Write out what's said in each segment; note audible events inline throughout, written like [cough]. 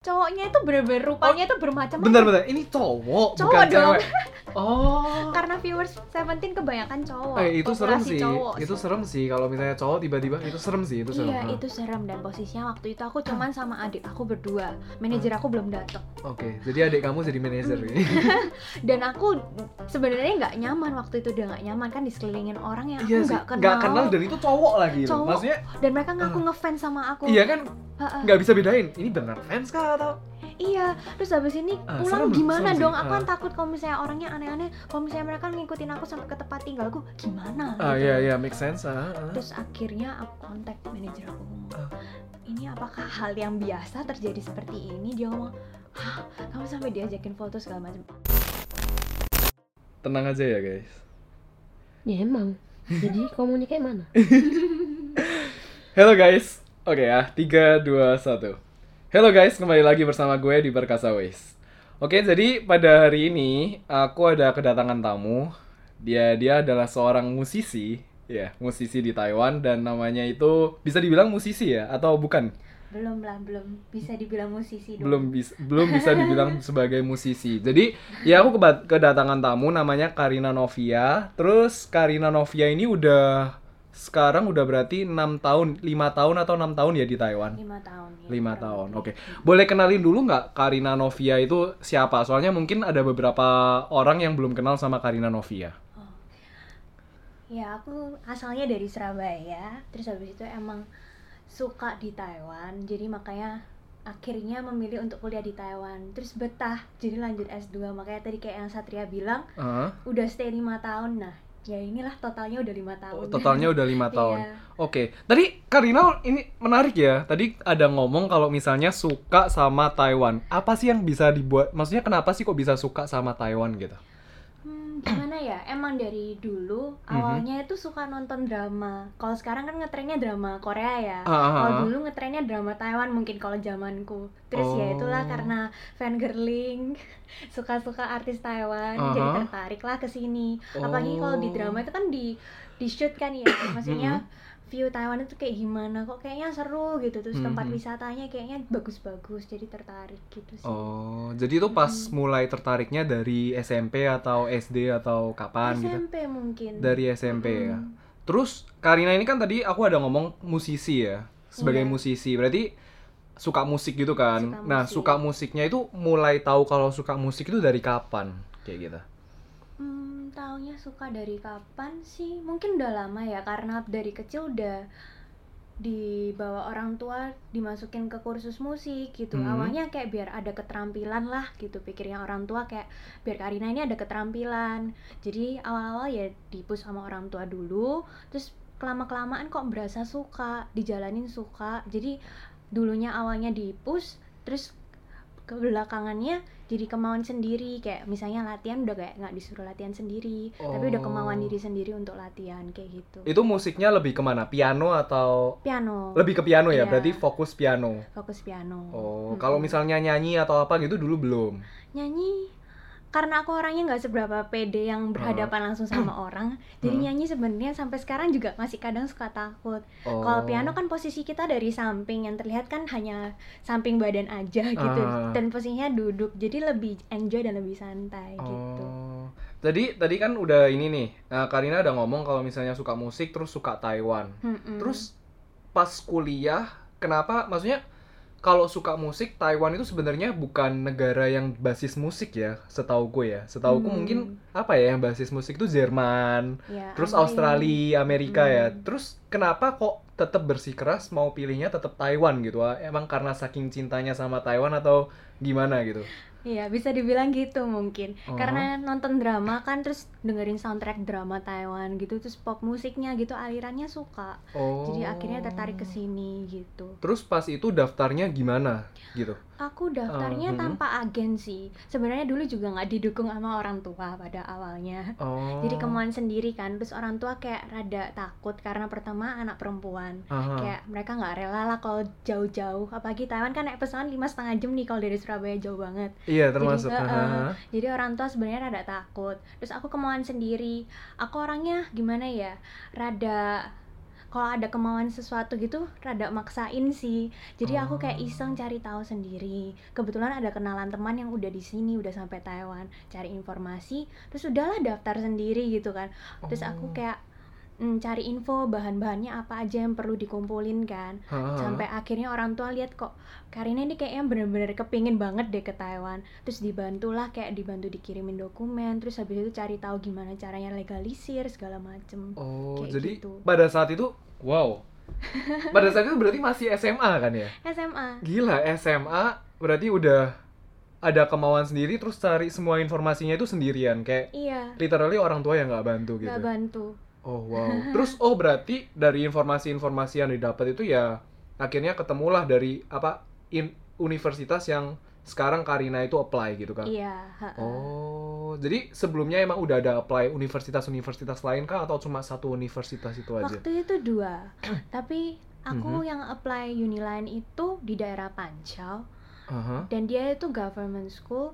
cowoknya itu bener-bener rupanya itu bermacam-macam bentar, ini cowok, Cowok bukan dong. cewek. [laughs] Oh. karena viewers Seventeen kebanyakan cowok Eh, itu serem sih. cowok Itu serem sih kalau misalnya cowok tiba-tiba itu serem sih, itu serem. Iya, itu serem dan posisinya waktu itu aku cuman sama adik aku berdua. Manajer aku belum datang. Oke, jadi adik kamu jadi manajer ini. [laughs] Dan aku sebenarnya nggak nyaman waktu itu udah nggak nyaman kan diselilingin orang yang Iya nggak kenal. nggak kenal dan itu cowok lagi loh. Cowok. Maksudnya Dan mereka ngaku ngefans sama aku. iya kan nggak bisa bedain. Ini benar fans kah atau Iya, terus habis ini Ah, pulang serem, gimana serem dong? Aku kan Ah. takut kalau misalnya orangnya aneh-aneh, kalau misalnya mereka ngikutin aku sampai ke tempat tinggalku, gimana? Ah gitu. iya iya make sense. Ah, ah. Terus akhirnya aku kontak manajer aku Ah. ini apakah hal yang biasa terjadi seperti ini? Dia ngomong, hah, kamu sampai diajakin foto segala macam. Tenang aja ya guys. Ya emang. Jadi [laughs] komunikasi mana? [laughs] Halo guys. Oke ya, 3 2 1. Halo guys, kembali lagi bersama gue di Perkasa Ways. Oke, jadi pada hari ini aku ada kedatangan tamu. Dia dia adalah seorang musisi, ya, musisi di Taiwan dan namanya itu bisa dibilang musisi ya atau bukan? Belum lah, belum bisa dibilang musisi dong. belum bisa belum bisa dibilang [laughs] sebagai musisi. Jadi ya aku kedatangan tamu namanya Karina Novia. Terus Karina Novia ini udah sekarang udah berarti enam tahun, lima tahun atau enam tahun ya di Taiwan. lima tahun. ya, Lima kurang tahun, lebih. oke. Boleh kenalin dulu nggak Karina Novia itu siapa? Soalnya mungkin ada beberapa orang yang belum kenal sama Karina Novia. Ya aku asalnya dari Surabaya, terus habis itu emang suka di Taiwan, jadi makanya akhirnya memilih untuk kuliah di Taiwan. Terus betah, jadi lanjut S2. Makanya tadi kayak yang Satria bilang, Heeh. udah stay lima tahun. Nah, ya inilah totalnya udah lima tahun. Oh, totalnya udah lima [laughs] tahun. Iya. Oke, tadi Karina ini menarik ya. Tadi ada ngomong kalau misalnya suka sama Taiwan. Apa sih yang bisa dibuat? Maksudnya kenapa sih kok bisa suka sama Taiwan gitu? Gimana ya? Emang dari dulu Mhm. awalnya itu suka nonton drama. Kalau sekarang kan ngetrennya drama Korea ya. Ah, ah, Kalau ah. dulu ngetrennya drama Taiwan mungkin kalau zamanku. Terus ya itulah Oh. karena fangirling, [laughs] suka-suka artis Taiwan, jadi Aha. tertarik lah ke sini. Apalagi kalau di Oh. drama itu kan di di shoot kan ya. Maksudnya view Taiwan itu kayak gimana kok kayaknya seru gitu terus tempat Mhm. wisatanya kayaknya bagus-bagus jadi tertarik gitu sih. Oh, jadi itu pas mulai tertariknya dari SMP atau SD atau kapan gitu? SMP mungkin. Dari SMP ya. Mm. Terus Karina ini kan tadi aku ada ngomong musisi ya, sebagai Iya. musisi. Berarti suka musik gitu kan. Suka nah, musik. suka musiknya itu mulai tahu kalau suka musik itu dari kapan? Kayak gitu. Hmm, taunya suka dari kapan sih? Mungkin udah lama ya karena dari kecil udah dibawa orang tua dimasukin ke kursus musik gitu. Hmm. Awalnya kayak biar ada keterampilan lah gitu pikirnya orang tua kayak biar Karina ini ada keterampilan. Jadi awal-awal ya dipus sama orang tua dulu, terus kelama-kelamaan kok berasa suka, dijalanin suka. Jadi dulunya awalnya dipus, terus ke belakangannya jadi kemauan sendiri kayak misalnya latihan udah kayak nggak disuruh latihan sendiri tapi udah kemauan Oh. diri sendiri untuk latihan kayak gitu Itu musiknya lebih ke mana? Piano atau piano lebih ke piano ya? Iya. Berarti fokus piano. fokus piano Oh, Mm-mm. kalau misalnya nyanyi atau apa gitu dulu belum. nyanyi karena aku orangnya nggak seberapa pede yang berhadapan langsung sama [clears throat] orang jadi Hmm. nyanyi sebenarnya sampai sekarang juga masih kadang suka takut Oh. kalau piano kan posisi kita dari samping yang terlihat kan hanya samping badan aja gitu Ah. dan posisinya duduk jadi lebih enjoy dan lebih santai gitu Oh. Jadi tadi kan udah ini nih. Nah, Karina udah ngomong kalau misalnya suka musik terus suka Taiwan. Mm-mm. Terus pas kuliah, kenapa maksudnya kalau suka musik Taiwan itu sebenarnya bukan negara yang basis musik ya, setahu gue ya. Setahu Hmm. mungkin apa ya yang basis musik itu Jerman, Ya, terus apa Australia, Amerika ya. Hmm. Terus kenapa kok tetap bersikeras mau pilihnya tetap Taiwan gitu? ah? Emang karena saking cintanya sama Taiwan atau gimana gitu? Iya, bisa dibilang gitu mungkin. Oh. Karena nonton drama kan terus dengerin soundtrack drama Taiwan gitu, terus pop musiknya gitu alirannya suka. Oh. Jadi akhirnya tertarik ke sini gitu. Terus pas itu daftarnya gimana gitu? Aku daftarnya Uh, hmm. tanpa agen sih. Sebenarnya dulu juga nggak didukung sama orang tua pada awalnya. Oh. Jadi kemauan sendiri kan, terus orang tua kayak rada takut karena pertama anak perempuan. Aha. Kayak mereka nggak rela lah kalau jauh-jauh, apalagi Taiwan kan naik pesawat lima setengah jam nih kalau dari Surabaya jauh banget. Iya termasuk. Jadi, aha. uh-uh. Jadi orang tua sebenarnya rada takut. Terus aku kemauan sendiri. Aku orangnya gimana ya? Rada kalau ada kemauan sesuatu gitu rada maksain sih jadi aku kayak Oh. iseng cari tahu sendiri kebetulan ada kenalan teman yang udah di sini udah sampai Taiwan cari informasi terus udahlah daftar sendiri gitu kan terus Oh. aku kayak mm, cari info bahan-bahannya apa aja yang perlu dikumpulin kan Hah? sampai akhirnya orang tua lihat kok Karina ini kayaknya bener-bener kepingin banget deh ke Taiwan terus dibantulah kayak dibantu dikirimin dokumen terus habis itu cari tahu gimana caranya legalisir segala macem Oh, Kayak jadi gitu. pada saat itu wow. [laughs] pada saat itu berarti masih SMA kan ya? SMA Gila, SMA berarti udah ada kemauan sendiri terus cari semua informasinya itu sendirian kayak iya literally orang tua yang nggak bantu gitu. nggak bantu Oh wow. [laughs] Terus oh berarti dari informasi-informasi yang didapat itu ya akhirnya ketemulah dari apa in- universitas yang sekarang Karina itu apply gitu kan? iya. Oh, jadi sebelumnya emang udah ada apply universitas-universitas lain kah atau cuma satu universitas itu aja? waktu itu dua [clears throat] tapi aku Mhm. yang apply Uniline itu di daerah Pancau Aha. dan dia itu government school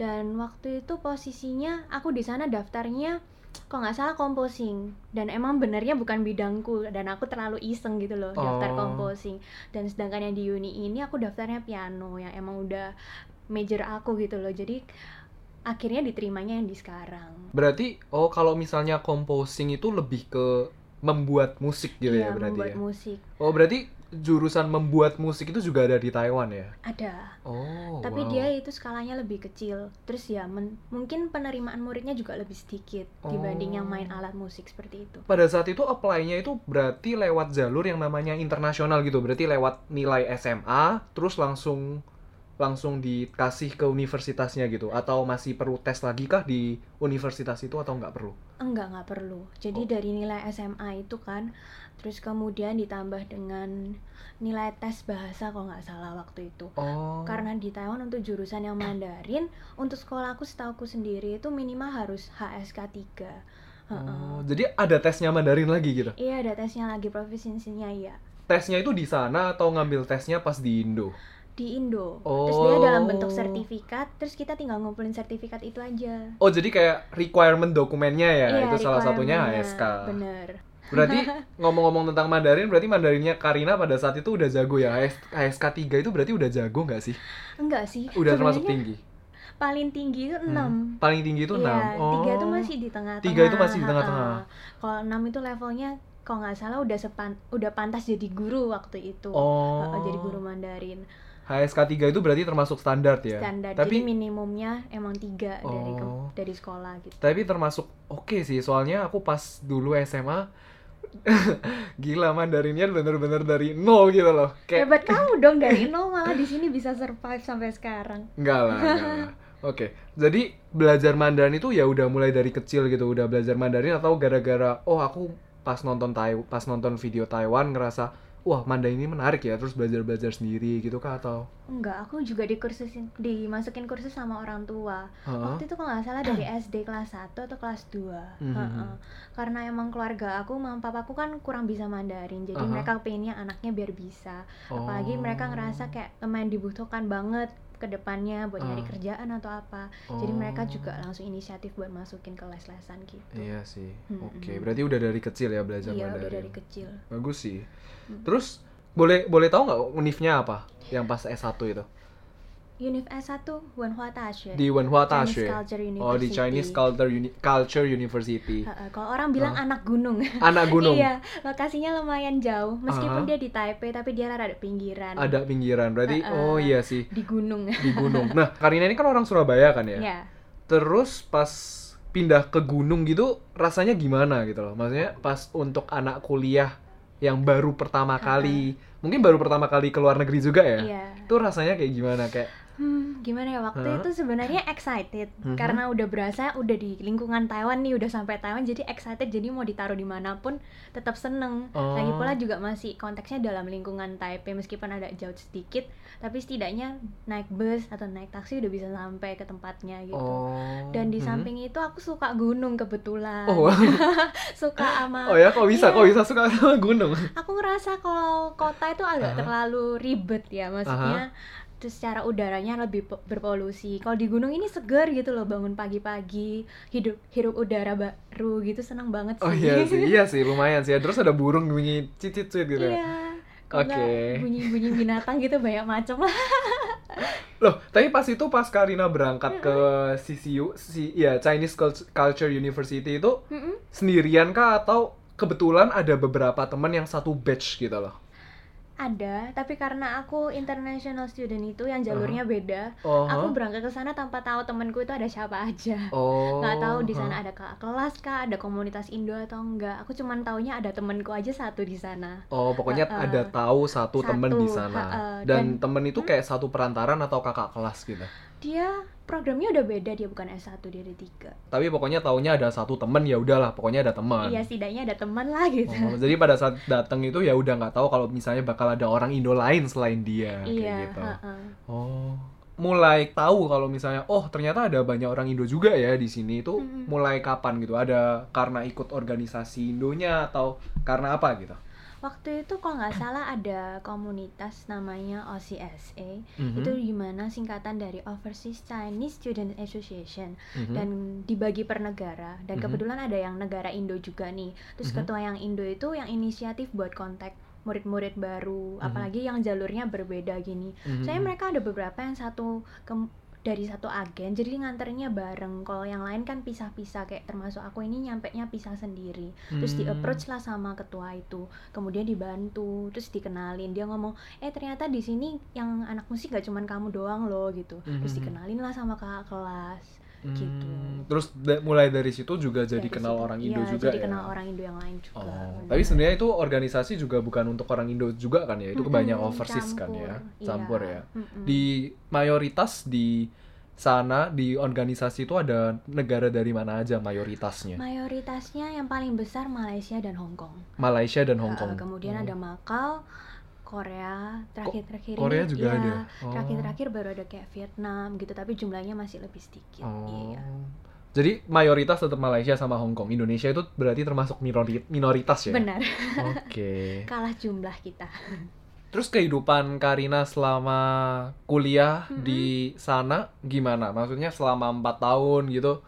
dan waktu itu posisinya aku di sana daftarnya kok nggak salah composing? Dan emang benernya bukan bidangku dan aku terlalu iseng gitu loh daftar Oh. composing. Dan sedangkan yang di uni ini aku daftarnya piano yang emang udah major aku gitu loh. Jadi akhirnya diterimanya yang di sekarang. Berarti oh kalau misalnya composing itu lebih ke membuat musik gitu ya iya berarti membuat ya? musik. Oh berarti jurusan membuat musik itu juga ada di Taiwan ya? ada Oh tapi wow. dia itu skalanya lebih kecil terus ya men- mungkin penerimaan muridnya juga lebih sedikit dibanding yang main Oh. alat musik seperti itu pada saat itu apply-nya itu berarti lewat jalur yang namanya internasional gitu berarti lewat nilai SMA terus langsung langsung dikasih ke universitasnya gitu atau masih perlu tes lagi kah di universitas itu atau nggak perlu enggak nggak perlu jadi Oh. dari nilai SMA itu kan terus kemudian ditambah dengan nilai tes bahasa kalau nggak salah waktu itu. Oh. Karena di Taiwan untuk jurusan yang Mandarin untuk sekolah aku setauku sendiri itu minimal harus HSK 3 Oh, jadi ada tesnya Mandarin lagi gitu? Iya ada tesnya lagi provinsinya ya tesnya itu di sana atau ngambil tesnya pas di Indo? Di Indo. Terus dia dalam bentuk Oh. sertifikat terus kita tinggal ngumpulin sertifikat itu aja. Oh jadi kayak requirement dokumennya ya Iya, itu salah satunya. HSK bener Berarti [laughs] ngomong-ngomong tentang Mandarin, berarti Mandarinnya Karina pada saat itu udah jago ya? HS, HSK 3 itu berarti udah jago nggak sih? enggak sih Udah termasuk tinggi? paling tinggi itu Hmm. 6 Paling tinggi itu 6? Iya, tiga itu masih di tengah-tengah. Tiga itu masih di tengah-tengah. Kalau enam itu levelnya kalau nggak salah udah sepan udah pantas jadi guru waktu itu. Oh. Jadi guru Mandarin. HSK 3 itu berarti termasuk standar ya? Standar. Tapi Jadi minimumnya emang tiga dari ke- Oh. dari sekolah gitu. tapi termasuk oke sih, soalnya aku pas dulu SMA [laughs] gila Mandarinnya bener-bener dari nol gitu loh. Kayak Hebat kamu dong dari nol malah di sini bisa survive sampai sekarang. Enggak lah, enggak lah. [laughs] Oke, jadi belajar Mandarin itu ya udah mulai dari kecil gitu, udah belajar Mandarin atau gara-gara oh aku pas nonton Tai pas nonton video Taiwan ngerasa wah Mandarin ini menarik ya, terus belajar-belajar sendiri gitu kah atau Enggak, aku juga dikursusin dimasukin kursus sama orang tua. Hah? Waktu itu kalau nggak salah dari SD kelas 1 atau kelas 2 Mhm. Heeh. Karena emang keluarga aku, mama papaku kan kurang bisa Mandarin Jadi Aha. mereka pengennya anaknya biar bisa Apalagi mereka Oh. ngerasa kayak lumayan dibutuhkan banget ke depannya buat nyari Ah. kerjaan atau apa Jadi mereka Oh. juga langsung inisiatif buat masukin ke les-lesan gitu Iya sih. Mm-mm. Oke, berarti udah dari kecil ya belajar Iya, udah dari kecil Bagus sih. Hmm. Terus boleh boleh tahu nggak univnya apa yang pas S1 itu? Univ S1, Wenhua Daxue Di Wenhua Chinese Daxue. Culture University Oh, di Chinese Culture Uni- Culture University. Heeh, Kalau orang bilang Ah. anak gunung [laughs] Anak gunung. Iya, lokasinya lumayan jauh. Meskipun Aha. dia di Taipei, tapi dia rada pinggiran. Ada pinggiran. Berarti Uh-uh. oh iya sih. Di gunung. di [laughs] gunung. Nah, Karina ini kan orang Surabaya kan ya? ya. Terus pas pindah ke gunung gitu rasanya gimana gitu loh? Maksudnya pas untuk anak kuliah yang baru pertama kali, mungkin baru pertama kali ke luar negeri juga ya? Iya. Itu rasanya kayak gimana? Kayak Hmm, gimana ya waktu Hah? itu sebenarnya excited Mhm. karena udah berasa udah di lingkungan Taiwan nih, udah sampai Taiwan jadi excited jadi mau ditaruh di mana pun tetap seneng. Oh. Lagi pula juga masih konteksnya dalam lingkungan Taipei meskipun ada jauh sedikit, tapi setidaknya naik bus atau naik taksi udah bisa sampai ke tempatnya gitu. oh. Dan di Mhm. samping itu aku suka gunung kebetulan. Oh, wow. [laughs] suka sama oh ya kok bisa? Iya. Kok bisa suka sama gunung? aku ngerasa kalau kota itu agak Aha. terlalu ribet ya maksudnya terus secara udaranya lebih po- berpolusi kalau di gunung ini seger gitu loh bangun pagi-pagi hidup hirup udara baru gitu senang banget sih Oh iya sih, [laughs] iya sih lumayan sih. Terus ada burung bunyi cicit-cicit gitu. ya. Iya. Oke. bunyi-bunyi binatang gitu banyak macam lah [laughs] Loh, tapi pas itu pas Karina berangkat ke CCU, si ya Chinese Cult- Culture University itu Mm-mm. sendirian kah atau kebetulan ada beberapa teman yang satu batch gitu loh? Ada tapi karena aku international student itu yang jalurnya beda Oh. aku berangkat ke sana tanpa tahu temenku itu ada siapa aja Oh. nggak tahu di sana huh. ada kakak kelas kah ada komunitas Indo atau enggak aku cuman taunya ada temenku aja satu di sana Oh, pokoknya Uh-uh. ada tahu satu, Satu, temen di sana. ha-uh. Dan, Dan- temen itu kayak satu perantaran atau kakak kelas gitu. dia programnya udah beda dia bukan S1 dia ada tiga Tapi pokoknya taunya ada satu temen ya udahlah, pokoknya ada teman. iya setidaknya ada teman lah gitu Oh, jadi pada saat datang itu ya udah nggak tahu kalau misalnya bakal ada orang Indo lain selain dia iya kayak gitu. ha-ha. Oh, mulai tahu kalau misalnya oh ternyata ada banyak orang Indo juga ya di sini itu Mm-mm. mulai kapan gitu? Ada karena ikut organisasi Indonya atau karena apa gitu? Waktu itu kalau nggak salah ada komunitas namanya OCSA Mhm. itu gimana singkatan dari Overseas Chinese Student Association Mhm. dan dibagi per negara dan Mhm. kebetulan ada yang negara Indo juga nih terus Mhm. ketua yang Indo itu yang inisiatif buat kontak murid-murid baru Mhm. apalagi yang jalurnya berbeda gini Mhm. saya mereka ada beberapa yang satu ke- dari satu agen jadi nganternya bareng. Kalau yang lain kan pisah-pisah kayak termasuk aku ini nyampe nya pisah sendiri. Terus di Hmm. approach lah sama ketua itu. Kemudian dibantu terus dikenalin. Dia ngomong eh ternyata di sini yang anak musik gak cuman kamu doang loh gitu. Terus Mhm. dikenalin lah sama kakak kelas gitu. Hmm, Terus da- mulai dari situ juga jadi Dari kenal situ. orang Indo Iya, juga jadi ya. kenal orang Indo yang lain juga Oh, tapi sebenarnya itu organisasi juga bukan untuk orang Indo juga kan ya? Itu Mm-mm, banyak overseas kan campur. ya, Iya, campur ya. mm-mm. Di mayoritas di sana di organisasi itu ada negara dari mana aja mayoritasnya? mayoritasnya yang paling besar Malaysia dan Hong Kong Malaysia dan Hong Uh, Kong. kemudian Oh. ada Macau Korea terakhir-terakhir Korea ini juga iya, ada? Oh. terakhir-terakhir baru ada kayak Vietnam gitu tapi jumlahnya masih lebih sedikit Oh. iya Jadi mayoritas tetap Malaysia sama Hong Kong. Indonesia itu berarti termasuk minori- minoritas ya? benar Oke. [laughs] kalah jumlah kita Terus kehidupan Karina selama kuliah Mm-mm. di sana gimana? Maksudnya selama empat tahun gitu?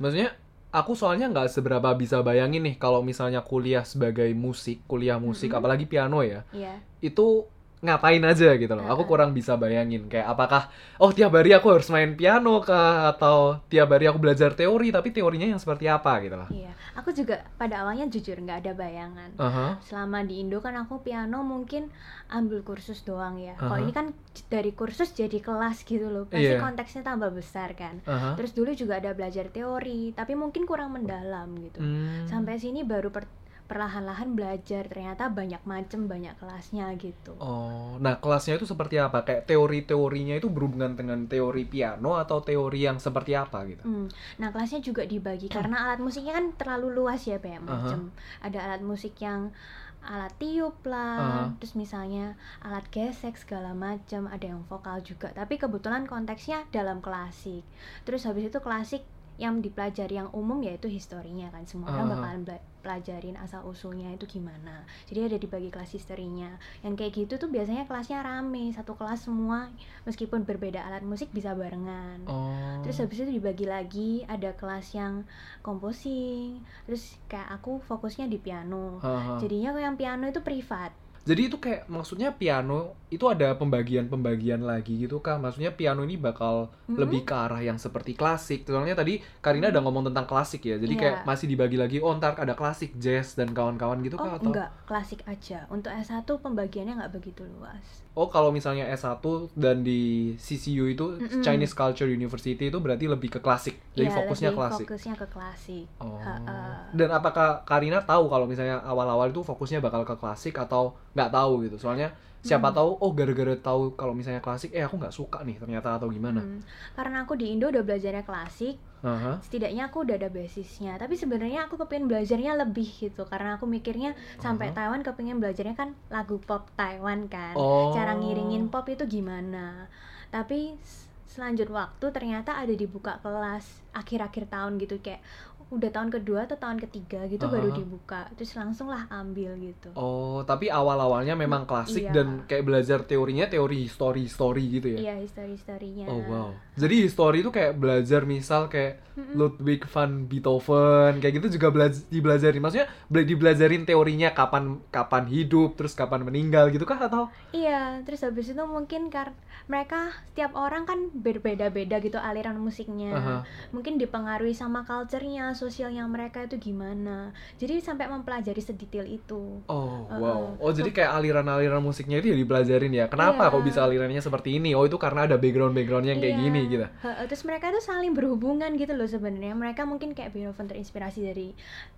Maksudnya aku soalnya nggak seberapa bisa bayangin nih kalau misalnya kuliah sebagai musik, kuliah musik, Mm-mm. apalagi piano ya, iya itu ngapain aja gitu loh. Aku kurang bisa bayangin kayak apakah oh tiap hari aku harus main piano kah atau tiap hari aku belajar teori tapi teorinya yang seperti apa gitu loh. iya aku juga pada awalnya jujur nggak ada bayangan Aha. selama di Indo kan aku piano mungkin ambil kursus doang ya kalau Aha. ini kan dari kursus jadi kelas gitu loh pasti Iya. konteksnya tambah besar kan Aha. terus dulu juga ada belajar teori tapi mungkin kurang mendalam gitu Hmm. sampai sini baru per- perlahan-lahan belajar ternyata banyak macem banyak kelasnya gitu Oh, nah kelasnya itu seperti apa? Kayak teori-teorinya itu berhubungan dengan teori piano atau teori yang seperti apa gitu? Hmm, Nah kelasnya juga dibagi [clears throat] karena alat musiknya kan terlalu luas ya banyak macam. Ada alat musik yang alat tiup lah, Aha. terus misalnya alat gesek segala macam, ada yang vokal juga. Tapi kebetulan konteksnya dalam klasik. Terus habis itu klasik yang dipelajari yang umum yaitu historinya kan semua orang Aha. bakalan bela- pelajarin asal usulnya itu gimana jadi ada dibagi kelas historinya yang kayak gitu tuh biasanya kelasnya rame satu kelas semua meskipun berbeda alat musik bisa barengan Oh. Terus habis itu dibagi lagi ada kelas yang composing. Terus kayak aku fokusnya di piano. Aha. Jadinya yang piano itu privat. Jadi itu kayak maksudnya piano itu ada pembagian-pembagian lagi gitu kah? Maksudnya piano ini bakal Mm-mm. lebih ke arah yang seperti klasik. Soalnya tadi Karina udah ngomong tentang klasik ya. Jadi Iya. kayak masih dibagi lagi oh ntar ada klasik, jazz dan kawan-kawan gitu Oh kah atau? enggak, klasik aja. Untuk S1 pembagiannya nggak begitu luas. Oh kalau misalnya S1 dan di CCU itu Mm-mm. Chinese Culture University itu berarti lebih ke klasik. Jadi Iya, fokusnya lebih klasik. Fokusnya ke klasik. Oh. Ha-ha. Dan apakah Karina tahu kalau misalnya awal-awal itu fokusnya bakal ke klasik atau nggak tahu gitu? Soalnya siapa Hmm. tahu oh gara-gara tahu kalau misalnya klasik eh aku nggak suka nih ternyata atau gimana? Hmm, Karena aku di Indo udah belajarnya klasik, Aha. setidaknya aku udah ada basisnya. Tapi sebenarnya aku kepingin belajarnya lebih gitu, karena aku mikirnya sampai Aha. Taiwan kepingin belajarnya kan lagu pop Taiwan kan. Oh. cara ngiringin pop itu gimana tapi selanjut waktu ternyata ada dibuka kelas akhir-akhir tahun gitu kayak udah tahun kedua atau tahun ketiga gitu baru Aha. dibuka terus langsung lah ambil gitu Oh, tapi awal-awalnya memang klasik Iya. dan kayak belajar teorinya teori history story gitu ya. iya history historinya Oh wow. Jadi history itu kayak belajar misal kayak Ludwig van Beethoven kayak gitu juga belajar dibelajarin. Maksudnya bela- dibelajarin teorinya kapan kapan hidup terus kapan meninggal gitu kah atau? Iya, terus habis itu mungkin kar mereka setiap orang kan berbeda-beda gitu aliran musiknya. Aha. Mungkin dipengaruhi sama culture-nya, sosialnya mereka itu gimana. Jadi sampai mempelajari sedetail itu. Oh Uh-uh. wow. Oh jadi kayak aliran-aliran musiknya itu ya dipelajarin ya. Kenapa Iya. kok bisa alirannya seperti ini? Oh itu karena ada background-backgroundnya yang kayak Iya. gini gitu. Heeh, terus mereka tuh saling berhubungan gitu loh sebenarnya. Mereka mungkin kayak Beethoven terinspirasi dari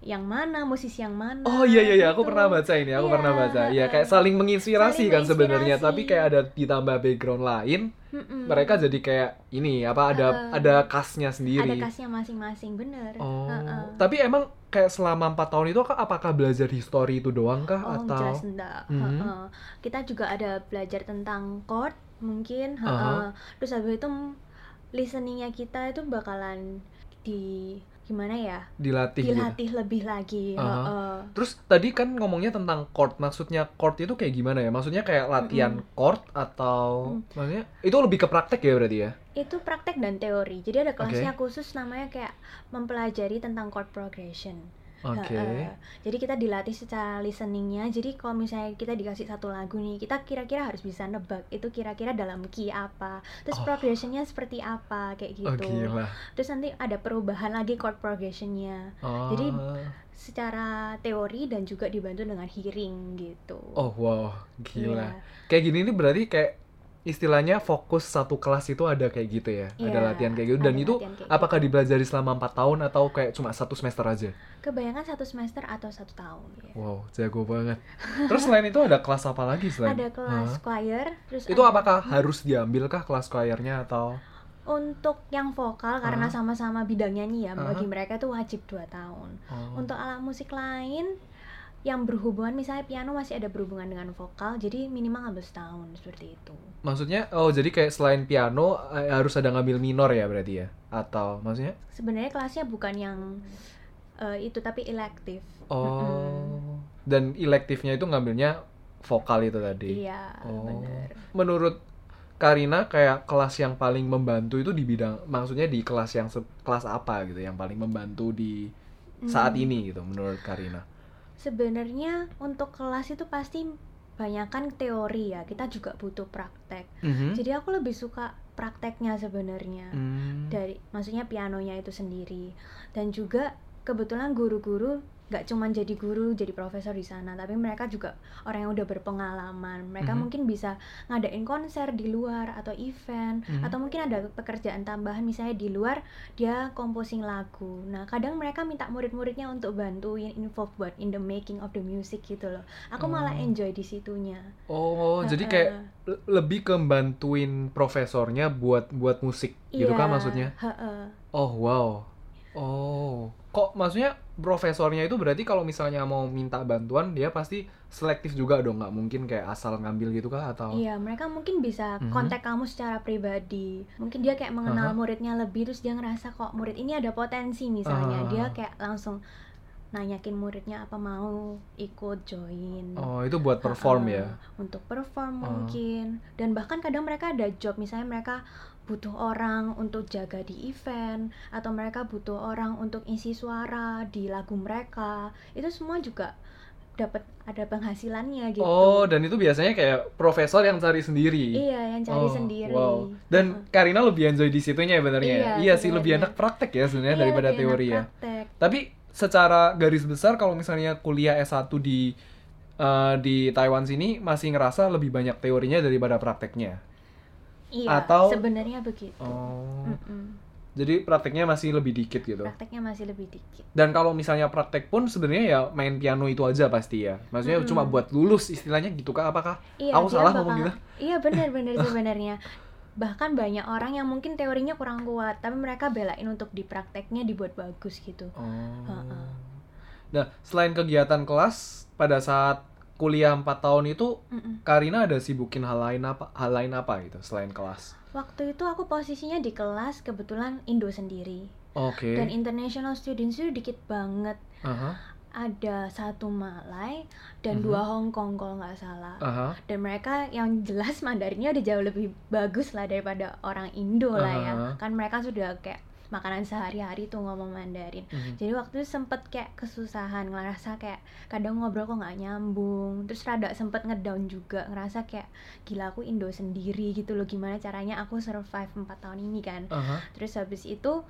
yang mana, musisi yang mana. Oh iya iya iya, aku gitu. pernah baca ini, aku Iya, pernah baca. Heeh. kayak saling menginspirasi Saling kan sebenarnya, tapi kayak ada ditambah background lain, Mm-mm. mereka jadi kayak ini apa ada Heeh. ada khasnya sendiri. ada kasnya masing-masing, bener. Oh. Heeh. Tapi emang kayak selama empat tahun itu apakah belajar history itu doang kah Oh, atau jelas enggak. Mhm. Heeh. Kita juga ada belajar tentang chord mungkin, heeh. Aha. Terus habis itu listeningnya kita itu bakalan di gimana ya? dilatih gitu? Dilatih lebih lagi, Aha. heeh. Terus tadi kan ngomongnya tentang chord, maksudnya chord itu kayak gimana ya? Maksudnya kayak latihan chord atau Mm. maksudnya itu lebih ke praktek ya berarti ya? Itu praktek dan teori. Jadi ada kelasnya khusus namanya kayak mempelajari tentang chord progression. Oke. Heeh. Jadi kita dilatih secara listeningnya. Jadi kalau misalnya kita dikasih satu lagu nih, kita kira-kira harus bisa nebak itu kira-kira dalam key apa, Oh. terus progressionnya seperti apa kayak Oh gitu. gila. Terus nanti ada perubahan lagi chord progressionnya Oh. Jadi, secara teori dan juga dibantu dengan hearing gitu. Oh wow, gila. Iya. Kayak gini nih berarti kayak istilahnya fokus satu kelas itu ada kayak gitu ya, ada Iya, latihan kayak gitu. Dan itu apakah gitu. dipelajari selama empat tahun atau kayak cuma satu semester aja? Kebanyakan satu semester atau satu tahun ya. Wow, jago banget. Terus selain itu ada kelas apa lagi selain? Ada kelas Hah? choir, terus Itu ada- apakah harus diambil kah kelas choirnya atau? untuk yang vokal karena sama-sama bidang nyanyi ya, Hah? bagi mereka itu wajib 2 tahun. Oh. Untuk alat musik lain yang berhubungan misalnya piano masih ada berhubungan dengan vokal, jadi minimal ngambil setahun seperti itu. Maksudnya, oh jadi kayak selain piano eh, harus ada ngambil minor ya berarti ya? Atau maksudnya? Sebenarnya kelasnya bukan yang eh, itu tapi elektif. Oh. Dan elektifnya itu ngambilnya vokal itu tadi. Iya, Oh. bener. Menurut Karina kayak kelas yang paling membantu itu di bidang maksudnya di kelas yang kelas apa gitu yang paling membantu di saat Hmm. ini gitu menurut Karina. Sebenarnya untuk kelas itu pasti banyakkan teori ya. Kita juga butuh praktek. Mhm. Jadi aku lebih suka prakteknya sebenarnya. Hmm. Dari maksudnya pianonya itu sendiri. Dan juga kebetulan guru-guru nggak cuma jadi guru, jadi profesor di sana, tapi mereka juga orang yang udah berpengalaman. Mereka Mhm. mungkin bisa ngadain konser di luar atau event Mhm. atau mungkin ada pekerjaan tambahan misalnya di luar dia composing lagu. Nah, kadang mereka minta murid-muridnya untuk bantuin involve buat in the making of the music gitu loh. Aku malah Oh. enjoy di situnya. Oh, jadi Heeh. kayak le- lebih ke bantuin profesornya buat buat musik gitu Iya, kan maksudnya? heeh. Oh, wow. Oh. Kok maksudnya profesornya itu berarti kalau misalnya mau minta bantuan dia pasti selektif juga dong, nggak mungkin kayak asal ngambil gitu kah atau? Iya, mereka mungkin bisa Mhm. kontak kamu secara pribadi. Mungkin dia kayak mengenal Aha. muridnya lebih, terus dia ngerasa kok murid ini ada potensi misalnya. Ah. Dia kayak langsung nanyakin muridnya apa mau ikut join. Oh, itu buat perform Ha-ha, ya. Untuk perform Oh. mungkin. Dan bahkan kadang mereka ada job, misalnya mereka butuh orang untuk jaga di event atau mereka butuh orang untuk isi suara di lagu mereka. Itu semua juga dapat ada penghasilannya gitu. Oh, dan itu biasanya kayak profesor yang cari sendiri. Iya, yang cari Oh, sendiri. Wow. Dan Karina lebih enjoy di situnya ya benernya. ya? Iya, Iya sih lebih sebenarnya. enak praktek ya sebenarnya Iya, daripada teori ya. praktek. Tapi secara garis besar kalau misalnya kuliah S1 di eh, di Taiwan sini masih ngerasa lebih banyak teorinya daripada prakteknya. Iya, Atau- sebenarnya begitu. Oh. Mm-mm. Jadi prakteknya masih lebih dikit gitu. Prakteknya masih lebih dikit. Dan kalau misalnya praktek pun sebenarnya ya main piano itu aja pasti ya. Maksudnya Mm-mm. cuma buat lulus istilahnya gitu kah apakah? Iya, Aku salah bakal- ngomong gitu? Iya, benar-benar [laughs] sebenarnya. Bahkan banyak orang yang mungkin teorinya kurang kuat, tapi mereka belain untuk di prakteknya dibuat bagus gitu. Oh. Nah, selain kegiatan kelas pada saat kuliah 4 tahun itu Mm-mm. Karina ada sibukin hal lain apa hal lain apa gitu selain kelas? Waktu itu aku posisinya di kelas kebetulan Indo sendiri. Oke. Dan international students itu dikit banget. Aha, Ada satu Malay dan Mhm. dua Hong Kong kalau nggak salah. aha. Dan mereka yang jelas [laughs] Mandarinnya udah jauh lebih bagus lah daripada orang Indo lah ya. Kan mereka sudah kayak makanan sehari-hari tuh ngomong Mandarin. Mhm. Jadi waktu itu sempet kayak kesusahan ngerasa kayak kadang ngobrol kok nggak nyambung terus rada sempet ngedown juga ngerasa kayak gila aku Indo sendiri gitu loh gimana caranya aku survive 4 tahun ini kan Aha. terus habis itu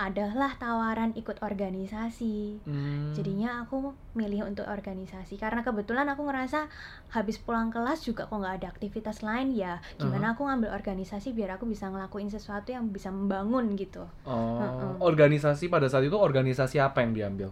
adalah tawaran ikut organisasi Hmm. jadinya aku milih untuk organisasi karena kebetulan aku ngerasa habis pulang kelas juga kok nggak ada aktivitas lain ya gimana aku ngambil organisasi biar aku bisa ngelakuin sesuatu yang bisa membangun gitu Oh, Heeh. organisasi pada saat itu organisasi apa yang diambil?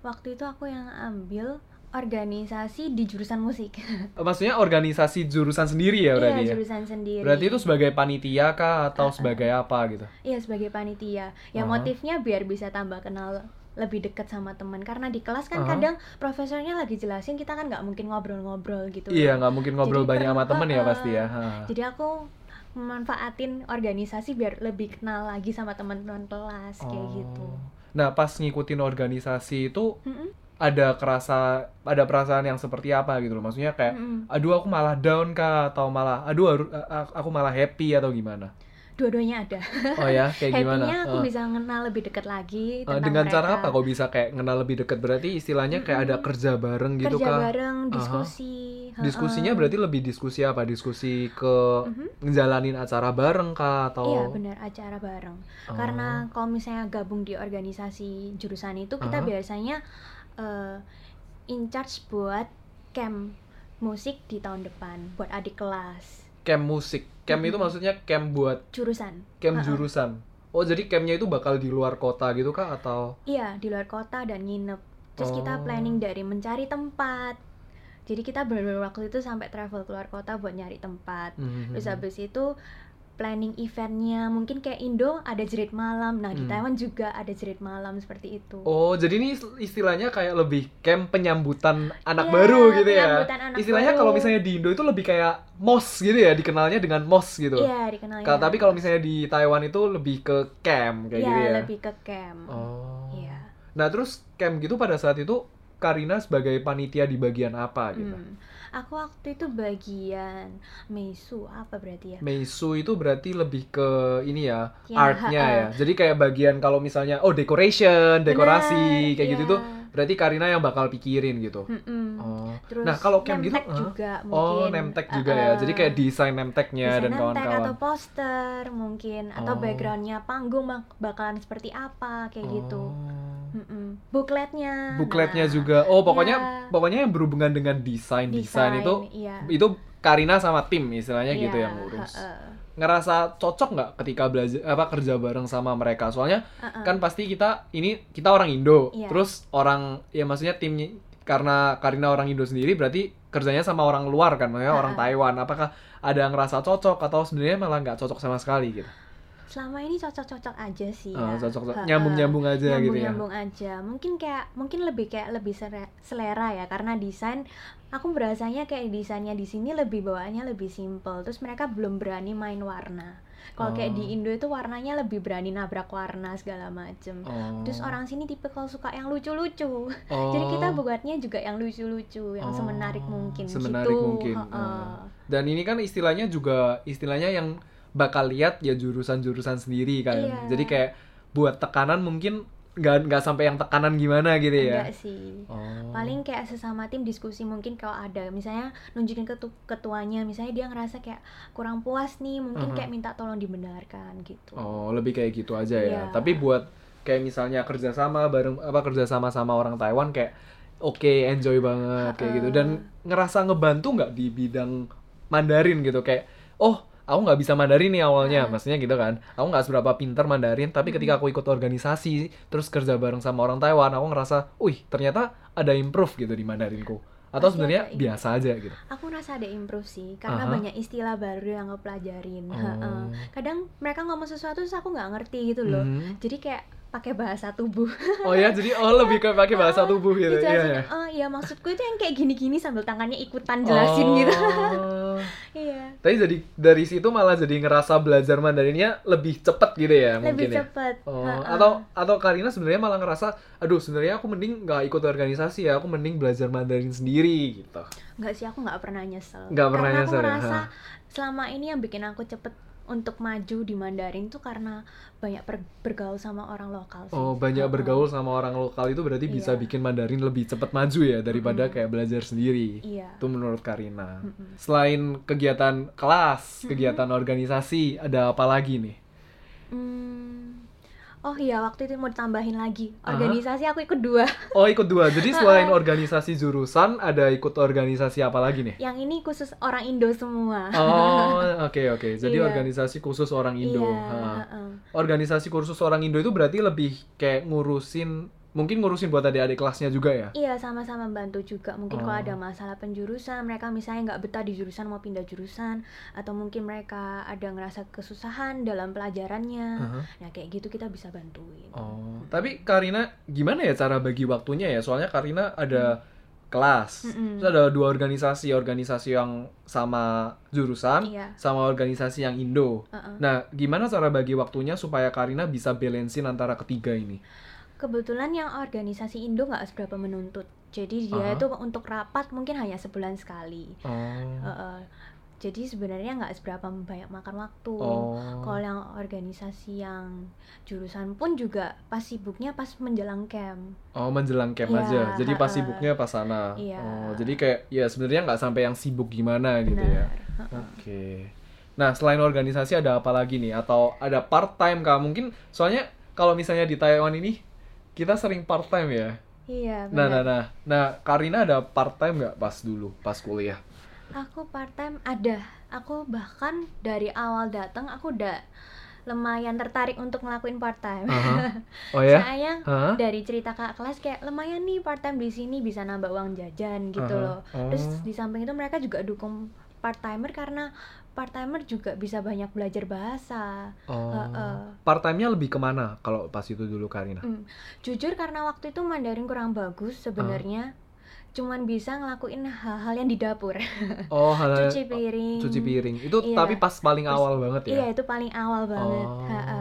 waktu itu aku yang ambil organisasi di jurusan musik Eh, [laughs] Maksudnya organisasi jurusan sendiri ya berarti iya ya? jurusan sendiri Berarti itu sebagai panitia kah atau sebagai apa gitu? iya sebagai panitia ya Aha. motifnya biar bisa tambah kenal lebih dekat sama teman karena di kelas kan Aha. kadang profesornya lagi jelasin kita kan nggak mungkin ngobrol-ngobrol gitu Iya, nggak mungkin ngobrol Jadi banyak sama temen ya pasti ya. Ha. jadi aku memanfaatin organisasi biar lebih kenal lagi sama teman-teman kelas kayak Oh. gitu Nah, pas ngikutin organisasi itu Mm-mm, ada kerasa ada perasaan yang seperti apa gitu loh. Maksudnya kayak mm-mm. aduh aku malah down kah atau malah aduh aku malah happy atau gimana? dua-duanya ada Oh ya, kayak gimana? happy-nya aku Eh, bisa kenal lebih dekat lagi eh, tentang dengan cara mereka. apa kok bisa kayak kenal lebih dekat? Berarti istilahnya kayak ada kerja bareng gitu kerja kah? bareng Aha. diskusi Diskusinya heeh. berarti lebih diskusi apa? Diskusi ke Mhm. ngejalanin acara bareng kah atau Iya benar acara bareng. Oh. Karena kalau misalnya gabung di organisasi jurusan itu kita Aha. biasanya eh, in charge buat camp musik di tahun depan buat adik kelas camp musik. Camp itu maksudnya camp buat jurusan. camp jurusan. Oh, jadi campnya itu bakal di luar kota gitu kah atau Iya di luar kota dan nginep. Terus kita Oh. planning dari mencari tempat. Jadi kita benar-benar waktu itu sampai travel keluar kota buat nyari tempat. Mhm. Terus habis itu planning eventnya mungkin kayak Indo ada jerit malam. Nah di Hmm. Taiwan juga ada jerit malam seperti itu. Oh, jadi ini istilahnya kayak lebih camp penyambutan anak Iya, baru gitu ya. anak Istilahnya baru. kalau misalnya di Indo itu lebih kayak mos gitu ya, dikenalnya dengan mos gitu. Iya dikenalnya. Kalau tapi kalau misalnya di Taiwan itu lebih ke camp kayak Iya, gitu ya. lebih ke camp. Oh. Iya. Nah, terus camp gitu pada saat itu Karina sebagai panitia di bagian apa gitu? Hmm. Aku waktu itu bagian meisu apa berarti ya? Meisu itu berarti lebih ke ini ya, Ya, artnya ha-ha. ya. Jadi kayak bagian kalau misalnya oh decoration, dekorasi Bener, kayak gitu iya. tuh berarti Karina yang bakal pikirin gitu. Mm-mm. Oh. Terus Nah, kalau camp gitu, huh? juga Oh, mungkin. name tag juga Uh-uh. ya. Jadi kayak desain Desain dan tag atau kawan-kawan. poster mungkin atau Oh. backgroundnya panggung bak- bakalan seperti apa kayak gitu. Oh. Mm-mm. Bookletnya. Bukletnya nah, juga. Oh, pokoknya Iya. pokoknya yang berhubungan dengan desain desain itu iya. itu Karina sama tim istilahnya Iya, gitu yang ngurus. ha-ha. Ngerasa cocok nggak ketika belajar apa kerja bareng sama mereka? Soalnya Ha-ha. kan pasti kita ini kita orang Indo, Iya. terus orang ya maksudnya timnya karena Karina orang Indo sendiri berarti kerjanya sama orang luar kan, maksudnya orang Ha-ha. Taiwan. Apakah ada yang ngerasa cocok atau sebenarnya malah nggak cocok sama sekali gitu? Selama ini cocok-cocok aja sih Ah, ya. cocok Ha-ha. nyambung-nyambung aja gitu ya. nyambung-nyambung aja mungkin kayak mungkin lebih kayak lebih selera ya karena desain aku berasanya kayak desainnya di sini lebih bawaannya lebih simple terus mereka belum berani main warna kalau kayak Oh. di Indo itu warnanya lebih berani nabrak warna segala macem Oh. terus orang sini tipe kalau suka yang lucu-lucu Oh. [laughs] jadi kita buatnya juga yang lucu-lucu yang Oh, semenarik mungkin semenarik gitu mungkin. Ah. Dan ini kan istilahnya juga istilahnya yang bakal lihat ya jurusan-jurusan sendiri kan. Iya. Jadi kayak buat tekanan mungkin nggak nggak sampai yang tekanan gimana gitu ya. enggak sih Oh. paling kayak sesama tim diskusi mungkin kalau ada misalnya nunjukin ketu ketuanya misalnya dia ngerasa kayak kurang puas nih mungkin Mhm. kayak minta tolong dibenarkan gitu Oh, lebih kayak gitu aja ya. Iya. Tapi buat kayak misalnya kerjasama bareng apa kerjasama sama orang Taiwan kayak oke enjoy banget kayak gitu dan ngerasa ngebantu nggak di bidang Mandarin gitu kayak oh aku nggak bisa Mandarin nih awalnya maksudnya gitu kan. Aku nggak seberapa pinter Mandarin tapi ketika aku ikut organisasi terus kerja bareng sama orang Taiwan aku ngerasa wih ternyata ada improve gitu di Mandarinku. Atau sebenarnya biasa aja gitu. Aku rasa ada improve sih karena Aha. banyak istilah baru yang aku pelajarin. Oh. Kadang mereka ngomong sesuatu terus aku nggak ngerti gitu loh. Mhm. jadi kayak pakai bahasa tubuh oh ya jadi oh lebih kayak pakai bahasa tubuh gitu iya Dijelasin, ya oh ya maksudku itu yang kayak gini-gini sambil tangannya ikutan jelasin gitu Oh. [laughs] iya Tapi jadi dari situ malah jadi ngerasa belajar Mandarinnya lebih cepet gitu ya lebih mungkin ya. cepet Oh, Ha-ha. atau atau Karina sebenarnya malah ngerasa, aduh sebenarnya aku mending nggak ikut organisasi ya, aku mending belajar Mandarin sendiri gitu. nggak sih aku nggak pernah nyesel Nggak pernah karena nyesel aku ya, merasa ha. selama ini yang bikin aku cepet untuk maju di Mandarin tuh karena banyak per- bergaul sama orang lokal sih Oh banyak bergaul sama orang lokal itu berarti bisa Iya. bikin Mandarin lebih cepat maju ya daripada Mm-mm. kayak belajar sendiri. iya Itu menurut Karina. Mm-mm. Selain kegiatan kelas, kegiatan organisasi, ada apa lagi nih? Hmm. Oh iya waktu itu mau ditambahin lagi Aha. organisasi aku ikut dua Oh ikut dua. Jadi [laughs] selain organisasi jurusan, ada ikut organisasi apa lagi nih? yang ini khusus orang Indo semua Oh [laughs] oke oke. Jadi Iya. organisasi khusus orang Indo. iya Ha. Organisasi khusus orang Indo itu berarti lebih kayak ngurusin, mungkin ngurusin buat adik-adik kelasnya juga ya? Iya sama-sama bantu juga mungkin kalau Oh. ada masalah penjurusan mereka misalnya nggak betah di jurusan mau pindah jurusan atau mungkin mereka ada ngerasa kesusahan dalam pelajarannya Aha. nah kayak gitu kita bisa bantuin Oh, tapi Karina gimana ya cara bagi waktunya ya? Soalnya Karina ada kelas, Mm-mm. terus ada dua organisasi, organisasi yang sama jurusan, iya sama organisasi yang Indo. uh-uh. Nah, gimana cara bagi waktunya supaya Karina bisa balancein antara ketiga ini? Kebetulan yang organisasi Indo nggak seberapa menuntut jadi dia itu untuk rapat mungkin hanya sebulan sekali Oh, Uh-uh. jadi sebenarnya nggak seberapa banyak makan waktu oh, Kalau yang organisasi yang jurusan pun juga pas sibuknya pas menjelang camp. oh menjelang camp Iya, aja. Jadi pas sibuknya pas sana. Iya. Oh, jadi kayak ya sebenarnya nggak sampai yang sibuk gimana gitu ya. Benar. Oke. Nah, selain organisasi ada apa lagi nih? Atau ada part time kah? Mungkin soalnya kalau misalnya di Taiwan ini kita sering part time ya. Iya, Nah, nah, benar. nah. Nah, Karina ada part time nggak pas dulu, pas kuliah? Aku part time ada. Aku bahkan dari awal datang aku udah lumayan tertarik untuk ngelakuin part time. Aha. [laughs] Oh ya? Soalnya Hah? dari cerita kak kelas kayak lumayan nih part time di sini bisa nambah uang jajan gitu Aha. loh. Oh. Terus di samping itu mereka juga dukung part timer karena part timer juga bisa banyak belajar bahasa. Oh. Heeh. Part time-nya lebih ke mana kalau pas itu dulu Karina? Hmm, Jujur karena waktu itu Mandarin kurang bagus sebenarnya. Cuman bisa ngelakuin hal-hal yang di dapur. Oh, hal [laughs] Cuci piring. cuci piring. Itu Iya. tapi pas paling Terus- awal banget ya? Iya, itu paling awal banget. Oh. Ha-ha.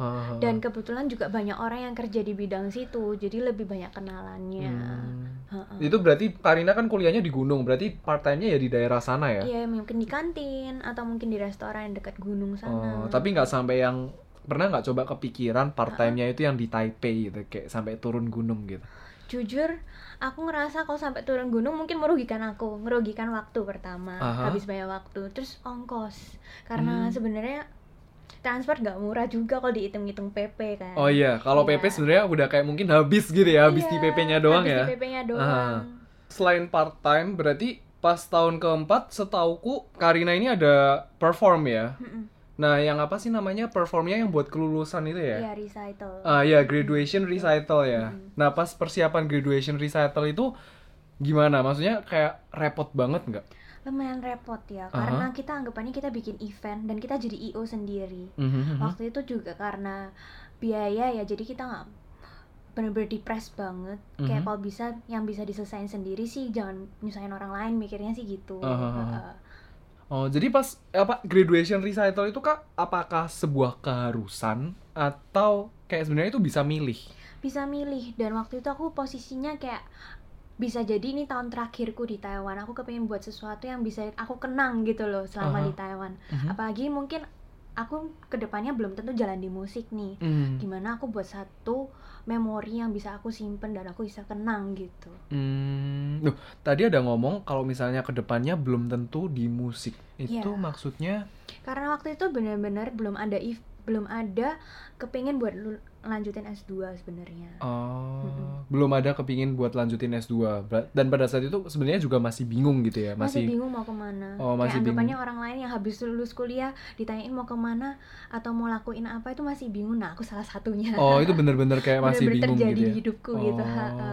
Ha-ha. Dan kebetulan juga banyak orang yang kerja di bidang situ, jadi lebih banyak kenalannya. Hmm. Ha-ha. Itu berarti Karina kan kuliahnya di gunung, berarti part time-nya ya di daerah sana ya? Iya, mungkin di kantin atau mungkin di restoran yang dekat gunung sana. Oh, tapi nggak sampai yang pernah nggak coba kepikiran part time-nya itu yang di Taipei gitu, kayak sampai turun gunung gitu. Jujur, aku ngerasa kalau sampai turun gunung mungkin merugikan aku, merugikan waktu pertama, Aha. habis banyak waktu, terus ongkos. Karena Hmm. sebenarnya transport nggak murah juga kalau dihitung-hitung PP kan. Oh iya, kalau Iya. PP sebenarnya udah kayak mungkin habis gitu ya, habis di Iya, PP-nya doang habis ya. di PP-nya doang. Ah. Selain part time, berarti pas tahun keempat, setauku Karina ini ada perform ya. Mm-mm. Nah, yang apa sih namanya performnya yang buat kelulusan itu ya? Iya, recital. Ah ya, graduation recital ya. Mm-mm. Nah, pas persiapan graduation recital itu gimana? Maksudnya kayak repot banget nggak? Lumayan repot ya, Aha. karena kita anggapannya kita bikin event dan kita jadi IO sendiri. Mhm. Waktu itu juga karena biaya ya, jadi kita nggak bener-bener depres banget. Kayak Mhm. kalau bisa yang bisa diselesain sendiri sih, jangan nyusahin orang lain. Mikirnya sih gitu. Aha. Heeh. Oh, jadi pas apa graduation recital itu kak apakah sebuah keharusan atau kayak sebenarnya itu bisa milih? Bisa milih dan waktu itu aku posisinya kayak bisa jadi ini tahun terakhirku di Taiwan. Aku kepengen buat sesuatu yang bisa aku kenang gitu loh selama Aha. di Taiwan. Mhm. Apalagi mungkin aku ke depannya belum tentu jalan di musik nih. Hmm. Gimana aku buat satu memori yang bisa aku simpen dan aku bisa kenang gitu. Hmm. Loh, tadi ada ngomong kalau misalnya ke depannya belum tentu di musik. Itu Iya. maksudnya? Karena waktu itu benar-benar belum ada if belum ada kepingin buat lanjutin S2 sebenarnya. Oh, Mm-mm. belum ada kepingin buat lanjutin S2. Ber- Dan pada saat itu sebenarnya juga masih bingung gitu ya, masih, masih. bingung mau ke mana. Oh, masih Kayak anggapannya bingung. orang lain yang habis lulus kuliah ditanyain mau ke mana atau mau lakuin apa itu masih bingung. Nah, aku salah satunya. Oh, itu bener-bener kayak [laughs] masih Bener-bener bingung terjadi gitu di ya. hidupku gitu. Oh. ha-ha.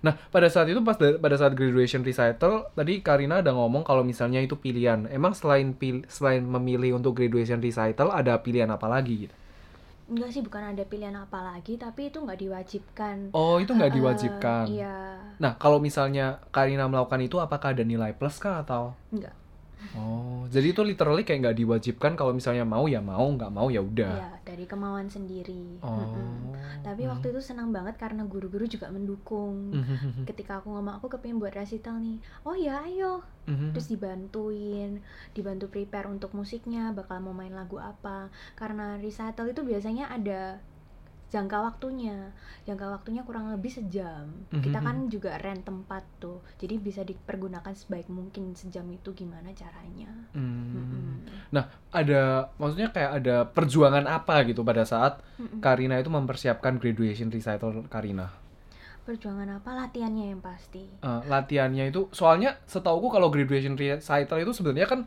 Nah, pada saat itu pas da- pada saat graduation recital, tadi Karina ada ngomong kalau misalnya itu pilihan. Emang selain pil- selain memilih untuk graduation recital ada pilihan apa lagi gitu? Enggak sih, bukan ada pilihan apa lagi, tapi itu nggak diwajibkan. Oh, itu nggak diwajibkan. Iya, Nah, kalau misalnya Karina melakukan itu apakah ada nilai plus kah atau? enggak. Oh, jadi itu literally kayak nggak diwajibkan kalau misalnya mau ya mau, nggak mau ya udah. Iya, dari kemauan sendiri. Oh. Mm-mm. Tapi waktu itu senang banget karena guru-guru juga mendukung. Mhm. Ketika aku ngomong aku kepingin buat resital nih, oh ya ayo. Mhm. Terus dibantuin, dibantu prepare untuk musiknya, bakal mau main lagu apa. Karena recital itu biasanya ada jangka waktunya, jangka waktunya kurang lebih sejam. Kita Mhm. kan juga rent tempat tuh, jadi bisa dipergunakan sebaik mungkin sejam itu gimana caranya. Hmm. Mm-mm. Nah, ada maksudnya kayak ada perjuangan apa gitu pada saat Mm-mm. Karina itu mempersiapkan graduation recital Karina. Perjuangan apa latihannya yang pasti. Eh, latihannya itu soalnya setauku kalau graduation recital itu sebenarnya kan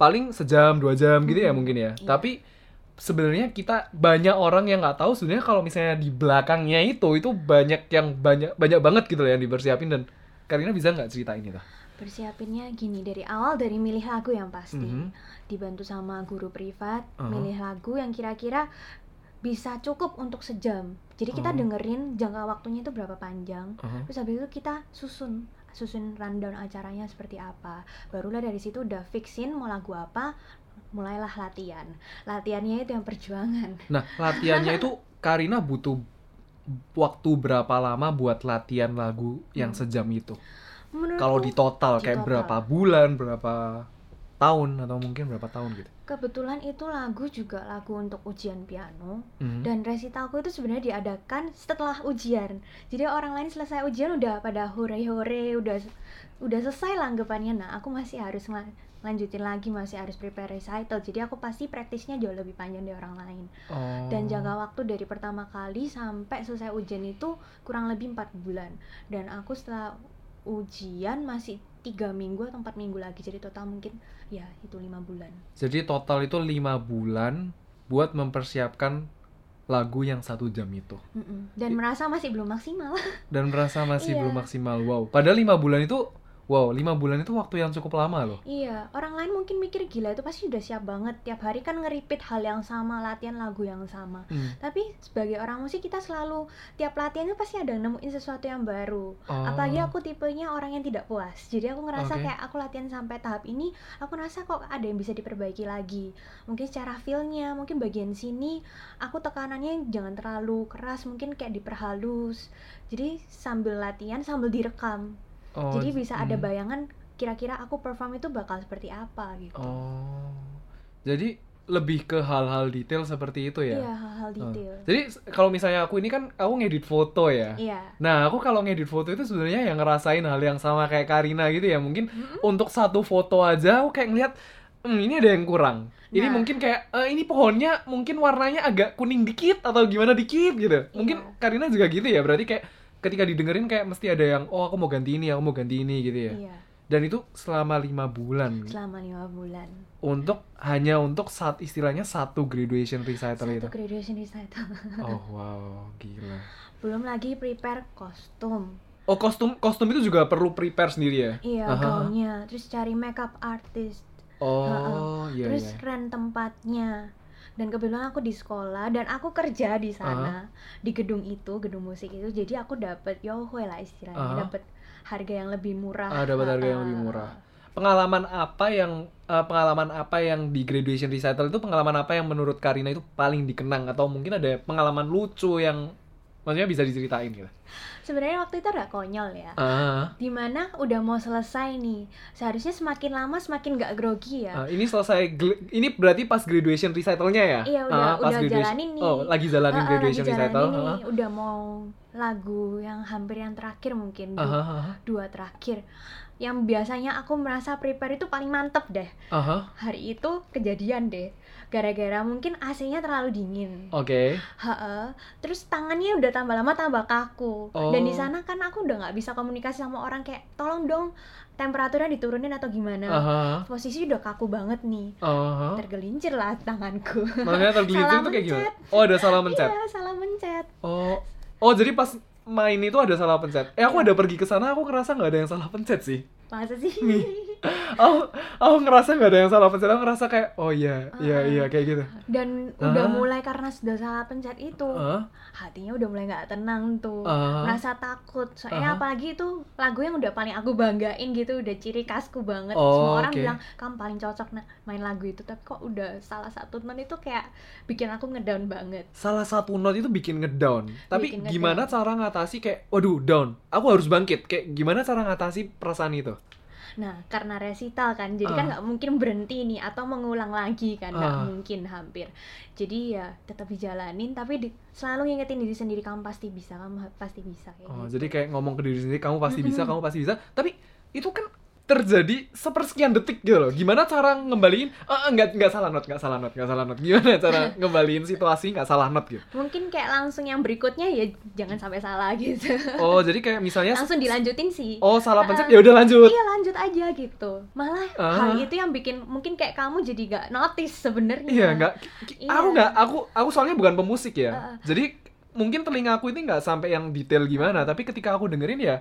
paling sejam dua jam gitu ya Mhm, mungkin ya. iya. Tapi sebenarnya kita banyak orang yang nggak tahu sebenarnya kalau misalnya di belakangnya itu itu banyak yang banyak banyak banget gitu loh yang dipersiapin dan Karina bisa nggak ceritain itu? Persiapinnya gini dari awal dari milih lagu yang pasti. Mhm. Dibantu sama guru privat, Uh-huh. milih lagu yang kira-kira bisa cukup untuk sejam. Jadi kita Oh. dengerin jangka waktunya itu berapa panjang. Uh-huh. Terus habis itu kita susun susun rundown acaranya seperti apa. Barulah dari situ udah fixin mau lagu apa, mulailah latihan. Latihannya itu yang perjuangan. Nah, latihannya itu [laughs] Karina butuh waktu berapa lama buat latihan lagu yang Hmm. sejam itu? Kalau di total di kayak total. berapa bulan, berapa tahun atau mungkin berapa tahun gitu? kebetulan itu lagu juga lagu untuk ujian piano. Mhm. dan resitalku itu sebenarnya diadakan setelah ujian jadi orang lain selesai ujian udah pada hore hore udah udah selesai lah anggapannya nah aku masih harus lanjutin lagi masih harus prepare recital jadi aku pasti praktisnya jauh lebih panjang dari orang lain Oh. dan jangka waktu dari pertama kali sampai selesai ujian itu kurang lebih empat bulan dan aku setelah ujian masih tiga minggu atau empat minggu lagi jadi total mungkin ya itu lima bulan Jadi total itu lima bulan buat mempersiapkan lagu yang satu jam itu Mm-mm. dan merasa masih belum maksimal [laughs] dan merasa masih Iya. belum maksimal. Wow. Padahal lima bulan itu, wow, lima bulan itu waktu yang cukup lama loh. Iya, orang lain mungkin mikir gila itu pasti udah siap banget tiap hari kan nge-repeat hal yang sama, latihan lagu yang sama. Hmm. Tapi sebagai orang musik kita selalu tiap latihan itu pasti ada nemuin sesuatu yang baru. Oh. Apalagi aku tipenya orang yang tidak puas. Jadi aku ngerasa Oke. kayak aku latihan sampai tahap ini, aku ngerasa kok ada yang bisa diperbaiki lagi. Mungkin secara feel-nya, mungkin bagian sini aku tekanannya jangan terlalu keras, mungkin kayak diperhalus. Jadi sambil latihan sambil direkam. Oh, Jadi bisa ada hmm. bayangan kira-kira aku perform itu bakal seperti apa gitu. Oh. Jadi lebih ke hal-hal detail seperti itu ya. Iya, hal-hal Oh. detail. Jadi s- kalau misalnya aku ini kan aku ngedit foto ya. Iya. Nah, aku kalau ngedit foto itu sebenarnya yang ngerasain hal yang sama kayak Karina gitu ya. Mungkin untuk satu foto aja aku kayak ngeliat, hmm, ini ada yang kurang. Ini Nah. mungkin kayak, "Eh, ini pohonnya mungkin warnanya agak kuning dikit atau gimana dikit gitu. Mungkin Iya. Karina juga gitu ya. Berarti kayak ketika didengerin kayak mesti ada yang, oh aku mau ganti ini, aku mau ganti ini gitu ya. Iya, Dan itu selama lima bulan selama lima bulan. untuk hanya untuk saat istilahnya satu graduation recital itu. Satu graduation recital. [laughs] Oh wow, gila. Belum lagi prepare kostum. Oh kostum kostum itu juga perlu prepare sendiri ya? Iya, gaunnya. Terus cari makeup artist. Oh iya Terus iya. rent tempatnya. Dan kebetulan aku di sekolah dan aku kerja di sana di gedung itu, gedung musik itu. Jadi aku dapet yohwe lah istilahnya, Aha. dapet harga yang lebih murah. Ah, dapat harga yang Ha-ha. lebih murah. Pengalaman apa yang eh, pengalaman apa yang di graduation recital itu pengalaman apa yang menurut Karina itu paling dikenang atau mungkin ada pengalaman lucu yang maksudnya bisa diceritain gitu. Sebenarnya waktu itu ada konyol ya. Ah, Di mana udah mau selesai nih. Seharusnya semakin lama semakin gak grogi ya. ah, ini selesai ini berarti pas graduation recitalnya ya? Iya, udah- Ah, pas udah graduation- jalanin nih. Oh, lagi jalanin Ah, ah, graduation lagi recital. jalanin Ah, nih, udah mau lagu yang hampir yang terakhir mungkin ah, ah, dua terakhir yang biasanya aku merasa prepare itu paling mantep deh ah, ah. hari itu kejadian deh gara-gara mungkin AC-nya terlalu dingin Oke. Heeh. terus tangannya udah tambah lama tambah kaku dan di Oh. sana kan aku udah nggak bisa komunikasi sama orang kayak tolong dong temperaturnya diturunin atau gimana Ah, ah, posisi udah kaku banget nih ah, ah. tergelincir lah tanganku Makanya [laughs] tergelincir Salah itu kayak gimana? Oh, ada salah mencet. iya salah mencet Oh, oh jadi pas main itu ada salah pencet. Eh aku ada pergi ke sana, aku ngerasa nggak ada yang salah pencet sih. Masa sih aku aku ngerasa nggak ada yang salah pencet aku ngerasa kayak oh iya iya Ah. iya kayak gitu dan udah Ah. mulai karena sudah salah pencet itu Hah? hatinya udah mulai nggak tenang tuh Ah. merasa takut soalnya Aha. apalagi itu lagu yang udah paling aku banggain gitu udah ciri khasku banget Oh, semua orang oke. bilang kamu paling cocok nah, main lagu itu tapi kok udah salah satu teman itu kayak bikin aku ngedown banget salah satu note itu bikin ngedown tapi Bikin gimana ngedown. cara ngatasi kayak waduh down aku harus bangkit kayak gimana cara ngatasi perasaan itu nah karena resital kan jadi kan Ah. nggak mungkin berhenti nih atau mengulang lagi kan nggak Ah. mungkin hampir jadi ya tetap dijalanin tapi di- selalu ngingetin diri sendiri kamu pasti bisa kamu pasti bisa kayak oh gitu. jadi kayak ngomong ke diri sendiri kamu pasti bisa kamu pasti bisa tapi itu kan terjadi sepersekian detik gitu loh gimana cara ngembaliin eh nggak nggak salah not nggak salah not nggak salah not gimana cara [laughs] ngembaliin situasi nggak salah not gitu mungkin kayak langsung yang berikutnya ya jangan sampai salah gitu oh jadi kayak misalnya langsung dilanjutin sih oh salah pencet ya udah lanjut iya lanjut aja gitu malah Ah. hal itu yang bikin mungkin kayak kamu jadi gak notice sebenarnya Iya, nggak. ki- ki- Iya. Aku nggak. Aku aku soalnya bukan pemusik ya. Heeh. Jadi mungkin telinga aku ini nggak sampai yang detail gimana. Tapi ketika aku dengerin ya,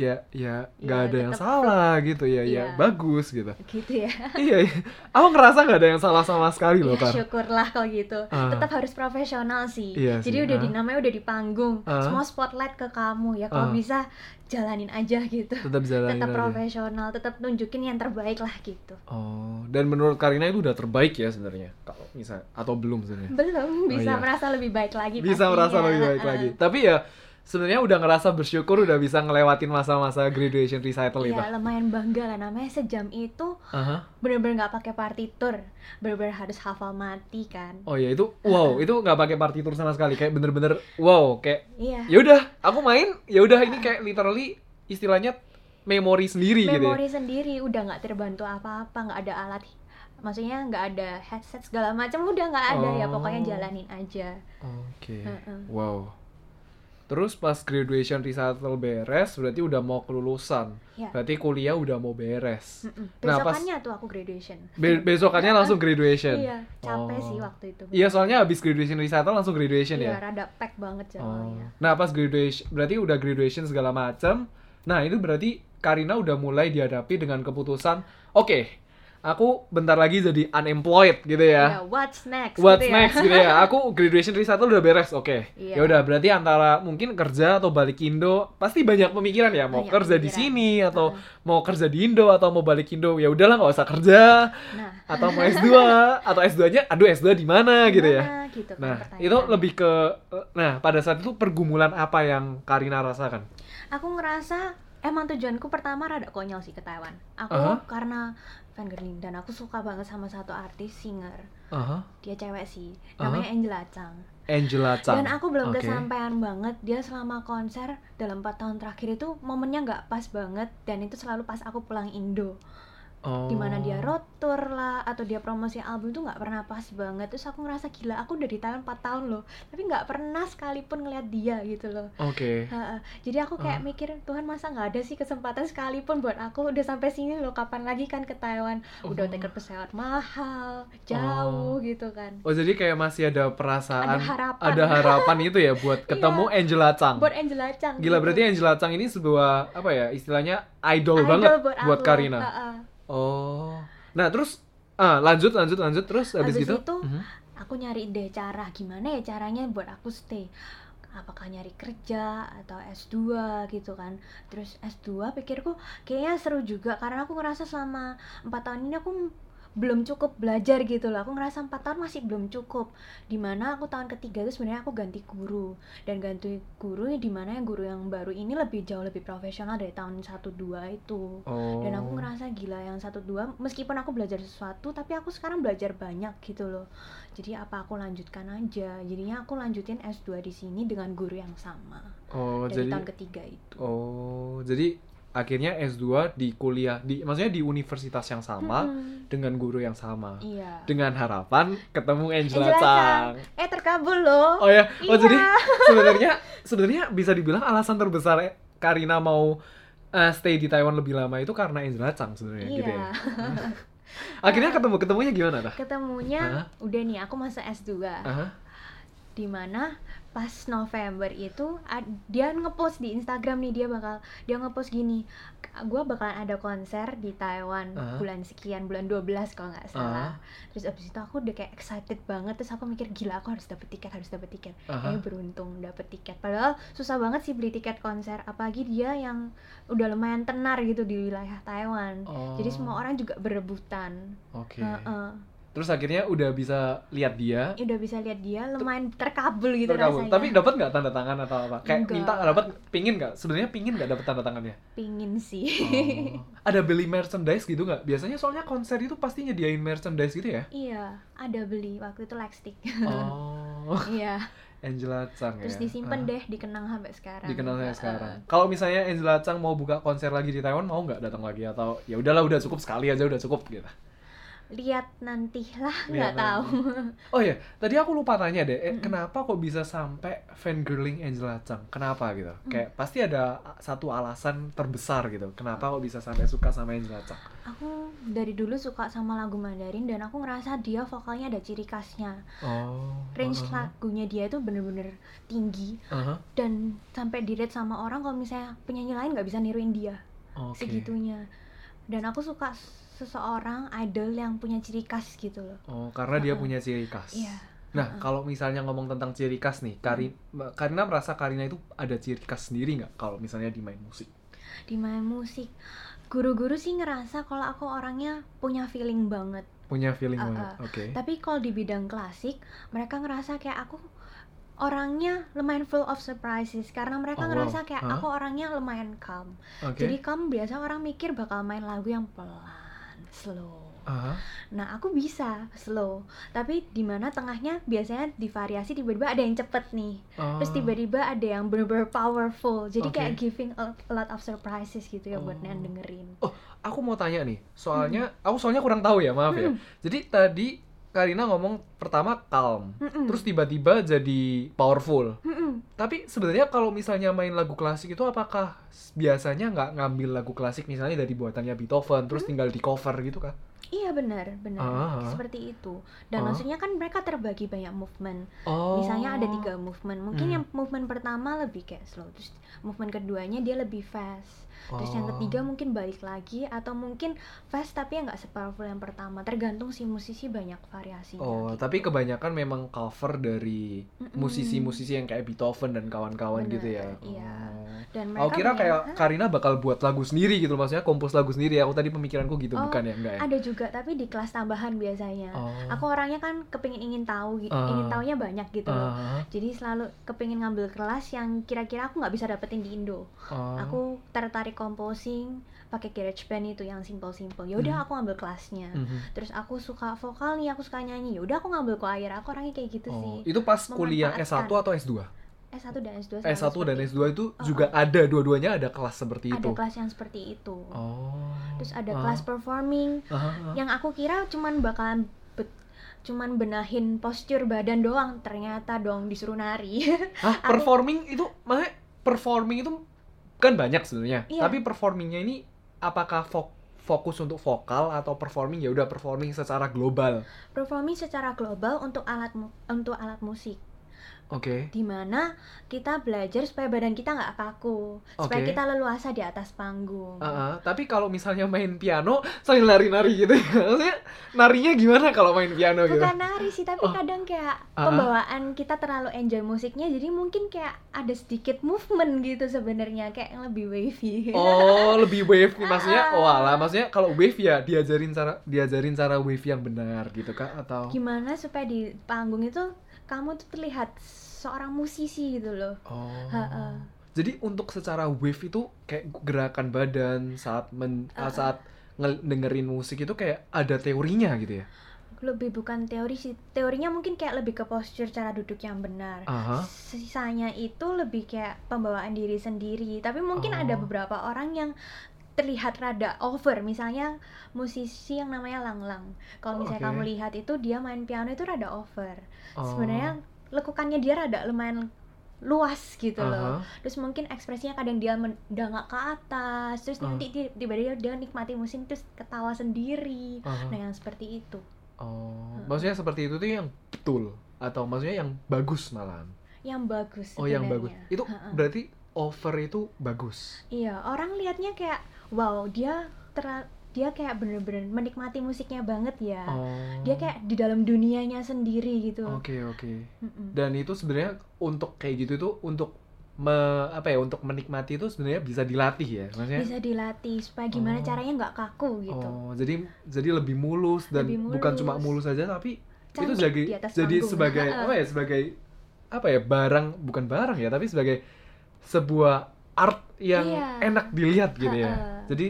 ya, ya nggak Iya, ada yang salah gitu ya, ya Iya. bagus gitu. gitu ya [laughs] iya, iya. Aku ngerasa nggak ada yang salah sama sekali loh, ya Kak. syukurlah kalau gitu Ah. tetap harus profesional sih Iya jadi sih, udah ah. di namanya udah di panggung Ah. semua spotlight ke kamu ya kalau Ah. bisa jalanin aja gitu Tetap jalanin tetap aja. profesional tetap tunjukin yang terbaik lah gitu Oh, dan menurut Karina itu udah terbaik ya sebenarnya. Kalau misal atau belum sebenarnya? belum bisa iya. merasa lebih baik lagi Bisa pastinya. merasa lebih baik Ah. lagi. Tapi ya sebenarnya udah ngerasa bersyukur udah bisa ngelewatin masa-masa graduation recital itu. Iya lumayan bangga lah namanya sejam itu Aha. bener-bener nggak pakai partitur bener-bener harus hafal mati kan Oh iya itu wow itu nggak pakai partitur sama sekali kayak bener-bener wow kayak iya ya udah aku main ya udah ini kayak literally istilahnya memori sendiri gitu ya. memori sendiri udah nggak terbantu apa-apa nggak ada alat maksudnya nggak ada headset segala macam udah nggak ada ya Oh. pokoknya jalanin aja Oke. Heeh. Wow. Terus pas graduation recital beres berarti udah mau kelulusan. ya Berarti kuliah udah mau beres. Mm-mm. Nah, pas- besokannya tuh aku graduation Be- besokannya langsung [laughs] graduation. iya capek Oh. sih waktu itu Iya soalnya habis graduation recital langsung graduation iya ya. rada pack banget Oh. jadwalnya Nah pas graduation berarti udah graduation segala macam. Nah itu berarti Karina udah mulai dihadapi dengan keputusan, oke, aku bentar lagi jadi unemployed gitu ya ya. what's next What's gitu ya. next gitu ya? Aku [laughs] graduation recital udah beres, oke. Iya. Ya udah berarti antara mungkin kerja atau balik Indo, pasti banyak pemikiran ya mau Banyak kerja di pemikiran. sini atau Heeh. mau kerja di Indo atau mau balik Indo. Ya udahlah nggak usah kerja nah atau mau S2 atau S2-nya aduh S2 di mana gitu ya. gitu kan Nah, itu lebih ke nah, pada saat itu pergumulan apa yang Karina rasakan? aku ngerasa emang tujuanku pertama rada konyol sih ke Taiwan aku Aha. karena dan aku suka banget sama satu artis singer Aha. dia cewek sih namanya Angela Chang Angela Chang. dan aku belum Oke. kesampaian banget dia selama konser dalam 4 tahun terakhir itu momennya nggak pas banget dan itu selalu pas aku pulang Indo Oh. di mana dia road tour lah atau dia promosi album tuh nggak pernah pas banget terus aku ngerasa gila aku udah di Taiwan 4 tahun loh tapi nggak pernah sekalipun ngeliat dia gitu loh Oke. Ha-ha. Jadi aku kayak Ah. mikir Tuhan masa nggak ada sih kesempatan sekalipun buat aku udah sampai sini loh kapan lagi kan ke Taiwan udah Oh. tiket pesawat mahal jauh gitu kan Oh, jadi kayak masih ada perasaan Ada harapan. ada harapan itu ya buat [laughs] ketemu Angela Chang. buat Angela Chang Gila gitu. berarti Angela Chang ini sebuah apa ya istilahnya idol, Idol banget buat, buat. Karina. Ha-ha. Oh. Nah, terus ah lanjut lanjut lanjut terus habis, Habis gitu. itu, Mhm. aku nyari deh cara gimana ya caranya buat aku stay apakah nyari kerja atau S2 gitu kan terus S2 pikirku kayaknya seru juga karena aku ngerasa selama empat tahun ini aku belum cukup belajar gitu loh. Aku ngerasa empat tahun masih belum cukup. Di mana aku tahun ketiga itu sebenarnya aku ganti guru. Dan ganti guru di mana yang guru yang baru ini lebih jauh lebih profesional dari tahun 1 2 itu. Oh. dan aku ngerasa gila yang satu dua meskipun aku belajar sesuatu tapi aku sekarang belajar banyak gitu loh. Jadi apa aku lanjutkan aja? Jadinya aku lanjutin S2 di sini dengan guru yang sama Oh, dari jadi tahun ketiga itu. Oh, jadi akhirnya S2 di kuliah di maksudnya di universitas yang sama Mm-mm. dengan guru yang sama. iya Dengan harapan ketemu Angela, Angela Chang. Chang. eh terkabul loh Oh ya, oh Iya. jadi [laughs] sebenarnya sebenarnya bisa dibilang alasan terbesar Karina mau eh, stay di Taiwan lebih lama itu karena Angela Chang sebenarnya iya gitu ya. [laughs] Akhirnya ketemu ketemunya gimana dah? ketemunya Hah? udah nih aku masa S2 Aha. di mana pas November itu dia ngepost di Instagram nih dia bakal dia ngepost gini gue bakalan ada konser di Taiwan Ah. bulan sekian bulan 12 kalau nggak salah terus abis itu aku udah kayak excited banget terus aku mikir gila aku harus dapet tiket harus dapet tiket Aha. eh beruntung dapet tiket padahal susah banget sih beli tiket konser apalagi dia yang udah lumayan tenar gitu di wilayah Taiwan jadi Oh, semua orang juga berebutan Oke. Heeh. Terus akhirnya udah bisa lihat dia. udah bisa lihat dia lumayan terkabul gitu terkabul. rasanya Tapi dapat nggak tanda tangan atau apa? Kayak Enggak. minta dapat pingin nggak? Sebenarnya pingin nggak dapat tanda tangannya? pingin sih Oh. Ada beli merchandise gitu nggak? Biasanya soalnya konser itu pasti nyediain merchandise gitu ya? iya ada beli waktu itu lightstick Oh, [laughs] iya Angela Chang terus ya. disimpan Ah, deh dikenang sampai sekarang saya Heeh. sekarang. Kalau misalnya Angela Chang mau buka konser lagi di Taiwan, mau nggak datang lagi atau ya udahlah udah cukup sekali aja udah cukup gitu. Lihat nanti lah Lihat nggak tahu [laughs] Oh iya, tadi aku lupa tanya deh, eh, Mm-mm. kenapa kok bisa sampai fangirling Angela Chang? Kenapa gitu? Mm. Kayak pasti ada satu alasan terbesar gitu. Kenapa kok bisa sampai suka sama Angela Chang? aku dari dulu suka sama lagu Mandarin dan aku ngerasa dia vokalnya ada ciri khasnya Oh. range uh-huh. lagunya dia itu bener-bener tinggi Uh-huh. dan sampai di rate sama orang kalau misalnya penyanyi lain nggak bisa niruin dia Oke. segitunya dan aku suka seseorang idol yang punya ciri khas gitu loh Oh, karena dia Uh-uh. punya ciri khas. iya Nah, Uh-uh. kalau misalnya ngomong tentang ciri khas nih, Kari, Karina merasa Karina itu ada ciri khas sendiri nggak kalau misalnya di main musik? di main musik guru-guru sih ngerasa kalau aku orangnya punya feeling banget Punya feeling Uh-uh. banget. Oke. tapi kalau di bidang klasik mereka ngerasa kayak aku orangnya lumayan full of surprises karena mereka Oh, wow. ngerasa kayak Hah? aku orangnya lumayan calm Oke. jadi calm biasa orang mikir bakal main lagu yang pelan slow Aha. Nah, aku bisa slow, tapi di mana tengahnya biasanya divariasi tiba-tiba ada yang cepet nih. Terus Oh. tiba-tiba ada yang bener-bener powerful. Jadi Oke. kayak giving a a lot of surprises gitu ya buat Oh. yang dengerin. aku mau tanya nih, soalnya aku soalnya kurang tahu ya, maaf ya. Hmm. Jadi tadi Karina ngomong pertama calm, Mm-mm. terus tiba-tiba jadi powerful. Mm-mm. Tapi sebenarnya kalau misalnya main lagu klasik itu apakah biasanya nggak ngambil lagu klasik misalnya dari buatannya Beethoven terus tinggal di cover gitu kah? Iya benar, benar. Ah. Seperti itu. Dan Ah. maksudnya kan mereka terbagi banyak movement. Oh. Misalnya ada tiga movement. Mungkin Hmm. yang movement pertama lebih kayak slow, terus movement keduanya dia lebih fast. Terus yang Oh. ketiga mungkin balik lagi atau mungkin fast tapi yang nggak sepowerful yang pertama. Tergantung si musisi banyak variasinya. Oh, gitu. tapi kebanyakan memang cover dari musisi-musisi yang kayak Beethoven dan kawan-kawan gitu ya. iya. Oh. Dan Aku mereka kira banyak- kayak Hah? Karina bakal buat lagu sendiri gitu, maksudnya kompos lagu sendiri. Aku tadi pemikiranku gitu, Oh, bukan ya? Enggak ya? ada juga tapi di kelas tambahan biasanya. Oh. Aku orangnya kan kepingin ingin tahu, Ah. ingin taunya banyak gitu loh. Ah, Jadi selalu kepingin ngambil kelas yang kira-kira aku nggak bisa dapetin di Indo. oh. Aku tertarik composing pakai GarageBand itu yang simple-simple. Ya udah Mhm. aku ngambil kelasnya. Mhm. Terus aku suka vokal nih, aku suka nyanyi. Ya udah aku ngambil choir. Aku orangnya kayak gitu Oh, sih. itu pas kuliah S1 Memanfaatkan. atau S2? S1 dan S2 sama S1 dan seperti- S2 itu Oh, juga ada dua-duanya ada kelas seperti ada itu. kelas yang seperti itu. Oh. Terus ada Ah. kelas performing Ah, ah. yang aku kira cuman bakalan cuman benahin postur badan doang ternyata dong disuruh nari Hah, [laughs] Aku- performing itu maksudnya performing itu kan banyak sebenarnya. Iya. Tapi performingnya ini apakah fok- fokus untuk vokal atau performing ya udah performing secara global. performing secara global untuk alat untuk alat musik Oke. di mana kita belajar supaya badan kita nggak kaku supaya Oke. kita leluasa di atas panggung Ah, ah. tapi kalau misalnya main piano sambil nari-nari gitu ya. Maksudnya narinya gimana kalau main piano gitu? bukan nari sih tapi Oh. kadang kayak Ah. pembawaan kita terlalu enjoy musiknya jadi mungkin kayak ada sedikit movement gitu sebenarnya kayak yang lebih wavy Oh, [laughs] lebih wave nih maksudnya. Ah. Oh, alah, maksudnya kalau wave ya diajarin cara diajarin cara wave yang benar gitu Kak atau gimana supaya di panggung itu kamu tuh terlihat seorang musisi gitu loh Oh. Ha-ha. Jadi untuk secara wave itu kayak gerakan badan saat men, Ah, ah. saat nge- dengerin musik itu kayak ada teorinya gitu ya. lebih bukan teori sih teorinya mungkin kayak lebih ke postur cara duduk yang benar Aha. sisanya itu lebih kayak pembawaan diri sendiri tapi mungkin ada Oh. beberapa orang yang terlihat rada over misalnya musisi yang namanya Lang Lang kalau Oh, misalnya oke. kamu lihat itu dia main piano itu rada over Oh. sebenarnya lekukannya dia rada lumayan luas gitu loh Aha. terus mungkin ekspresinya kadang dia mendangak ke atas terus Ah. nanti ti- tiba-tiba dia nikmati musik terus ketawa sendiri Aha. nah yang seperti itu Oh, maksudnya seperti itu tuh yang betul. atau maksudnya yang bagus malahan yang bagus oh yang bagus itu Ha-ha. berarti over itu bagus Iya, orang liatnya kayak wow, dia ter dia kayak bener-bener menikmati musiknya banget ya. oh Dia kayak di dalam dunianya sendiri gitu. oke oke Mm-mm. dan itu sebenarnya untuk kayak gitu tuh untuk me- apa ya untuk menikmati itu sebenarnya bisa dilatih ya maksudnya Bisa dilatih supaya gimana Oh. caranya nggak kaku gitu. oh jadi jadi lebih mulus dan Lebih bukan cuma mulus. mulus saja tapi itu Cantik jadi atas jadi panggung. sebagai [laughs] apa ya sebagai apa ya barang bukan barang ya tapi sebagai sebuah art yang Iya. enak dilihat gitu ya. Jadi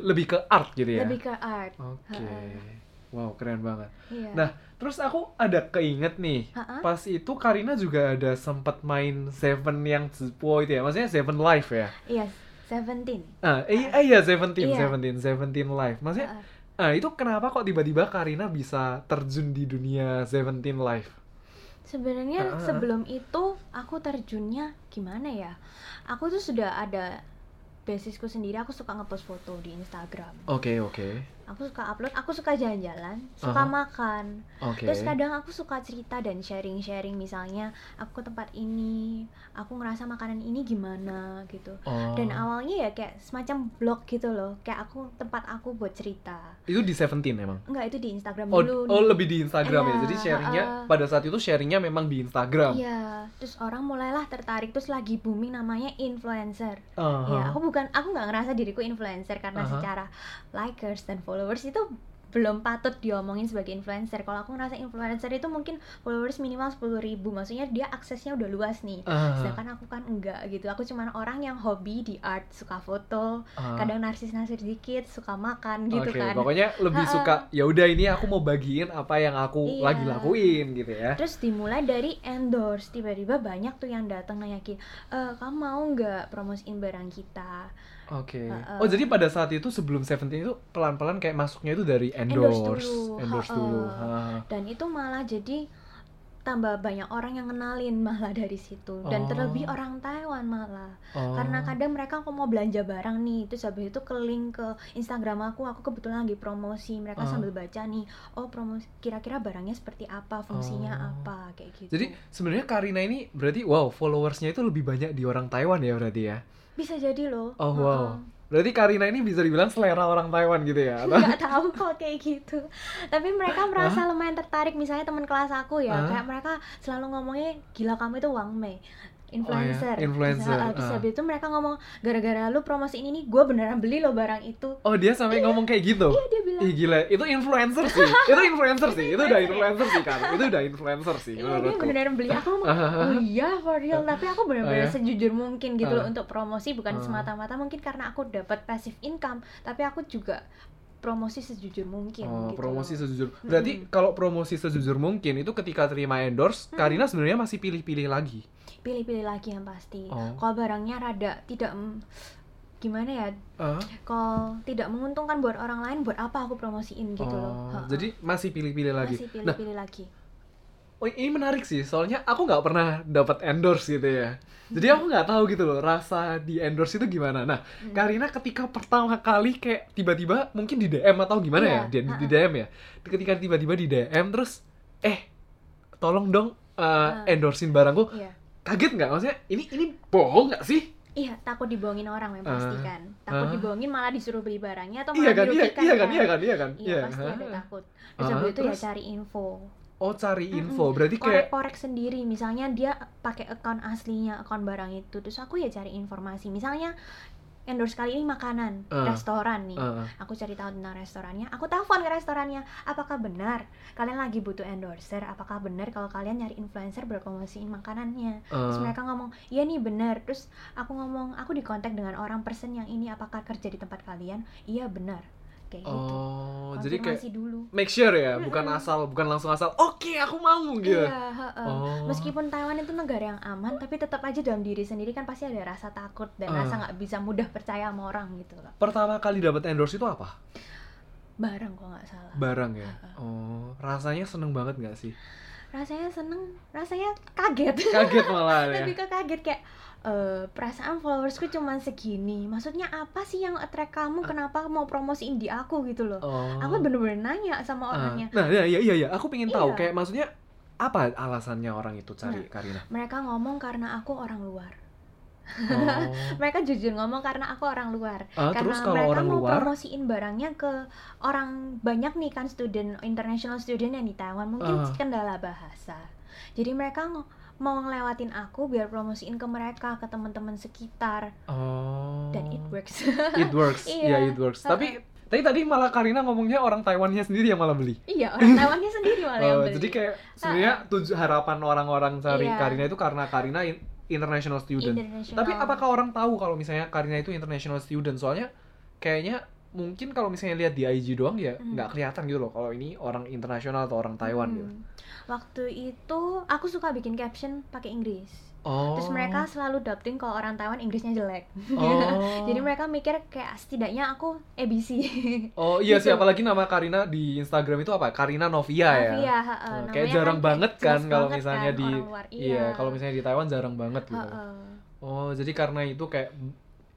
lebih ke art gitu ya Lebih ke art. oke Ha-ha. wow keren banget Iya. nah terus aku ada keinget nih Ha-ha. pas itu Karina juga ada sempat main Seven yang Zupo itu ya maksudnya Seven Live ya Iya, Seventeen. ah eh, eh, iya Seventeen Iya. Seventeen Seventeen Live maksudnya Ha-ha. ah itu kenapa kok tiba-tiba Karina bisa terjun di dunia Seventeen Live Sebenarnya sebelum itu aku terjunnya gimana ya? Aku tuh sudah ada basisku sendiri. Aku suka ngepost foto di Instagram. oke oke Aku suka upload. Aku suka jalan-jalan. Suka Aha. makan. oke Terus kadang aku suka cerita dan sharing-sharing misalnya aku ke tempat ini, aku ngerasa makanan ini gimana gitu. Oh. Dan awalnya ya kayak semacam blog gitu loh, kayak aku tempat aku buat cerita. itu di Seventeen emang Enggak itu di Instagram Oh, dulu. oh lebih di Instagram ya. Iya, Jadi sharingnya ha-ha. pada saat itu sharingnya memang di Instagram. Iya, terus orang mulailah tertarik terus lagi booming namanya influencer. Aha. Ya, aku bukan aku nggak ngerasa diriku influencer karena Aha. secara likers dan followers itu belum patut diomongin sebagai influencer. Kalau aku ngerasa influencer itu mungkin followers minimal 10.000 ribu, maksudnya dia aksesnya udah luas nih. Ah, Sedangkan aku kan enggak gitu. Aku cuman orang yang hobi di art, suka foto, ah. kadang narsis-narsis dikit, suka makan gitu Oke, kan. pokoknya lebih Ha-ha. suka ya udah ini aku mau bagiin apa yang aku Iya. lagi lakuin gitu ya. Terus dimulai dari endorse, tiba-tiba banyak tuh yang datang nanyakin, e, kamu mau nggak promosiin barang kita? Oke. Ha-ha. Oh, jadi pada saat itu sebelum Seventeen itu pelan-pelan kayak masuknya itu dari Endorse endorse, dulu, endorse dulu. Ha. Dan itu malah jadi tambah banyak orang yang kenalin malah dari situ dan Oh. terlebih orang Taiwan malah Oh. karena kadang mereka aku mau belanja barang nih terus habis itu ke link ke Instagram aku aku kebetulan lagi promosi mereka Oh. sambil baca nih oh promosi kira-kira barangnya seperti apa fungsinya Oh. apa kayak gitu Jadi sebenarnya Karina ini berarti wow followersnya itu lebih banyak di orang Taiwan ya berarti ya. Bisa jadi loh Oh wow. Heeh. Berarti Karina ini bisa dibilang selera orang Taiwan gitu ya? Atau? [laughs] nggak tahu kok kayak gitu tapi mereka merasa lumayan tertarik misalnya teman kelas aku ya Hah? kayak mereka selalu ngomongnya gila kamu itu Wang Mei influencer, Oh ya, influencer, Terus, terus ah. habis itu mereka ngomong gara-gara lu promosi ini nih gue beneran beli lo barang itu Oh dia sampai ngomong kayak gitu? iya dia bilang Ih gila, itu influencer sih. [laughs] itu influencer sih. Itu udah influencer sih kan. Itu udah influencer sih Iya dia beneran beli aku ngomong oh iya for real tapi aku bener-bener Oh, ya? sejujur mungkin gitu loh Ah. untuk promosi bukan Ah. semata-mata mungkin karena aku dapat passive income tapi aku juga promosi sejujur mungkin Oh, gitu promosi loh. sejujur. Berarti kalau promosi sejujur mungkin itu ketika terima endorse, Karina sebenarnya masih pilih-pilih lagi. Pilih-pilih lagi yang pasti Oh. kalau barangnya rada tidak gimana ya Ah, kalau tidak menguntungkan buat orang lain buat apa aku promosiin gitu loh oh, Ha-ha. jadi masih pilih-pilih lagi. masih Nah, pilih-pilih lagi oh, ini menarik sih. Soalnya aku nggak pernah dapat endorse gitu ya. Jadi aku nggak tahu gitu loh rasa di endorse itu gimana. Nah, Hmm. Karina ketika pertama kali kayak tiba-tiba mungkin di DM atau gimana Iya, ya? Di, di. DM ya. Ketika tiba-tiba di DM terus eh tolong dong uh, Ah. endorsein barangku. iya Kaget nggak? Maksudnya ini ini bohong nggak sih? iya takut dibohongin orang yang pasti Ah. kan takut Ah. dibohongin malah disuruh beli barangnya atau Iya malah kan, iya, dirugikan iya kan, iya kan, iya kan. iya pasti ada ha. takut terus Ah, habis itu ya cari info Oh cari info, berarti kayak korek-korek sendiri misalnya dia pakai account aslinya account barang itu terus aku ya cari informasi misalnya endorse kali ini makanan Ah. restoran nih. Ah, aku cari tahu tentang restorannya aku telepon ke restorannya apakah benar kalian lagi butuh endorser? Apakah benar kalau kalian nyari influencer berpromosiin makanannya? Terus ah. mereka ngomong iya nih benar. Terus aku ngomong aku di kontak dengan orang person yang ini apakah kerja di tempat kalian? Iya benar kayak gitu Oh, jadi kayak dulu make sure ya, bukan asal, bukan langsung asal. Oke, aku mau gitu. Iya, heeh. Oh. Meskipun Taiwan itu negara yang aman, tapi tetap aja dalam diri sendiri kan pasti ada rasa takut dan Ah. rasa nggak bisa mudah percaya sama orang gitu loh. Pertama kali dapat endorse itu apa? Barang kok nggak salah. Barang ya. Oh, rasanya seneng banget nggak sih? rasanya seneng, rasanya kaget. Kaget malah ya. [laughs] Lebih ke kaget kayak eh, perasaan followersku cuma segini. Maksudnya apa sih yang attract kamu? Kenapa mau promosiin di aku gitu loh? Oh. Aku bener-bener nanya sama Ah. orangnya. Nah, ya, iya iya iya, aku pengen tahu Iya. kayak maksudnya apa alasannya orang itu cari Nah. Karina? Mereka ngomong karena aku orang luar. Oh. [laughs] Mereka jujur ngomong karena aku orang luar. Ah, karena terus kalau mereka orang mau luar, promosiin barangnya ke orang banyak nih kan student international student yang di Taiwan mungkin Ah. kendala bahasa jadi mereka ng- mau ngelewatin aku biar promosiin ke mereka ke teman-teman sekitar oh, dan it works it works, [laughs] Iya. ya it works. Tapi tapi tadi malah Karina ngomongnya orang Taiwannya sendiri yang malah beli. iya orang [laughs] Taiwannya sendiri malah yang Oh, beli jadi kayak sebenarnya tujuh harapan orang-orang cari Iya. Karina itu karena Karina in- international student. international Tapi apakah orang tahu kalau misalnya Karina itu international student? Soalnya kayaknya mungkin kalau misalnya lihat di IG doang ya Hmm. nggak kelihatan gitu loh kalau ini orang internasional atau orang Taiwan Hmm. gitu. waktu itu aku suka bikin caption pakai Inggris Oh. terus mereka selalu dubbing kalau orang Taiwan Inggrisnya jelek Oh. [laughs] jadi mereka mikir kayak setidaknya aku ABC Oh iya sih Gitu. apalagi nama Karina di Instagram itu apa? Karina Novia ya. Novia, ha-ha. Nah, Namanya kayak jarang kan banget kan kalau misalnya kan di luar. iya, kalau misalnya di Taiwan jarang banget gitu. Ha-ha. Oh, jadi karena itu kayak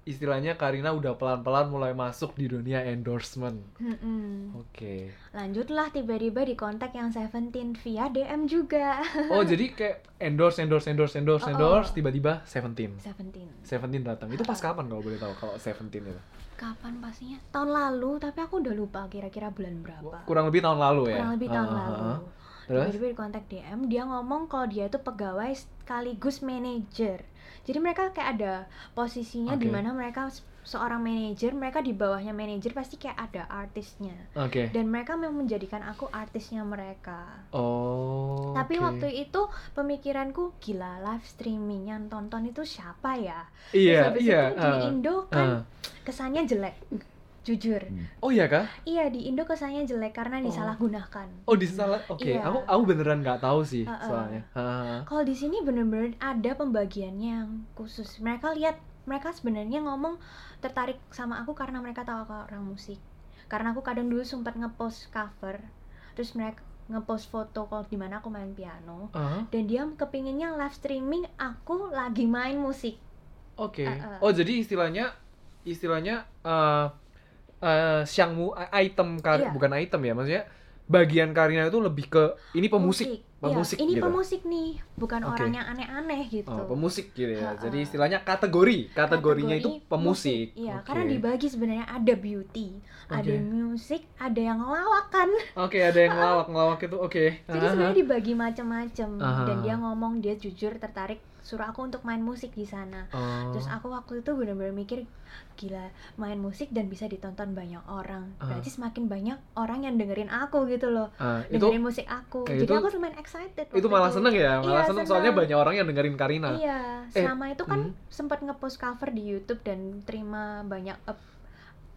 istilahnya Karina udah pelan-pelan mulai masuk di dunia endorsement. Mm-mm. Oke. Lanjutlah tiba-tiba di kontak yang Seventeen via DM juga. Oh, jadi kayak endorse endorse endorse endorse Oh, oh. endorse tiba-tiba Seventeen. Seventeen. Seventeen datang. Itu pas kapan kalau boleh tahu kalau Seventeen itu? Kapan pastinya? Tahun lalu, tapi aku udah lupa kira-kira bulan berapa. Kurang lebih tahun lalu ya. Kurang lebih tahun Ah, ah, lalu. ah. Terus? Tiba-tiba di kontak DM, dia ngomong kalau dia itu pegawai sekaligus manajer. Jadi mereka kayak ada posisinya di Oke. mana mereka se- seorang manajer, mereka di bawahnya manajer pasti kayak ada artisnya. Oke. Dan mereka memang menjadikan aku artisnya mereka. Oh. Tapi oke. waktu itu pemikiranku gila live streaming yang tonton itu siapa ya? Iya, Terus habis iya. itu di ah, Indo kan kesannya jelek. Jujur. Oh iya kah? Iya di Indo kesannya jelek karena Oh. disalahgunakan. Oh di salah. Oke, Iya. aku aku beneran nggak tahu sih Ha-ha. soalnya. Ha-ha. Kalau di sini bener-bener ada pembagiannya yang khusus. Mereka lihat mereka sebenarnya ngomong tertarik sama aku karena mereka tahu aku orang musik. Karena aku kadang dulu sempat ngepost cover, terus mereka ngepost foto kalau di mana aku main piano. Ah, Dan dia kepinginnya live streaming aku lagi main musik. Oke. Ah, ah. Oh jadi istilahnya istilahnya eh eh siangmu item kar Iya. bukan item ya maksudnya bagian Karina itu lebih ke ini pemusik Musik. Pemusik Iya, ini gitu. pemusik nih, bukan Oke. orang yang aneh-aneh gitu. Oh, pemusik gitu ya. Jadi istilahnya kategori, kategorinya itu Kategori pemusik. musik. Iya, Oke. karena dibagi sebenarnya ada beauty, ada Oke. musik, ada yang ngelawakan. Oke, ada yang [laughs] ngelawak-ngelawak itu. Oke. Jadi Ah, sebenarnya dibagi macam-macam Aha. dan dia ngomong dia jujur tertarik suruh aku untuk main musik di sana. oh. Terus aku waktu itu benar-benar mikir gila main musik dan bisa ditonton banyak orang. Berarti semakin banyak orang yang dengerin aku gitu loh. Itu Dengerin musik aku. Jadi itu- aku lumayan excited. itu malah seneng ya, malah Iya, seneng soalnya seneng. banyak orang yang dengerin Karina. Iya, Eh, sama itu kan hmm. sempat ngepost cover di YouTube dan terima banyak up,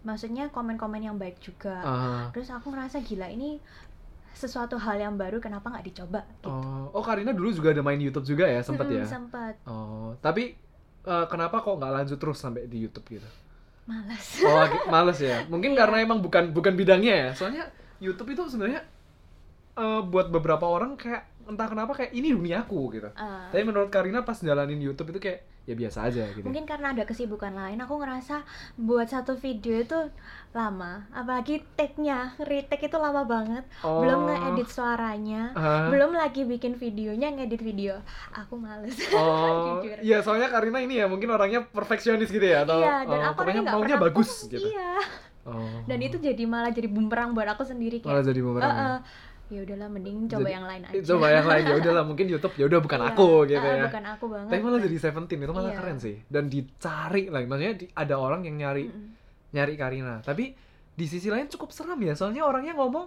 maksudnya komen-komen yang baik juga. Ah. Terus aku ngerasa gila ini sesuatu hal yang baru kenapa nggak dicoba gitu. Oh, oh Karina dulu juga ada main YouTube juga ya, sempet Mm-mm, ya. Sempet. Oh, tapi eh, kenapa kok nggak lanjut terus sampai di YouTube gitu? Malas. Oh, males ya. Mungkin Iya. karena emang bukan bukan bidangnya ya. Soalnya YouTube itu sebenarnya eh, buat beberapa orang kayak entah kenapa kayak ini duniaku gitu. Ah, Tapi menurut Karina pas jalanin YouTube itu kayak ya biasa aja gitu. mungkin karena ada kesibukan lain aku ngerasa buat satu video itu lama apalagi take-nya retake itu lama banget Oh. belum ngeedit suaranya Ah. belum lagi bikin videonya ngedit video aku males [laughs] Oh, Jujur. iya soalnya Karina ini ya mungkin orangnya perfeksionis gitu ya atau iya dan oh, aku orangnya maunya pernah bagus putus, gitu. iya Oh. dan itu jadi malah jadi bumerang buat aku sendiri malah kayak jadi bumerang. "Eh, eh, ya udahlah mending coba Jadi- yang lain [laughs] aja. Coba yang lain. Ya udahlah mungkin YouTube ya udah bukan Iya, aku gitu eh, ya. bukan aku banget. Tapi malah jadi Seventeen itu malah Iya. keren sih. Dan dicari lagi maksudnya di- ada orang yang nyari Mm-mm. nyari Karina. Tapi di sisi lain cukup seram ya soalnya orangnya ngomong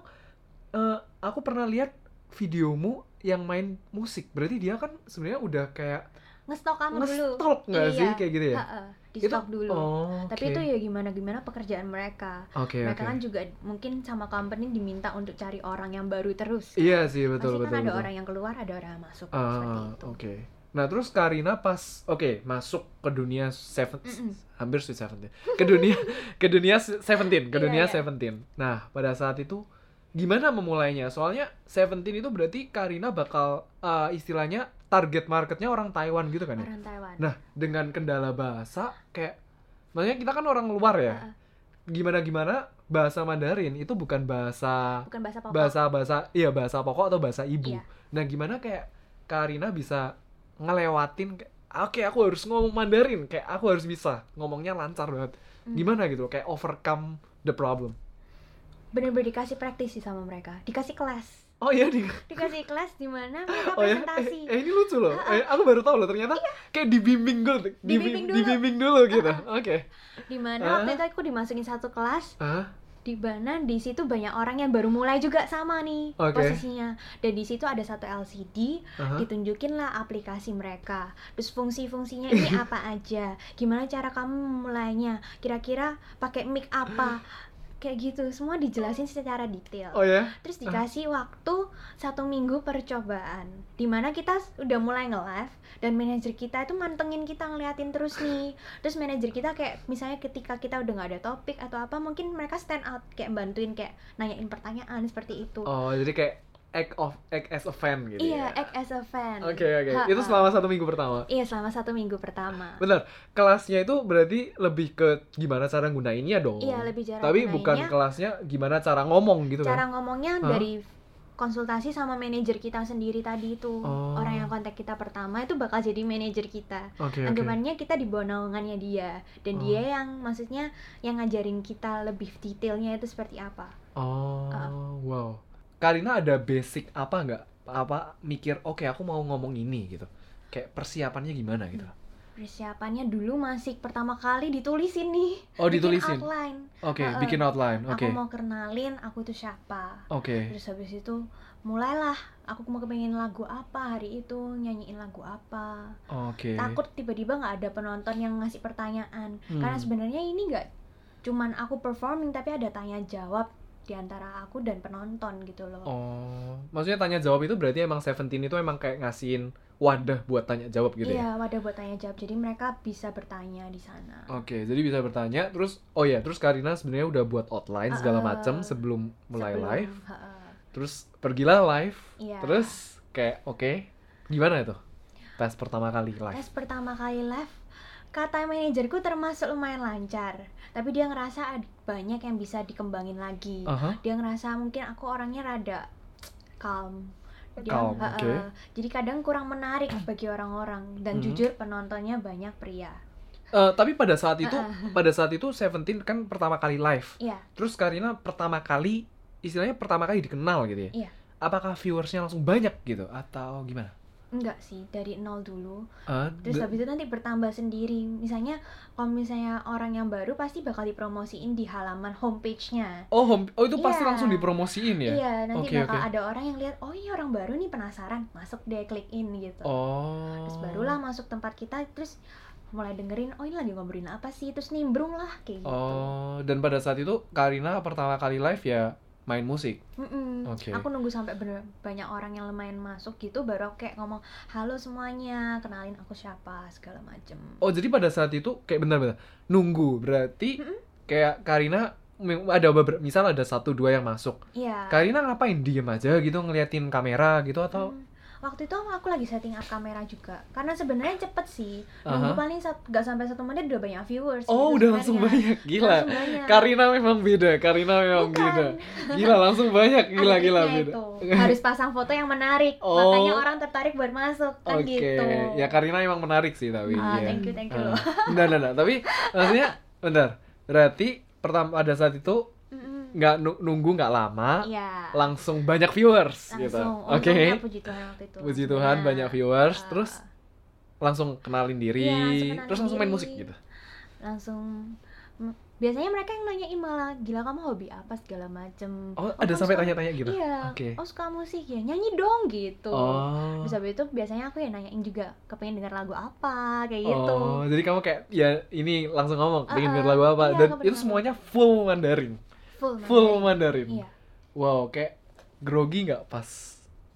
"Eh, aku pernah lihat videomu yang main musik. Berarti dia kan sebenarnya udah kayak ngestok kamu dulu. nge-stalk nggak Iya. sih? Kayak gitu ya? Ha-ha, di stok dulu. Oh, tapi oke. itu ya gimana gimana pekerjaan mereka. Oke mereka oke. kan juga mungkin sama company diminta untuk cari orang yang baru terus iya sih betul pasti betul kan ada betul. orang yang keluar ada orang yang masuk Ah, seperti itu. oke. Nah terus Karina pas oke masuk ke dunia seven Mm-mm. hampir sweet seventeen. Ke dunia [laughs] ke dunia seventeen ke Iya, dunia iya. seventeen. Nah pada saat itu gimana memulainya? Soalnya seventeen itu berarti Karina bakal uh, istilahnya target marketnya orang Taiwan gitu kan ya orang Taiwan nah dengan kendala bahasa kayak maksudnya kita kan orang luar ya Ha-ha. gimana-gimana bahasa Mandarin itu bukan bahasa bukan bahasa pokok bahasa bahasa iya bahasa pokok atau bahasa ibu. Iya. Nah, gimana kayak Karina bisa ngelewatin kayak, oke aku harus ngomong Mandarin, kayak aku harus bisa ngomongnya lancar banget. Hmm. Gimana gitu kayak overcome the problem. bener-bener dikasih praktis sih sama mereka dikasih kelas Oh iya di dikasih kelas di mana mereka [laughs] Oh ya, presentasi eh, eh, ini lucu loh. Eh, aku baru tahu loh ternyata kayak dibimbing dulu, Dibimbing dulu. dibimbing dulu gitu. Oke. di mana Ah. waktu itu aku dimasukin satu kelas Ah, di mana di situ banyak orang yang baru mulai juga sama nih Oke. posisinya dan di situ ada satu LCD aha. ditunjukin lah aplikasi mereka terus fungsi-fungsinya ini [laughs] apa aja gimana cara kamu memulainya kira-kira pakai mic apa [laughs] kayak gitu. Semua dijelasin secara detail. Oh ya. terus dikasih waktu satu minggu percobaan di mana kita udah mulai nge-live dan manajer kita itu mantengin kita ngeliatin terus nih. Terus manajer kita kayak misalnya ketika kita udah nggak ada topik atau apa mungkin mereka stand out kayak bantuin kayak nanyain pertanyaan seperti itu. Oh, jadi kayak act of act as a fan gitu iya ya. act as a fan Oke, oke. Ha-ha. Itu selama satu minggu pertama. iya selama satu minggu pertama Benar. Kelasnya itu berarti lebih ke gimana cara gunainnya dong. iya lebih cara Tapi bukan kelasnya gimana cara ngomong gitu cara kan. ngomongnya Hah? dari konsultasi sama manajer kita sendiri tadi itu Oh. orang yang kontak kita pertama itu bakal jadi manajer kita Oke, oke. anggapannya kita di bawah naungannya dia dan Oh. dia yang maksudnya yang ngajarin kita lebih detailnya itu seperti apa Oh, Ah. wow. Karina ada basic apa nggak? Apa mikir, oke aku mau ngomong ini gitu. Kayak persiapannya gimana gitu. persiapannya dulu masih pertama kali ditulisin nih Oh, bikin ditulisin. outline Oke, Ha-ha. bikin outline. Oke. aku mau kenalin aku tuh siapa Oke. terus habis itu mulailah aku mau kepengen lagu apa hari itu nyanyiin lagu apa Oke. takut tiba-tiba nggak ada penonton yang ngasih pertanyaan Hmm. karena sebenarnya ini nggak cuman aku performing tapi ada tanya jawab di antara aku dan penonton gitu loh Oh, maksudnya tanya jawab itu berarti emang Seventeen itu emang kayak ngasihin wadah buat tanya jawab gitu ya? iya wadah buat tanya jawab jadi mereka bisa bertanya di sana Oke, jadi bisa bertanya. Terus, oh ya, terus Karina sebenarnya udah buat outline segala Uh-uh. macam sebelum mulai Sebelum, live. ha-ha. Terus pergilah live. Iya. Terus kayak oke, gimana itu? Tes pertama kali live. tes pertama kali live kata manajerku termasuk lumayan lancar tapi dia ngerasa banyak yang bisa dikembangin lagi Aha. dia ngerasa mungkin aku orangnya rada calm dia, Calm, ha-ha. oke. jadi kadang kurang menarik bagi orang-orang dan Mhm. jujur penontonnya banyak pria Eh, tapi pada saat itu, Uh-uh. pada saat itu Seventeen kan pertama kali live. iya Terus Karina pertama kali, istilahnya pertama kali dikenal gitu ya? Iya. Apakah viewersnya langsung banyak gitu atau gimana? Enggak sih dari nol dulu Eh, terus habis itu nanti bertambah sendiri misalnya kalau misalnya orang yang baru pasti bakal dipromosiin di halaman homepage-nya Oh, home, oh itu pasti Iya. langsung dipromosiin ya? Iya, nanti Oke, bakal oke. ada orang yang lihat, oh ini orang baru nih penasaran, masuk deh klik in gitu. Oh. Terus barulah masuk tempat kita, terus mulai dengerin, oh ini lagi ngobrolin apa sih, terus nimbrung lah kayak gitu. Oh, dan pada saat itu Karina pertama kali live ya main musik. Mm-mm. Oke. Aku nunggu sampai bener banyak orang yang lumayan masuk gitu, baru aku kayak ngomong, halo semuanya, kenalin aku siapa segala macem. Oh, jadi pada saat itu kayak benar-benar nunggu. Berarti kayak Karina ada beberapa misal ada satu dua yang masuk. Iya. Karina ngapain diem aja gitu ngeliatin kamera gitu atau Hmm. Waktu itu aku lagi setting up kamera juga, karena sebenarnya cepet sih. Aha. Nunggu paling nggak sampai satu menit udah banyak viewers. Oh, gitu udah langsung banyak. Gila. Langsung banyak. Karina memang beda. Karina memang Bukan. beda. Gila, langsung banyak. Gila, Ada gila beda. itu. harus pasang foto yang menarik Oh. makanya orang tertarik buat masuk kan Oke, gitu ya Karina emang menarik sih tapi. Ah, ya. thank you, thank you Ah. loh. Bentar, bentar. Tapi maksudnya, bentar. Berarti pertama pada saat itu. Nggak nu- nunggu nggak lama, Iya. langsung banyak viewers gitu. Oke. untungnya puji Tuhan waktu itu Puji Tuhan Sebenarnya, banyak viewers, ah, terus langsung kenalin diri, Iya, langsung kenalin terus langsung main diri. musik gitu. langsung biasanya mereka yang nanyain malah gila kamu hobi apa segala macem Oh, ada kamu sampai tanya-tanya gitu. iya Oke. oh suka musik ya nyanyi dong gitu Oh. terus habis itu biasanya aku ya nanyain juga kepengen denger lagu apa kayak gitu Oh, jadi kamu kayak ya ini langsung ngomong pengen Ah, denger lagu apa iya, dan itu semuanya full Mandarin. Full Full Mandarin. Mandarin. iya Wow, kayak grogi nggak pas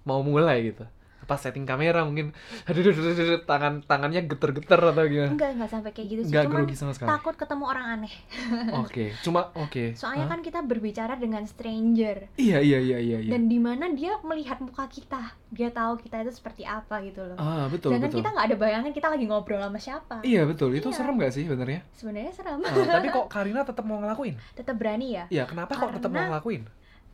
mau mulai gitu? Pas setting kamera mungkin aduh, aduh, aduh, aduh, tangan tangannya geter-geter atau gimana? Enggak enggak sampai kayak gitu sih. Nggak cuman grogi sama sekali. takut ketemu orang aneh. [laughs] Oke cuma oke. Soalnya Hah? kan kita berbicara dengan stranger. Iya iya iya iya iya. Dan di mana dia melihat muka kita. Dia tahu kita itu seperti apa gitu loh. Ah betul sedangkan betul. kita nggak ada bayangan kita lagi ngobrol sama siapa. Iya betul. Itu Iya. serem gak sih sebenarnya? Sebenarnya seram Ah, tapi kok [laughs] Karina tetap mau ngelakuin? Tetap berani ya? Iya, kenapa kok tetap mau Karena- ngelakuin?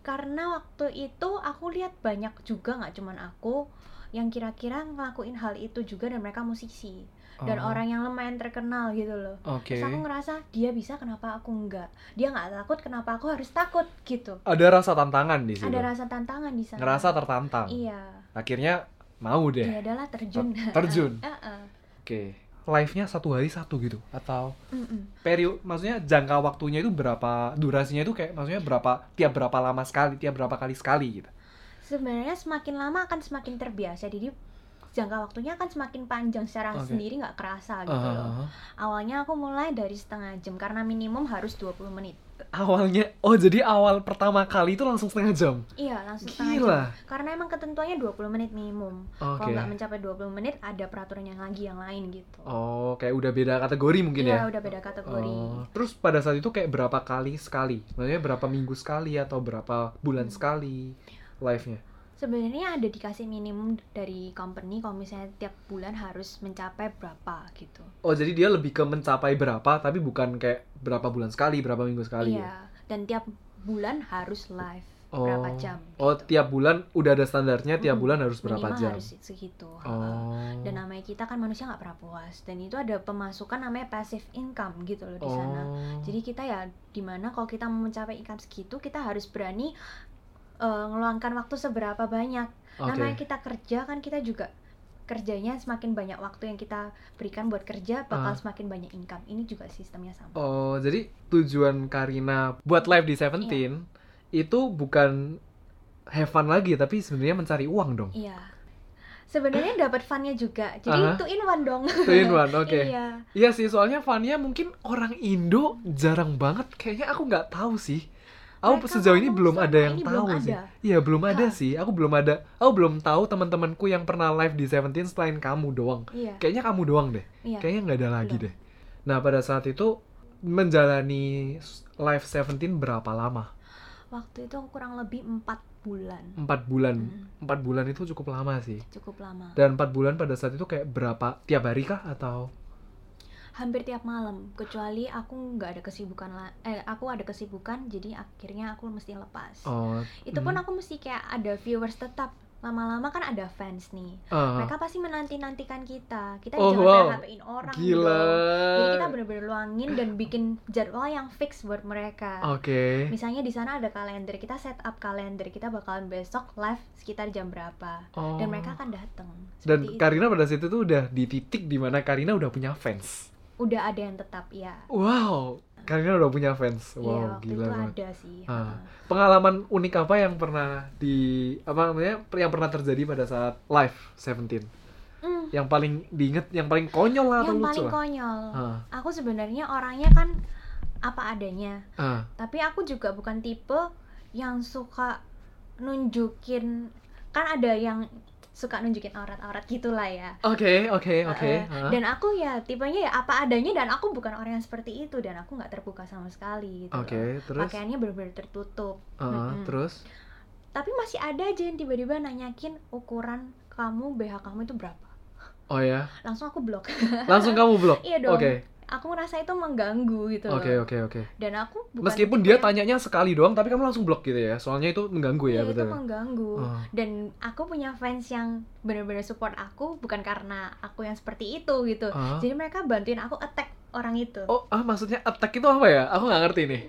karena waktu itu aku lihat banyak juga nggak cuman aku yang kira-kira ngelakuin hal itu juga dan mereka musisi dan Oh, orang yang lumayan terkenal gitu loh Oke. terus aku ngerasa dia bisa kenapa aku enggak dia nggak takut kenapa aku harus takut gitu Ada rasa tantangan di situ. ada rasa tantangan di sana Ngerasa tertantang. iya Akhirnya mau deh. ya adalah terjun Terjun. [laughs] Heeh. Oke. Live-nya satu hari satu gitu atau Mm-mm. periode maksudnya jangka waktunya itu berapa durasinya itu kayak maksudnya berapa tiap berapa lama sekali tiap berapa kali sekali gitu sebenarnya semakin lama akan semakin terbiasa. Jadi jangka waktunya akan semakin panjang. Secara Oke. sendiri nggak kerasa gitu loh. Ah, awalnya aku mulai dari setengah jam karena minimum harus 20 menit. Awalnya oh jadi awal pertama kali itu langsung setengah jam? Iya langsung setengah jam. Gila. Karena emang ketentuannya 20 menit minimum. Oke. kalau nggak mencapai 20 menit ada peraturan yang lagi yang lain gitu. Oh kayak udah beda kategori mungkin iya ya? udah beda kategori. Oh, terus pada saat itu kayak berapa kali sekali? Maksudnya berapa minggu sekali atau berapa bulan Hmm. sekali live-nya? sebenarnya ada dikasih minimum dari company kalau misalnya tiap bulan harus mencapai berapa gitu Oh, jadi dia lebih ke mencapai berapa tapi bukan kayak berapa bulan sekali, berapa minggu sekali ya? iya dan tiap bulan harus live Oh. berapa jam Oh, gitu. tiap bulan udah ada standarnya tiap Mm-mm. bulan harus berapa Minimal jam? harus segitu. Oh. dan namanya kita kan manusia nggak pernah puas dan itu ada pemasukan namanya passive income gitu loh di sana Oh. jadi kita ya di mana kalau kita mau mencapai income segitu kita harus berani eh, ngeluangkan waktu seberapa banyak Oke. namanya kita kerja kan kita juga kerjanya semakin banyak waktu yang kita berikan buat kerja bakal Ah. semakin banyak income ini juga sistemnya sama Oh, jadi tujuan Karina buat live di Seventeen itu bukan have fun lagi tapi sebenarnya mencari uang dong. iya sebenarnya dapat funnya juga jadi Aha. two in one dong [laughs] Two in one, oke. iya Iya sih, soalnya funnya mungkin orang Indo jarang banget. Kayaknya aku nggak tahu sih. Aku Mereka sejauh ini belum ada yang tahu belum sih. Iya, belum ada Hah. sih. Aku belum ada. Aku belum tahu teman-temanku yang pernah live di Seventeen selain kamu doang. iya Kayaknya kamu doang deh. iya Kayaknya nggak ada lagi Belum. deh. Nah, pada saat itu menjalani live Seventeen berapa lama? waktu itu kurang lebih empat bulan Empat bulan. Hmm, Empat bulan itu cukup lama sih. cukup lama Dan empat bulan pada saat itu kayak berapa? Tiap hari kah atau? Hampir tiap malam kecuali aku nggak ada kesibukan lah eh aku ada kesibukan jadi akhirnya aku mesti lepas Oh, itu pun hmm. aku mesti kayak ada viewers tetap lama-lama kan ada fans nih ah, mereka pasti menanti nantikan kita kita Oh, jangan wow. PHP-in orang gila. dong. jadi kita bener-bener luangin dan bikin jadwal yang fix buat mereka Oke. misalnya di sana ada kalender kita set up kalender kita bakalan besok live sekitar jam berapa Oh. dan mereka akan datang Dan itu. Karina pada saat itu udah di titik di mana Karina udah punya fans. Udah ada yang tetap ya Wow, Karina udah punya fans. Iya, Wow, waktu gila itu banget. ada sih Ah. Pengalaman unik apa yang pernah di apa namanya yang pernah terjadi pada saat live Seventeen? Hmm, Yang paling diinget, yang paling konyol lah atau yang lucu paling lah? konyol Ah, aku sebenarnya orangnya kan apa adanya ah, tapi aku juga bukan tipe yang suka nunjukin kan ada yang suka nunjukin aurat-aurat gitulah ya Oke, oke, oke. Eh, ah. dan aku ya tipenya ya apa adanya dan aku bukan orang yang seperti itu dan aku nggak terbuka sama sekali gitu Oke, loh. terus? pakaiannya benar-benar tertutup Ah, Mm-mm. terus? tapi masih ada aja yang tiba-tiba nanyakin ukuran kamu BH kamu itu berapa Oh ya, langsung aku blok langsung kamu blok. [laughs] Iya dong. Oke, aku ngerasa itu mengganggu gitu oke, oke, oke. dan aku bukan Meskipun dia yang- tanyanya sekali doang, tapi kamu langsung blok gitu ya. Soalnya itu mengganggu ya, Iya, itu betul. mengganggu Oh. dan aku punya fans yang benar-benar support aku bukan karena aku yang seperti itu gitu Ah. jadi mereka bantuin aku attack orang itu Oh, ah maksudnya attack itu apa ya? Aku nggak ngerti nih.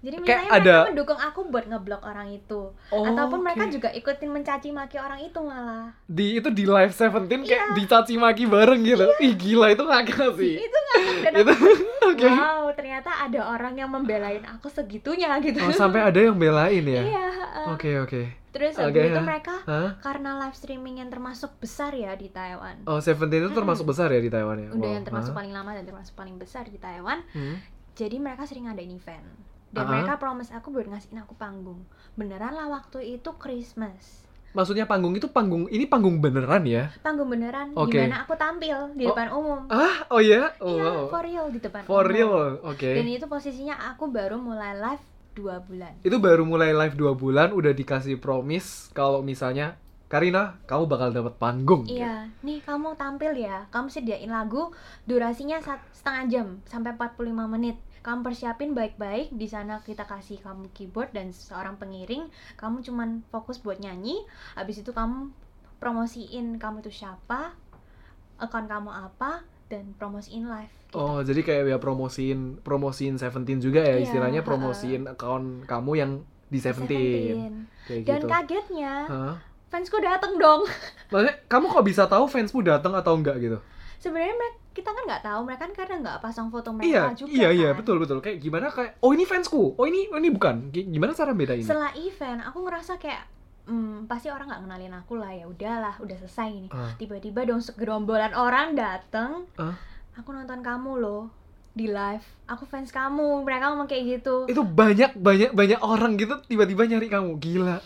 Jadi kayak misalnya ada- mereka mendukung aku buat ngeblok orang itu Oh, ataupun mereka oke. juga ikutin mencaci maki orang itu malah di itu di live Seventeen kayak Iya. dicaci maki bareng gitu. Ih gila itu ngakak sih. itu ngakak dan itu [laughs] oke. wow ternyata ada orang yang membelain aku segitunya gitu Oh, sampai ada yang belain ya. iya. Oke, oke. terus Oke, habis itu mereka Hah? karena live streaming yang termasuk besar ya di Taiwan Oh, Seventeen itu termasuk besar ya di Taiwan ya? udah Wow, yang termasuk hah? paling lama dan termasuk paling besar di Taiwan Hmm. jadi mereka sering ngadain event dan Ah. mereka promise aku buat ngasihin aku panggung beneran lah waktu itu Christmas maksudnya panggung itu panggung ini panggung beneran ya? panggung beneran Oke. di mana aku tampil di Oh. depan umum Ah, oh ya? Oh, iya wow. for real di depan For umum. real, oke. dan itu posisinya aku baru mulai live dua bulan Itu baru mulai live 2 bulan udah dikasih promise kalau misalnya Karina, kamu bakal dapat panggung. Iya, nih kamu tampil ya. Kamu sediain lagu durasinya setengah jam sampai 45 menit. Kamu persiapin baik-baik. Di sana kita kasih kamu keyboard dan seorang pengiring. Kamu cuman fokus buat nyanyi. Habis itu kamu promosiin kamu tuh siapa, account kamu apa, dan promosiin live. gitu. Oh, jadi kayak ya promosiin promosiin Seventeen juga ya Iya, istilahnya promosiin account kamu yang di Seventeen. Dan gitu. kagetnya, Hah? fansku dateng dong. Maksudnya kamu kok bisa tahu fansmu datang atau enggak gitu? Sebenarnya mereka kita kan nggak tahu mereka kan karena nggak pasang foto mereka Iya, juga iya, iya, kan. betul, betul. Kayak gimana kayak, oh ini fansku, oh ini, oh ini bukan. Gimana cara bedain? setelah event aku ngerasa kayak hmm, pasti orang nggak kenalin aku lah ya udahlah udah selesai nih Ah. tiba-tiba dong segerombolan orang dateng Ah. aku nonton kamu loh di live aku fans kamu mereka ngomong kayak gitu Itu banyak, banyak, banyak orang gitu tiba-tiba nyari kamu, gila.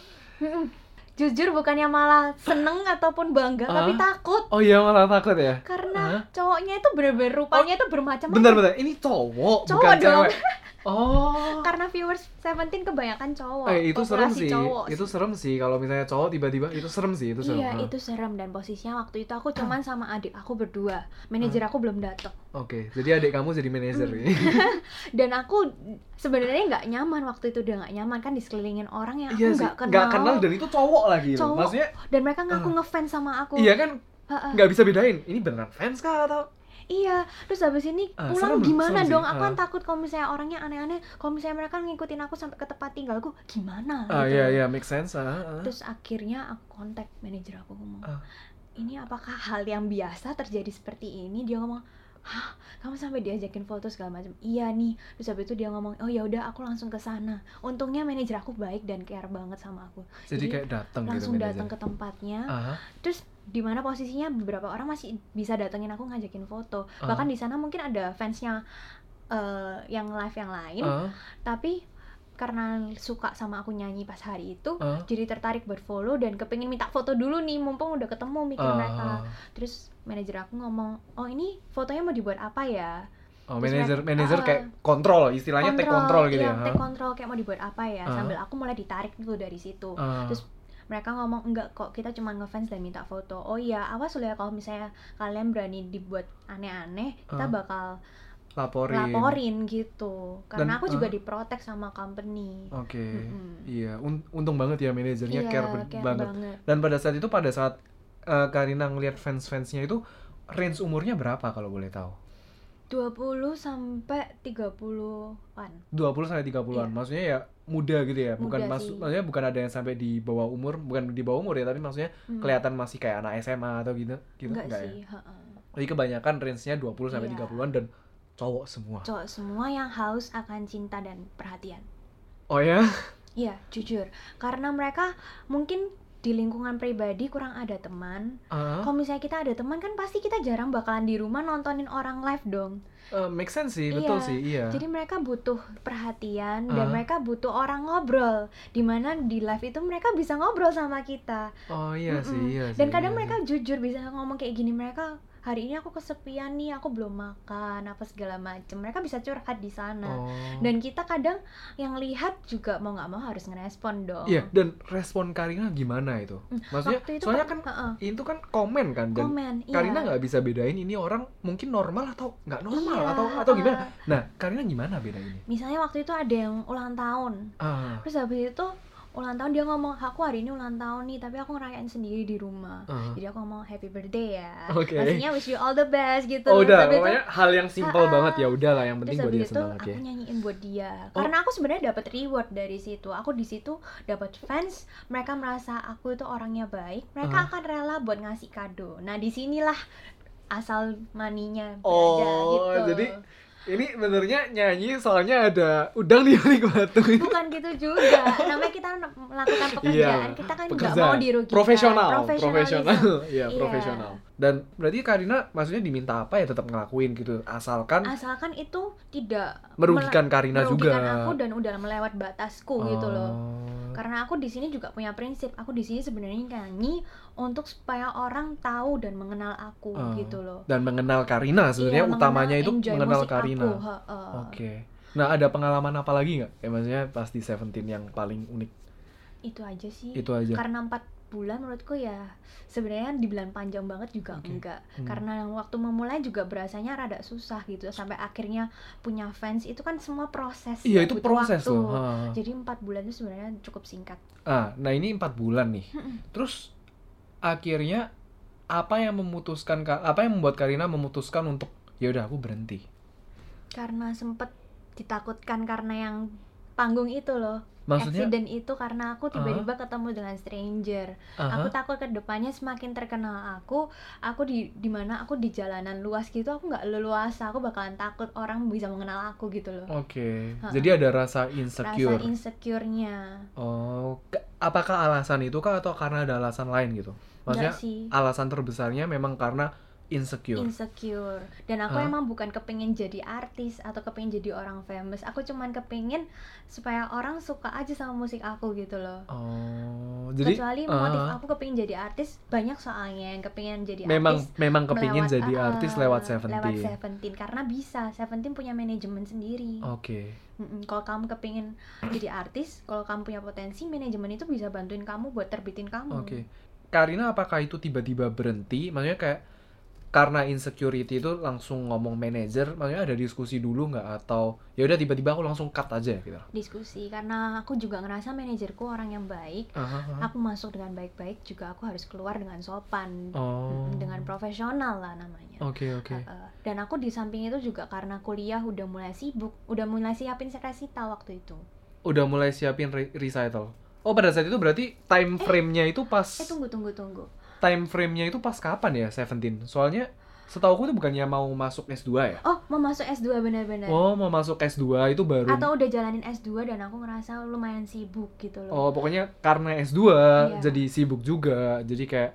Jujur bukannya malah seneng ataupun bangga Ah. tapi takut Oh iya malah takut ya? karena cowoknya itu bener-bener rupanya itu bermacam-macam Bentar, bentar, ini cowok, Cowok bukan dong. cewek. [laughs] Oh. karena viewers Seventeen kebanyakan cowok Eh, itu serem sih. cowok Itu serem sih kalau misalnya cowok tiba-tiba itu serem sih, itu serem. Iya, Ah. itu serem dan posisinya waktu itu aku cuman sama adik aku berdua. Manajer aku belum datang. Oke, jadi adik kamu jadi manajer Hmm. ini. [laughs] Dan aku sebenarnya nggak nyaman waktu itu udah nggak nyaman kan disekelilingin orang yang aku Iya sih, nggak kenal. nggak kenal dan itu cowok lagi. Cowok. Maksudnya, Dan mereka ngaku Ah. ngefans sama aku. iya kan nggak bisa bedain. Ini beneran fans kah atau? Iya, terus habis ini Ah, pulang serem, gimana serem sih. dong? Aku kan Ah. takut kalau misalnya orangnya aneh-aneh, kalau misalnya mereka ngikutin aku sampai ke tempat tinggalku, gimana? Ah gitu. iya iya make sense. Ah, ah. Terus akhirnya aku kontak manajer aku ngomong, Ah. ini apakah hal yang biasa terjadi seperti ini? Dia ngomong, hah, kamu sampai diajakin foto segala macam. Iya nih. Terus habis itu dia ngomong, oh ya udah aku langsung ke sana. Untungnya manajer aku baik dan care banget sama aku. Jadi kayak datang gitu langsung datang ke tempatnya. Ah, Terus di mana posisinya beberapa orang masih bisa datengin aku ngajakin foto. Ah. Bahkan di sana mungkin ada fansnya eh, yang live yang lain, ah, tapi karena suka sama aku nyanyi pas hari itu, ah, jadi tertarik buat follow dan kepingin minta foto dulu nih. Mumpung udah ketemu mikir ah, mereka. Terus manajer aku ngomong oh ini fotonya mau dibuat apa ya? Oh, manajer manajer ah, kayak kontrol, istilahnya take control gitu iya, ya. take control kayak mau dibuat apa ya. Ah. sambil aku mulai ditarik dulu dari situ. Ah, terus mereka ngomong enggak kok kita cuma ngefans dan minta foto oh iya awas loh ya kalau misalnya kalian berani dibuat aneh-aneh kita Ah. bakal laporin. laporin gitu karena Dan, aku juga ah. diprotek sama company Oke. Mm-mm. Iya, un- untung banget ya manajernya Iya, care, care banget. banget. Dan pada saat itu pada saat eh, Karina ngeliat fans-fansnya itu range umurnya berapa kalau boleh tahu? 20 sampai 30-an 20 sampai 30-an. Iya. Maksudnya ya muda gitu ya. Bukan Muda masuk maksudnya bukan ada yang sampai di bawah umur, bukan di bawah umur ya, tapi maksudnya Hmm. kelihatan masih kayak anak SMA atau gitu. Gitu enggak, enggak, ya? sih ha-ha. Jadi kebanyakan range-nya 20 sampai Iya. 30-an dan cowok semua. cowok semua yang haus akan cinta dan perhatian. Oh ya? Iya, jujur. Karena mereka mungkin di lingkungan pribadi kurang ada teman. Ah, Kalau misalnya kita ada teman kan pasti kita jarang bakalan di rumah nontonin orang live dong. eh, make sense sih, betul Iya. sih, iya. Jadi mereka butuh perhatian dan Ah. mereka butuh orang ngobrol. Di mana di live itu mereka bisa ngobrol sama kita. Oh iya sih, Mm-mm. iya sih. Dan kadang iya mereka sih. jujur bisa ngomong kayak gini mereka hari ini aku kesepian nih, aku belum makan apa segala macem. Mereka bisa curhat di sana. Oh. Dan kita kadang yang lihat juga mau nggak mau harus ngerespon dong. Iya, dan respon Karina gimana itu? Maksudnya, Waktu itu soalnya kan- kan Heeh. itu kan komen kan dan komen. iya. Karina nggak bisa bedain ini orang mungkin normal atau nggak normal Iya, atau atau gimana. Nah, Karina gimana bedainnya? Misalnya waktu itu ada yang ulang tahun. Ah, Terus habis itu ulang tahun dia ngomong aku hari ini ulang tahun nih tapi aku ngerayain sendiri di rumah. ah. Jadi aku ngomong happy birthday ya. Oke. Pastinya wish you all the best gitu. Oh udah, Tapi itu- pokoknya hal yang simple Ah, banget ya udahlah yang penting buat dia itu senang aku nyanyiin buat dia. Oh. Karena aku sebenarnya dapat reward dari situ. Aku di situ dapat fans, mereka merasa aku itu orangnya baik, mereka Ah. akan rela buat ngasih kado. Nah, di sinilah asal maninya berada Oh, gitu. jadi ini benernya nyanyi soalnya ada udang di balik batu. bukan gitu juga. Namanya kita melakukan pekerjaan, Iya, kita kan nggak mau dirugikan. profesional, profesional, [laughs] iya Iya. profesional. Dan berarti Karina maksudnya diminta apa ya tetap ngelakuin gitu, asalkan Asalkan itu tidak merugikan Karina merugikan juga. aku dan udah melewat batasku gitu loh. Oh, Karena aku di sini juga punya prinsip. Aku di sini sebenarnya nyanyi untuk supaya orang tahu dan mengenal aku Ah. gitu loh. Dan mengenal Karina sebenarnya Iya, utamanya itu mengenal Karina. Oke. Nah, ada pengalaman apa lagi nggak? Kayak maksudnya pas di Seventeen yang paling unik Itu aja sih. itu aja. Karena empat bulan menurutku ya sebenarnya dibilang panjang banget juga Oke. enggak. Hmm. Karena waktu memulai juga berasanya rada susah gitu sampai akhirnya punya fans itu kan semua proses. Iya ya, itu proses waktu. loh. Ha. Jadi empat bulan itu sebenarnya cukup singkat. Ah, nah ini empat bulan nih. Terus akhirnya apa yang memutuskan Ka- apa yang membuat Karina memutuskan untuk ya udah aku berhenti. Karena sempet ditakutkan karena yang panggung itu loh. Maksudnya Accident itu karena aku tiba-tiba ketemu dengan stranger. aha. Aku takut ke depannya semakin terkenal aku, aku di di mana aku di jalanan luas gitu aku nggak leluasa, aku bakalan takut orang bisa mengenal aku gitu loh. Oke. Ha-ha. Jadi ada rasa insecure. Rasa insecure-nya. oh, apakah alasan itu kah atau karena ada alasan lain gitu? Maksudnya sih. alasan terbesarnya memang karena insecure. insecure dan aku Hah? emang bukan kepingin jadi artis atau kepingin jadi orang famous aku cuman kepingin supaya orang suka aja sama musik aku gitu loh oh, jadi kecuali motif ah, aku kepingin jadi artis banyak soalnya yang kepingin jadi memang artis memang kepingin melewat- jadi ah, artis lewat lewat Seventeen. Seventeen karena bisa Seventeen punya manajemen sendiri Oke. Mm-mm, kalau kamu kepingin jadi artis kalau kamu punya potensi manajemen itu bisa bantuin kamu buat terbitin kamu Oke. Karina apakah itu tiba-tiba berhenti? Maksudnya kayak karena insecurity itu langsung ngomong manajer, maksudnya ada diskusi dulu nggak atau ya udah tiba-tiba aku langsung cut aja gitu. diskusi karena aku juga ngerasa manajerku orang yang baik Aha, aha. aku masuk dengan baik-baik juga aku harus keluar dengan sopan Oh. Mm, dengan profesional lah namanya Oke oke. Uh-uh. dan aku di samping itu juga karena kuliah udah mulai sibuk udah mulai siapin resita waktu itu Udah mulai siapin re- recital. Oh pada saat itu berarti time frame-nya itu pas eh tunggu tunggu tunggu time frame-nya itu pas kapan ya Seventeen? Soalnya setahu aku itu bukannya mau masuk S2 ya? oh mau masuk S2 benar-benar Oh mau masuk S2 itu baru atau udah jalanin S2 dan aku ngerasa lumayan sibuk gitu loh Oh pokoknya karena S2 Iya. jadi sibuk juga. Jadi kayak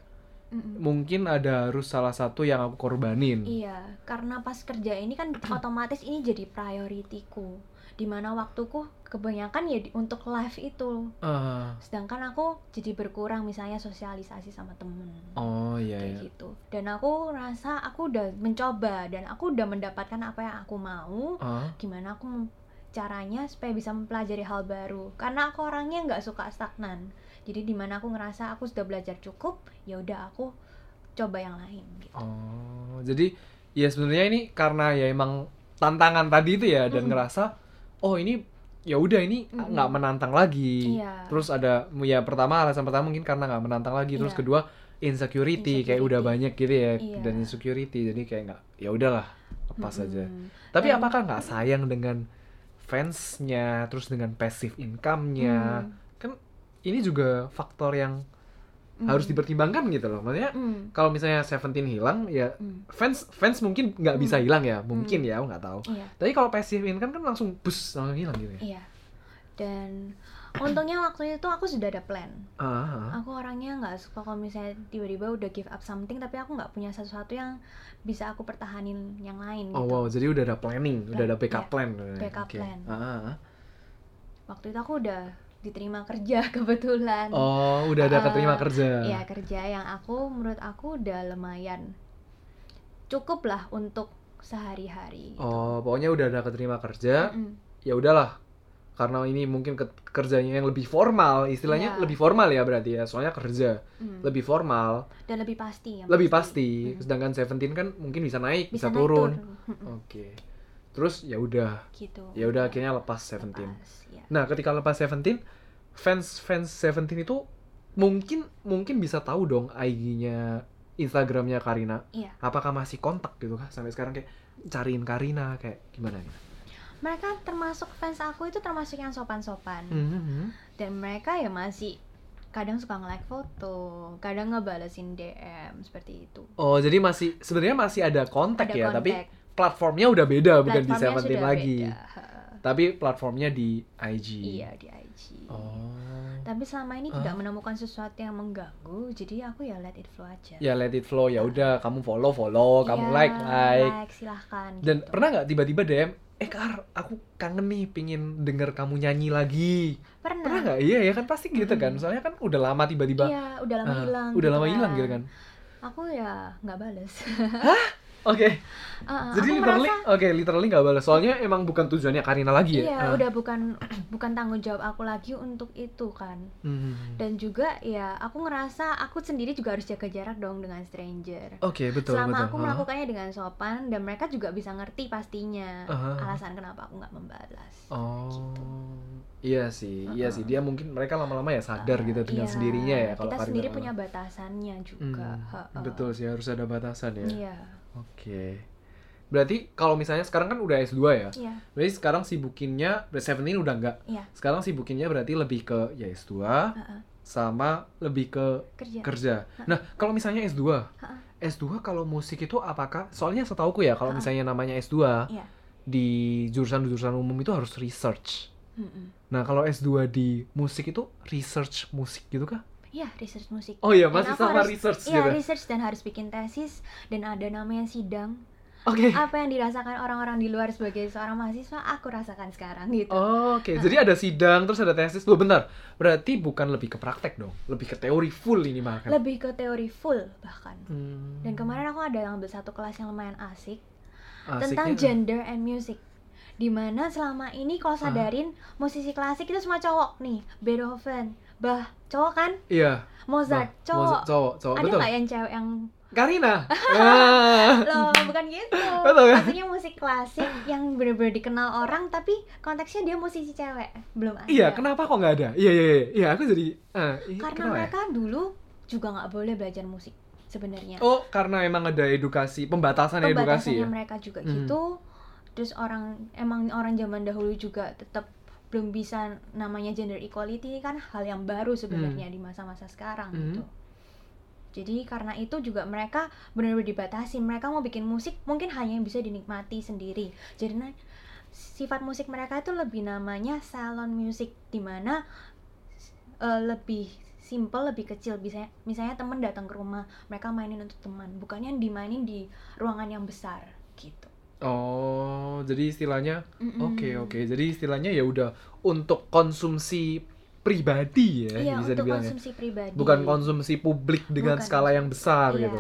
Mm-mm. mungkin ada harus salah satu yang aku korbanin. Iya, karena pas kerja ini kan [clears throat] otomatis ini jadi prioritiku. Di mana waktuku kebanyakan ya di- untuk live itu. Ah, Sedangkan aku jadi berkurang misalnya sosialisasi sama temen. oh iya kayak iya. gitu. Dan aku rasa aku udah mencoba dan aku udah mendapatkan apa yang aku mau. Ah, Gimana aku caranya supaya bisa mempelajari hal baru. Karena aku orangnya nggak suka stagnan. Jadi di mana aku ngerasa aku sudah belajar cukup, ya udah aku coba yang lain. Gitu. oh jadi ya sebenarnya ini karena ya emang tantangan tadi itu ya dan Mm-mm. ngerasa oh ini ya udah ini nggak menantang lagi. Iya. Terus ada ya pertama alasan pertama mungkin karena nggak menantang lagi. Terus Iya. kedua insecurity, kayak udah Insecurity. banyak gitu ya Iya. dan insecurity jadi kayak nggak ya udahlah lepas Mm-mm. aja. Tapi Dan- apakah nggak sayang dengan fansnya, terus dengan passive income-nya? Hmm. Kan ini juga faktor yang Hmm. harus dipertimbangkan gitu loh. Maksudnya Hmm. kalau misalnya Seventeen hilang, ya Hmm. fans fans mungkin nggak bisa Hmm. hilang ya, mungkin ya, aku nggak tahu. Iya, Tapi kalau passive income kan langsung bus langsung hilang gitu ya. iya. Dan untungnya waktu itu aku sudah ada plan. Ah. Aku orangnya nggak suka kalau misalnya tiba-tiba udah give up something, tapi aku nggak punya sesuatu yang bisa aku pertahanin yang lain Oh gitu. wow, jadi udah ada planning, udah ada backup Iya, plan. backup Oke. plan. Ah. Waktu itu aku udah diterima kerja [laughs] kebetulan. Oh, udah ada Ah, keterima kerja. Iya kerja yang aku menurut aku udah lumayan cukup lah untuk sehari-hari. gitu. Oh, pokoknya udah ada keterima kerja. Mm-mm. Ya udahlah. Karena ini mungkin ke- kerjanya yang lebih formal, istilahnya Iya. lebih formal ya berarti ya. Soalnya kerja Mm. lebih formal, Dan lebih pasti. yang lebih pasti. Mm. Sedangkan Seventeen kan mungkin bisa naik, bisa, naik turun. Mm-mm. Oke. Terus ya udah, Gitu. ya udah akhirnya lepas Seventeen. Lepas, ya. Nah, ketika lepas Seventeen, fans fans Seventeen itu mungkin mungkin bisa tahu dong IG-nya, Instagramnya Karina. Iya. Apakah masih kontak gitu kah sampai sekarang kayak cariin Karina kayak gimana gitu? Mereka termasuk fans aku itu termasuk yang sopan-sopan. Mhm. Dan mereka ya masih kadang suka nge-like foto, kadang ngebalesin DM seperti itu. Oh, jadi masih sebenarnya masih ada kontak Ada ya, tapi kontak. platformnya udah beda bukan di Platformnya Seventeen lagi. beda. Tapi platformnya di IG. Iya di IG. Oh. Tapi selama ini Ah. tidak menemukan sesuatu yang mengganggu, jadi aku ya let it flow aja. Ya let it flow ya udah kamu follow follow, kamu Iya, like like. silahkan. Dan gitu. pernah nggak tiba-tiba DM eh Kar, aku kangen nih pingin denger kamu nyanyi lagi. pernah, Pernah nggak? Iya ya kan pasti gitu kan. Mm-mm. Soalnya kan udah lama tiba-tiba. iya udah lama ah, hilang Udah gitu lama hilang gitu kan. aku ya nggak bales Oke. Ah, ah, Jadi aku literally, oke literally nggak balas. Soalnya emang bukan tujuannya Karina lagi ya. iya Ah. udah bukan bukan tanggung jawab aku lagi untuk itu kan Hmm. dan juga ya aku ngerasa aku sendiri juga harus jaga jarak dong dengan stranger Oke betul selama betul. aku melakukannya dengan sopan dan mereka juga bisa ngerti pastinya Aha. alasan kenapa aku nggak membalas Oh, gitu. iya sih, iya sih. Dia mungkin mereka lama-lama ya sadar gitu dengan Iya, sendirinya ya kalau kita Karina sendiri punya batasannya juga Hmm, Ha-ha. betul sih harus ada batasan ya. iya Oke. Berarti kalau misalnya sekarang kan udah S2 ya. iya Berarti sekarang sibukinnya Seventeen udah enggak. iya Sekarang sibukinnya berarti lebih ke ya S2 Ha-ha. sama lebih ke kerja kerja. Nah, kalau misalnya S2, Ha-ha. S2 kalau musik itu apakah soalnya setauku ya kalau Ha-ha. misalnya namanya S2 Iya. di jurusan-jurusan umum itu harus research. Mm-mm. Nah, kalau S2 di musik itu research musik gitu kah? Iya, research musik. Oh iya, Dan masih sama harus- research Iya, gitu. research dan harus bikin tesis dan ada namanya sidang. Oke. Apa yang dirasakan orang-orang di luar sebagai seorang mahasiswa, aku rasakan sekarang gitu. Oh, Oke, jadi ada sidang terus ada tesis. Loh, bentar. Berarti bukan lebih ke praktek dong, lebih ke teori full ini mah. Lebih ke teori full bahkan. Hmm. Dan kemarin aku ada ngambil satu kelas yang lumayan asik Asiknya- tentang gender and music. Di mana selama ini kalau Ah. sadarin musisi klasik itu semua cowok nih, Beethoven, Bach, cowok kan? Iya. Mozart, Nah, cowok. Mozart, cowok, cowok, Ada nggak yang cewek yang Karina. [laughs] Ah. loh bukan gitu Betul kan? maksudnya musik klasik yang bener-bener dikenal orang tapi konteksnya dia musisi cewek belum ada Iya, kenapa kok nggak ada? Iya, iya, iya. Iya, aku jadi ah, iya, karena kenapa ya? mereka dulu juga nggak boleh belajar musik sebenarnya Oh, karena emang ada edukasi, pembatasan edukasi pembatasannya ya. mereka juga Hmm. gitu terus orang emang orang zaman dahulu juga tetap belum bisa namanya gender equality ini kan hal yang baru sebenarnya di masa-masa sekarang Hmm. gitu. Jadi karena itu juga mereka benar-benar dibatasi. Mereka mau bikin musik mungkin hanya yang bisa dinikmati sendiri. Jadi nah, sifat musik mereka itu lebih namanya salon music di mana eh, lebih simple lebih kecil. Bisa misalnya teman datang ke rumah mereka mainin untuk teman bukannya dimainin di ruangan yang besar gitu Oh, jadi istilahnya. Oke oke, jadi istilahnya ya udah untuk konsumsi pribadi ya iya bisa untuk dibilang ya. pribadi Bukan konsumsi publik dengan Bukan skala yang besar Iya. gitu.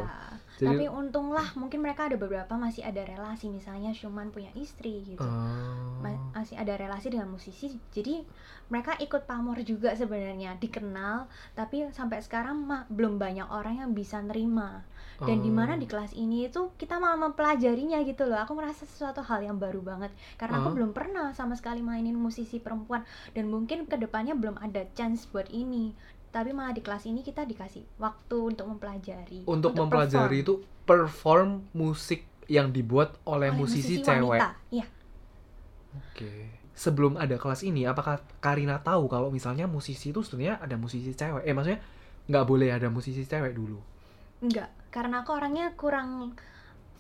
Jadi- tapi untunglah mungkin mereka ada beberapa masih ada relasi misalnya Shuman punya istri gitu Oh. Ma- masih ada relasi dengan musisi jadi mereka ikut pamor juga sebenarnya dikenal tapi sampai sekarang mah belum banyak orang yang bisa nerima dan di mana Oh. di kelas ini itu kita malah mempelajarinya gitu loh aku merasa sesuatu hal yang baru banget karena Oh. aku belum pernah sama sekali mainin musisi perempuan dan mungkin ke depannya belum ada chance buat ini tapi malah di kelas ini kita dikasih waktu untuk mempelajari untuk, mempelajari itu perform musik yang dibuat oleh, musisi, cewek. wanita. Iya. Oke. Sebelum ada kelas ini, apakah Karina tahu kalau misalnya musisi itu sebenarnya ada musisi cewek? Eh maksudnya nggak boleh ada musisi cewek dulu. Enggak, karena aku orangnya kurang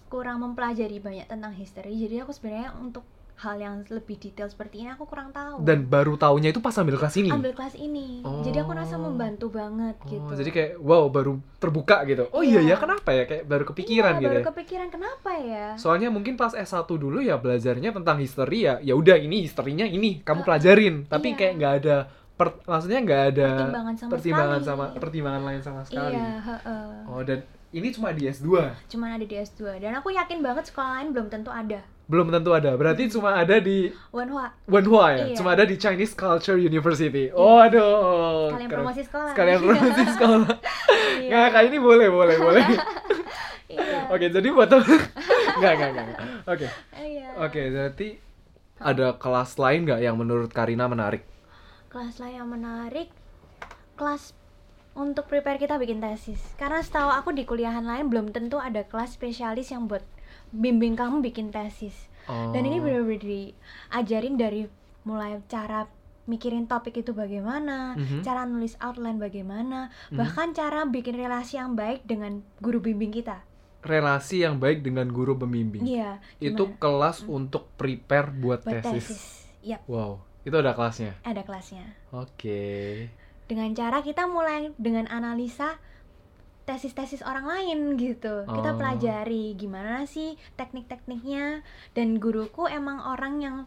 kurang mempelajari banyak tentang history. Jadi aku sebenarnya untuk hal yang lebih detail seperti ini aku kurang tahu. Dan baru taunya itu pas ambil kelas ini. ambil kelas ini. Jadi aku rasa Oh. membantu banget Oh, gitu. jadi kayak wow baru terbuka gitu. Oh iya Iya. ya kenapa ya kayak baru kepikiran Iya, gitu. baru ya. kepikiran kenapa ya? Soalnya mungkin pas S1 dulu ya belajarnya tentang history ya. Ya udah ini historinya ini kamu pelajarin, tapi Iya. kayak nggak ada per- maksudnya nggak ada Pertimbangan sama pertimbangan sekali. sama pertimbangan lain sama sekali. Iya, heeh. Oh dan ini cuma di S2. Cuman ada di S2 dan aku yakin banget sekolah lain belum tentu ada. Belum tentu ada. Berarti cuma ada di Wanhua, Wenhua ya. Iya. Cuma ada di Chinese Culture University. Oh aduh. kalian keren. promosi sekolah. Sekalian promosi [laughs] sekolah. Iya. Nggak, kayak ini boleh, boleh, boleh. [laughs] Iya. Oke, jadi buat [laughs] nggak, nggak. nggak. Oke. Iya. Oke, berarti ada kelas lain nggak yang menurut Karina menarik? kelas lain yang menarik kelas untuk prepare kita bikin tesis karena setahu aku di kuliahan lain belum tentu ada kelas spesialis yang buat bimbing kamu bikin tesis dan ini Oh. benar-benar diajarin dari mulai cara mikirin topik itu bagaimana Mhm. cara nulis outline bagaimana Mhm. bahkan cara bikin relasi yang baik dengan guru bimbing kita relasi yang baik dengan guru pembimbing. iya Itu kelas untuk prepare buat, buat tesis. tesis Yap, Wow, itu ada kelasnya. ada kelasnya Oke. dengan cara kita mulai dengan analisa tesis-tesis orang lain gitu kita Oh. pelajari gimana sih teknik-tekniknya dan guruku emang orang yang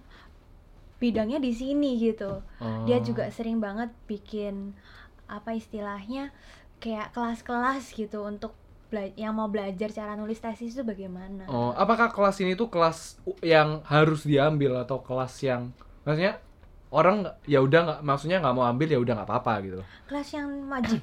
bidangnya di sini gitu dia Oh. juga sering banget bikin apa istilahnya kayak kelas-kelas gitu untuk yang mau belajar cara nulis tesis itu bagaimana Oh, apakah kelas ini tuh kelas yang harus diambil atau kelas yang maksudnya orang ya udah nggak maksudnya nggak mau ambil ya udah nggak apa-apa gitu. kelas yang wajib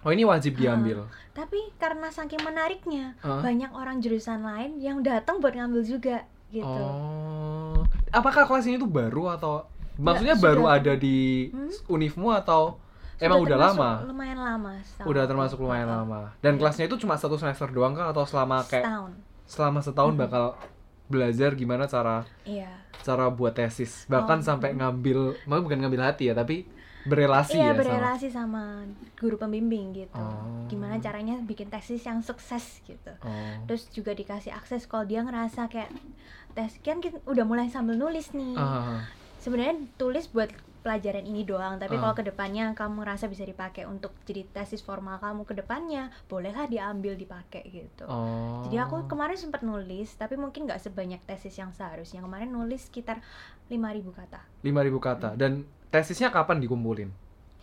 Oh ini wajib diambil. tapi karena saking menariknya Hah? banyak orang jurusan lain yang datang buat ngambil juga gitu Oh, apakah kelas ini tuh baru atau maksudnya sudah. baru ada di Hmm? univmu atau emang udah lama? lumayan lama setahun. Udah termasuk lumayan Heeh. lama. Dan kelasnya itu cuma satu semester doang kah atau selama kayak setahun selama setahun bakal belajar gimana cara iya cara buat tesis bahkan Oh. sampai ngambil maksudnya bukan ngambil hati ya tapi berelasi iya ya sama berelasi sama guru pembimbing gitu Oh. gimana caranya bikin tesis yang sukses gitu oh. terus juga dikasih akses kalau dia ngerasa kayak tes kan kita udah mulai sambil nulis nih Ah, sebenarnya tulis buat pelajaran ini doang tapi Ah. kalau ke depannya kamu ngerasa bisa dipakai untuk jadi tesis formal kamu ke depannya bolehlah diambil dipakai gitu oh. jadi aku kemarin sempat nulis tapi mungkin nggak sebanyak tesis yang seharusnya kemarin nulis sekitar 5000 kata 5000 kata dan tesisnya kapan dikumpulin?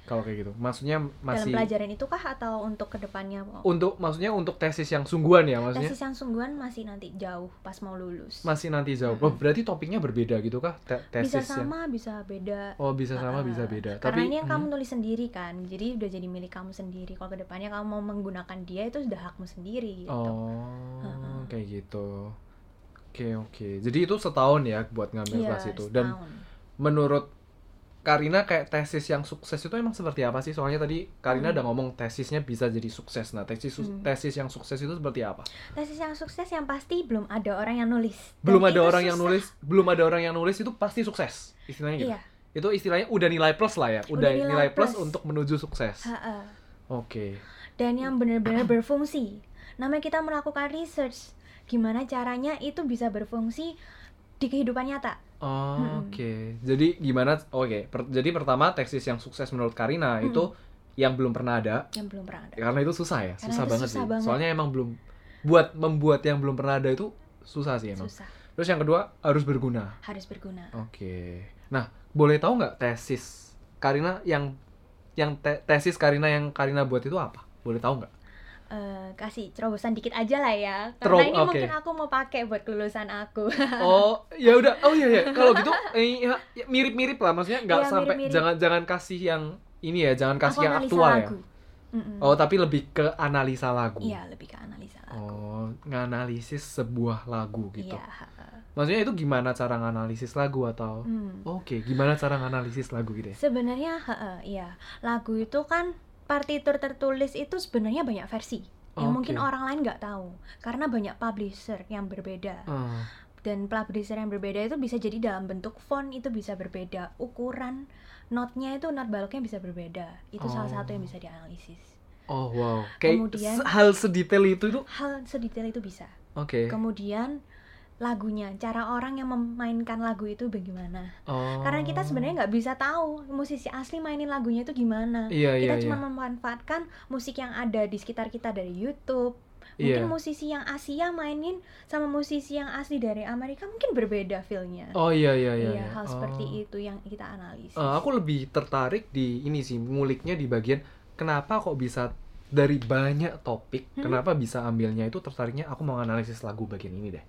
Kalau kayak gitu. Maksudnya dalam masih pelajaran itu kah atau untuk ke depannya untuk maksudnya untuk tesis yang sungguhan ya maksudnya? Tesis yang sungguhan masih nanti jauh pas mau lulus. Masih nanti jauh. Oh berarti topiknya berbeda gitu kah Te- tesis bisa yang sama bisa beda. Oh bisa sama Ah, bisa beda. Karena tapi ini yang hmm, kamu tulis sendiri kan. Jadi udah jadi milik kamu sendiri. Kalau ke depannya kamu mau menggunakan dia itu sudah hakmu sendiri gitu. Oh Heeh. kayak gitu. Oke oke. Jadi itu setahun ya buat ngambil Iya, kelas itu. Dan setahun. menurut Karina kayak tesis yang sukses itu emang seperti apa sih? Soalnya tadi Karina Hmm. udah ngomong tesisnya bisa jadi sukses. Nah, tesis Hmm. tesis yang sukses itu seperti apa? tesis yang sukses yang pasti belum ada orang yang nulis Dan Belum ada itu orang yang susah. nulis, belum ada orang yang nulis itu pasti sukses. Istilahnya gitu. iya Itu istilahnya udah nilai plus lah ya. Udah, Udah nilai, nilai plus. plus. untuk menuju sukses. Oke. dan yang benar-benar berfungsi namanya kita melakukan research gimana caranya itu bisa berfungsi di kehidupan nyata Oh, Mm-mm. Oke. Jadi gimana? Oke. per- jadi pertama tesis yang sukses menurut Karina Mm-mm. itu yang belum pernah ada. yang belum pernah ada Karena itu susah ya. Karena susah banget susah sih. banget. Soalnya emang belum buat membuat yang belum pernah ada itu susah sih emang. susah Terus yang kedua harus berguna. harus berguna Oke. Nah, boleh tahu nggak tesis Karina yang yang te- tesis Karina yang Karina buat itu apa? Boleh tahu nggak? Eh, kasih terobosan dikit aja lah ya karena Terob- ini oke. mungkin aku mau pakai buat kelulusan aku [laughs] Oh, ya udah. Oh iya ya. Kalau gitu eh, ya, ya, mirip-mirip lah. Maksudnya nggak Iya, sampai jangan jangan kasih yang ini ya, jangan kasih aku yang aktual ya. lagu Mm-mm. Oh, tapi lebih ke analisa lagu. iya lebih ke analisa lagu Oh, nganalisis sebuah lagu gitu. iya. Maksudnya itu gimana cara nganalisis lagu atau Hmm. Oke, gimana cara nganalisis lagu gitu ya? sebenarnya iya lagu itu kan partitur tertulis itu sebenarnya banyak versi yang Oke. mungkin orang lain nggak tahu karena banyak publisher yang berbeda Ah, dan publisher yang berbeda itu bisa jadi dalam bentuk font itu bisa berbeda ukuran notnya itu not baloknya bisa berbeda itu salah Oh. satu yang bisa dianalisis oh wow. Kayak Kemudian- hal sedetail itu tuh. hal sedetail itu bisa Oke. kemudian lagunya cara orang yang memainkan lagu itu bagaimana Oh. karena kita sebenarnya nggak bisa tahu musisi asli mainin lagunya itu gimana Iya, kita iya, cuma iya. memanfaatkan musik yang ada di sekitar kita dari YouTube Iya. mungkin musisi yang Asia mainin sama musisi yang asli dari Amerika mungkin berbeda feelnya Oh iya iya iya. Iya, iya. hal Oh. seperti itu yang kita analisis. Eh, aku lebih tertarik di ini sih, nguliknya di bagian kenapa kok bisa dari banyak topik, Hmm? kenapa bisa ambilnya itu tertariknya aku mau analisis lagu bagian ini deh.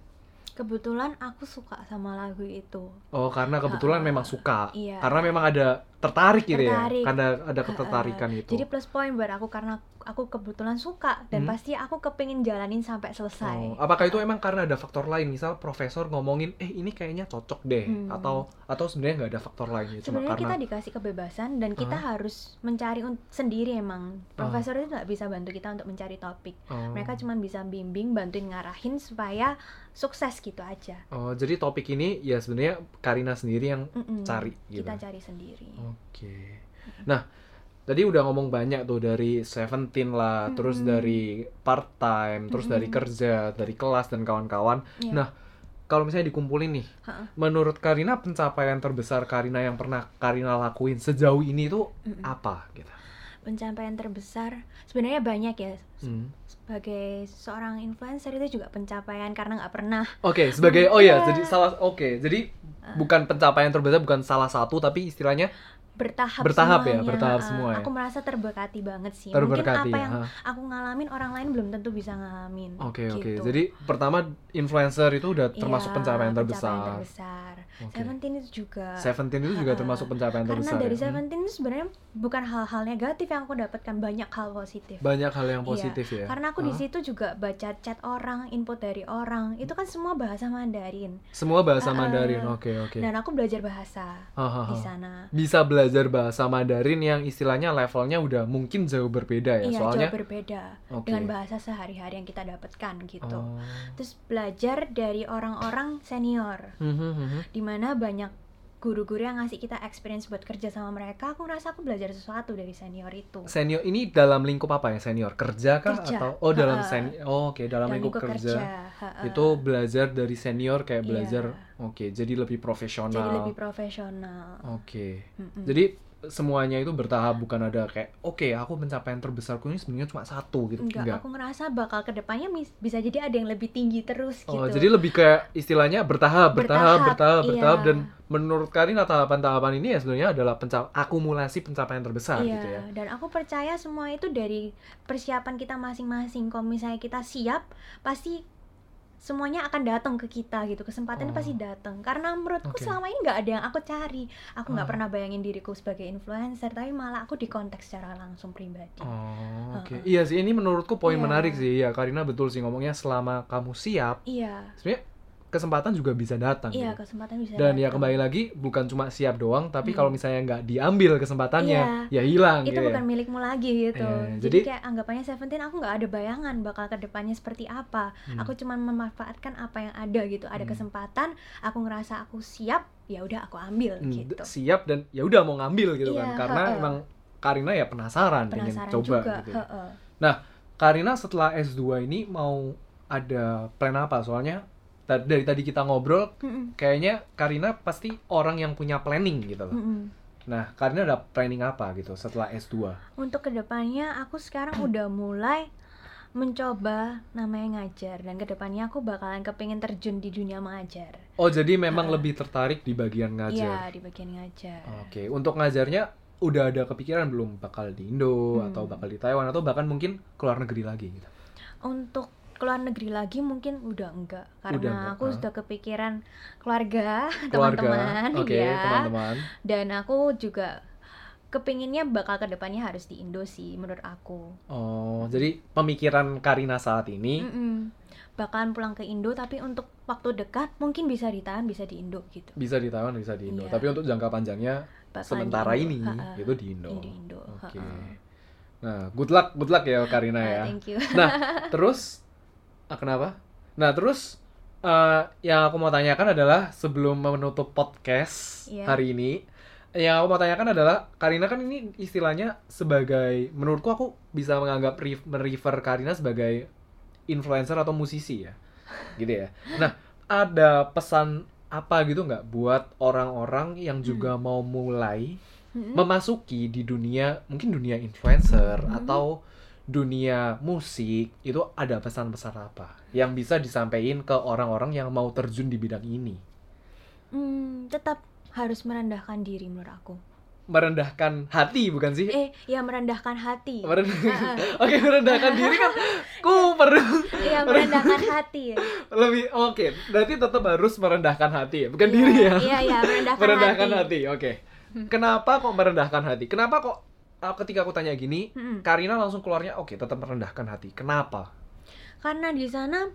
Kebetulan aku suka sama lagu itu. Oh, karena kebetulan Ha-ha. memang suka. Iya. Karena memang ada tertarik gitu Tertarik. ya. Karena ada ketertarikan Ha-ha. itu. Jadi plus point buat aku karena aku kebetulan suka dan Hmm? pasti aku kepingin jalanin sampai Oh, selesai. apakah itu emang karena ada faktor lain? Misal profesor ngomongin, eh ini kayaknya cocok deh, Hmm. atau atau sebenarnya nggak ada faktor lainnya, cuma Sebenarnya karena kita dikasih kebebasan dan kita Ah. harus mencari sendiri emang. Profesor itu nggak bisa bantu kita untuk mencari topik. Oh. Mereka cuma bisa bimbing, bantuin ngarahin supaya sukses gitu aja. Oh, jadi topik ini ya sebenarnya Karina sendiri yang Mm-mm. cari gitu. Kita cari sendiri. Oke. Nah, tadi udah ngomong banyak tuh dari Seventeen lah, terus Mm-mm. dari part time, terus dari Mm-mm. kerja, dari kelas dan kawan-kawan. Iya. Nah, kalau misalnya dikumpulin nih, Ha-ha. menurut Karina pencapaian terbesar Karina yang pernah Karina lakuin sejauh ini tuh Mm-mm. apa gitu? pencapaian terbesar sebenarnya banyak ya Hmm. sebagai seorang influencer itu juga pencapaian karena nggak pernah Oke, sebagai oh ya, Iya. jadi salah oke. Jadi bukan pencapaian terbesar bukan salah satu tapi istilahnya bertahap Bertahap ya, semuanya. bertahap Ah, semua ya. aku merasa terberkati banget sih terberkati. mungkin apa yang ha. aku ngalamin orang lain belum tentu bisa ngalamin Oke, oke. gitu. Jadi pertama influencer itu udah termasuk Iya, pencapaian terbesar. terbesar. Oke. Seventeen itu juga Seventeen itu juga Ha-ha. termasuk pencapaian karena terbesar. dari ya? Hmm. Seventeen itu sebenarnya bukan hal-hal negatif yang aku dapatkan banyak hal positif Banyak hal yang Iya, positif ya. karena aku di situ juga baca chat orang input dari orang itu kan semua bahasa Mandarin Semua bahasa Ha-ha. Mandarin. Oke, oke. dan aku belajar bahasa Ha-ha-ha. di sana Bisa belajar bahasa Mandarin yang istilahnya levelnya udah mungkin jauh berbeda ya. iya Soalnya jauh berbeda Oke. dengan bahasa sehari-hari yang kita dapatkan gitu Oh. terus belajar dari orang-orang senior Hmm, hmm, hmm, hmm. di mana banyak guru-guru yang ngasih kita experience buat kerja sama mereka aku ngerasa aku belajar sesuatu dari senior itu Senior ini dalam lingkup apa ya senior? Kerja kah Kerja. atau oh dalam senior? Oh, oke dalam Dan lingkup lingkup kerja. ha-ha. Itu belajar dari senior kayak Iya. belajar oke jadi lebih profesional. jadi lebih profesional Oke. Mm-mm. Jadi semuanya itu bertahap bukan ada kayak oke aku pencapaian terbesarku ini sebenarnya cuma satu gitu. enggak, aku ngerasa bakal ke depannya mis- bisa jadi ada yang lebih tinggi terus gitu Oh, jadi lebih kayak istilahnya bertahap, bertahap, Bertahap, bertahap, iya. bertahap dan menurut Karina tahapan-tahapan ini ya sebenarnya adalah penca- akumulasi pencapaian terbesar Iya, gitu ya. dan aku percaya semua itu dari persiapan kita masing-masing. Kalau misalnya kita siap, pasti semuanya akan datang ke kita gitu. Kesempatan Oh. pasti datang. Karena menurutku Oke. selama ini nggak ada yang aku cari. Aku nggak Oh. pernah bayangin diriku sebagai influencer, tapi malah aku di konteks secara langsung pribadi. Oh, oke. Ha-ha. Iya sih ini menurutku poin Iya. menarik sih. Ya, Karina betul sih ngomongnya selama kamu siap, Iya, sebenarnya kesempatan juga bisa datang iya gitu. kesempatan bisa. Dan ya datang. kembali lagi bukan cuma siap doang, tapi Hmm. kalau misalnya nggak diambil kesempatannya, ya hilang itu gitu bukan ya. milikmu lagi gitu. Iya, jadi, jadi- kayak anggapannya Seventeen aku nggak ada bayangan bakal ke depannya seperti apa. Hmm. Aku cuma memanfaatkan apa yang ada gitu. Ada Hmm. kesempatan, aku ngerasa aku siap, ya udah aku ambil Hmm, gitu. siap dan ya udah mau ngambil gitu kan. Iya, Karena heeh. emang Karina ya penasaran, pengen Penasaran coba juga. gitu. ya. heeh. Karina setelah S2 ini mau ada plan apa? Soalnya dari tadi kita ngobrol, Mm-mm, kayaknya Karina pasti orang yang punya planning gitu loh. mm-mm. Nah, Karina ada planning apa gitu setelah S2? Untuk ke depannya aku sekarang udah mulai mencoba namanya ngajar dan ke depannya aku bakalan kepingin terjun di dunia mengajar. Oh, jadi memang Heeh. lebih tertarik di bagian Iya ngajar. di bagian ngajar. Oke, untuk ngajarnya udah ada kepikiran belum bakal di Indo Hmm. atau bakal di Taiwan atau bahkan mungkin keluar negeri lagi gitu. Untuk keluar negeri lagi mungkin udah enggak karena Udah enggak, aku ah. sudah kepikiran keluarga, [laughs] Keluarga. teman-teman Oke, ya. teman-teman. Dan aku juga kepinginnya bakal ke depannya harus di Indo sih menurut aku. Oh, jadi pemikiran Karina saat ini Mm-mm. Bakalan pulang ke Indo tapi untuk waktu dekat mungkin bisa di Taiwan bisa di Indo gitu. bisa di Taiwan, bisa di Indo. Iya. Tapi untuk jangka panjangnya Bakalan sementara di ini. Ha-ha. itu di Indo. Di Indo. Oke. ha-ha. Nah, good luck, good luck ya Karina ya. thank you. Nah, [laughs] terus kenapa? Nah, terus eh, yang aku mau tanyakan adalah sebelum menutup podcast Iya. hari ini, yang aku mau tanyakan adalah Karina kan ini istilahnya sebagai menurutku aku bisa menganggap re- merefer Karina sebagai influencer atau musisi ya. Gitu ya. Nah, ada pesan apa gitu nggak buat orang-orang yang juga mau mulai Mm-mm. memasuki di dunia mungkin dunia influencer Mhm. atau dunia musik itu ada pesan-pesan apa yang bisa disampaikan ke orang-orang yang mau terjun di bidang ini Hmm, tetap harus merendahkan diri menurut aku. merendahkan hati bukan sih Eh, ya merendahkan hati. Meren- Ha-ha. [laughs] oke merendahkan diri kan [laughs] ku perlu Iya, merendahkan hati. lebih oke berarti tetap harus merendahkan hati ya bukan Iya, diri ya Iya, iya, merendahkan, [laughs] merendahkan hati. hati oke kenapa kok merendahkan hati kenapa kok ketika aku tanya gini Mm-mm. Karina langsung keluarnya oke tetap merendahkan hati kenapa Karena di sana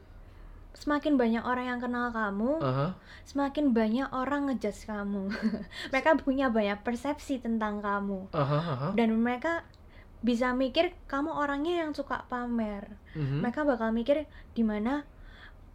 semakin banyak orang yang kenal kamu, Aha. semakin banyak orang ngejudge kamu. [laughs] mereka punya banyak persepsi tentang kamu Aha, aha. dan mereka bisa mikir kamu orangnya yang suka pamer. Mhm. Mereka bakal mikir di mana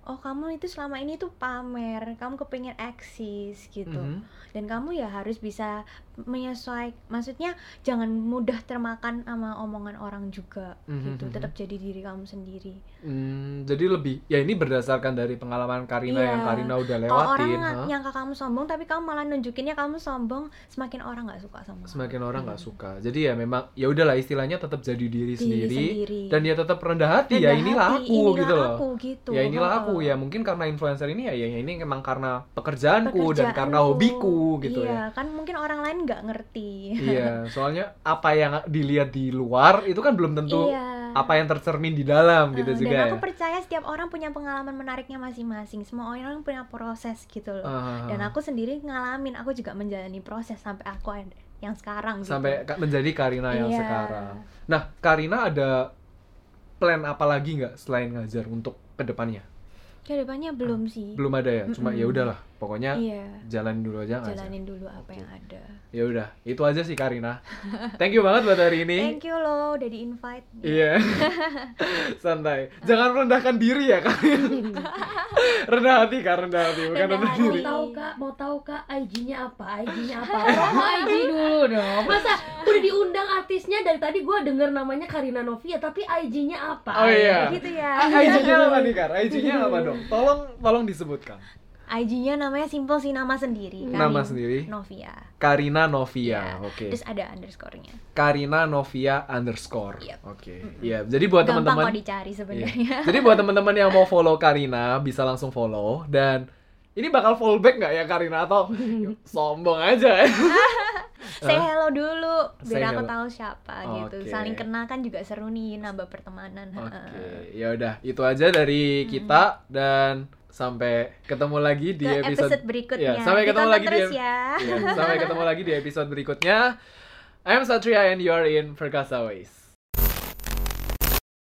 oh kamu itu selama ini tuh pamer, kamu kepingin eksis gitu. Mhm. Dan kamu ya harus bisa menyesuaikan maksudnya jangan mudah termakan sama omongan orang juga Mhm, gitu mhm. tetap jadi diri kamu sendiri Hmm, jadi lebih ya ini berdasarkan dari pengalaman Karina yang Iya. Karina udah kalau orang lewatin. ha? nyangka kamu sombong tapi kamu malah nunjukinnya kamu sombong semakin orang nggak suka sama kamu. Semakin orang nggak Hmm. suka. Jadi ya memang ya udahlah istilahnya tetap jadi diri, Diri sendiri, sendiri. dan ya tetap rendah hati ya Rendah inilah hati, aku inilah gitu loh. aku gitu Ya inilah aku ya mungkin karena influencer ini ya ya ini emang karena pekerjaanku dan karena hobiku gitu iya, ya. kan mungkin orang lain nggak ngerti Iya, [laughs] soalnya apa yang dilihat di luar itu kan belum tentu iya apa yang tercermin di dalam gitu Eh, juga dan ya. aku percaya setiap orang punya pengalaman menariknya masing-masing semua orang punya proses gitu loh Ah, dan aku sendiri ngalamin aku juga menjalani proses sampai aku yang sekarang gitu. sampai menjadi Karina yang Iya. sekarang. Nah, Karina ada plan apa lagi nggak selain ngajar untuk ke depannya? ke depannya belum sih Belum ada ya, cuma Mm-mm. ya udahlah, pokoknya iya jalan dulu aja jalanin dulu apa Oke. yang ada Ya udah, itu aja sih Karina. Thank you banget buat hari ini. thank you loh udah di invite Iya. [laughs] Santai. Jangan merendahkan diri ya, Karina. [laughs] rendah hati, Kak, rendah hati, bukan Rendah rendah hati. diri. Mau tahu kak, mau tahu kak IG-nya apa? IG-nya apa? Promo IG dulu dong. Masa udah diundang artisnya dari tadi gue denger namanya Karina Novia, tapi IG-nya apa? Oh iya. gitu ya IG-nya apa nih, Kak? IG-nya apa dong? Tolong tolong disebutkan. IG-nya namanya simple sih nama sendiri Nama Karin sendiri? Novia Karina Novia. Iya. Oke. terus ada underscore-nya Karina Novia underscore. Yep. Oke. Iya, jadi buat gampang teman-teman kok dicari sebenarnya Jadi buat teman-teman yang mau follow Karina bisa langsung follow dan ini bakal fallback nggak ya Karina atau [laughs] sombong aja ya? [laughs] say hello dulu Say biar aku hello. tahu siapa gitu Oke. saling kenal kan juga seru nih nambah pertemanan Oke, [laughs] ya udah itu aja dari kita dan sampai ketemu lagi di ke episode, episode, berikutnya Iya, sampai ketemu Ditonton lagi di terus em- ya Iya, sampai ketemu lagi di episode berikutnya. I'm Satria and you're in Perkasa Ways.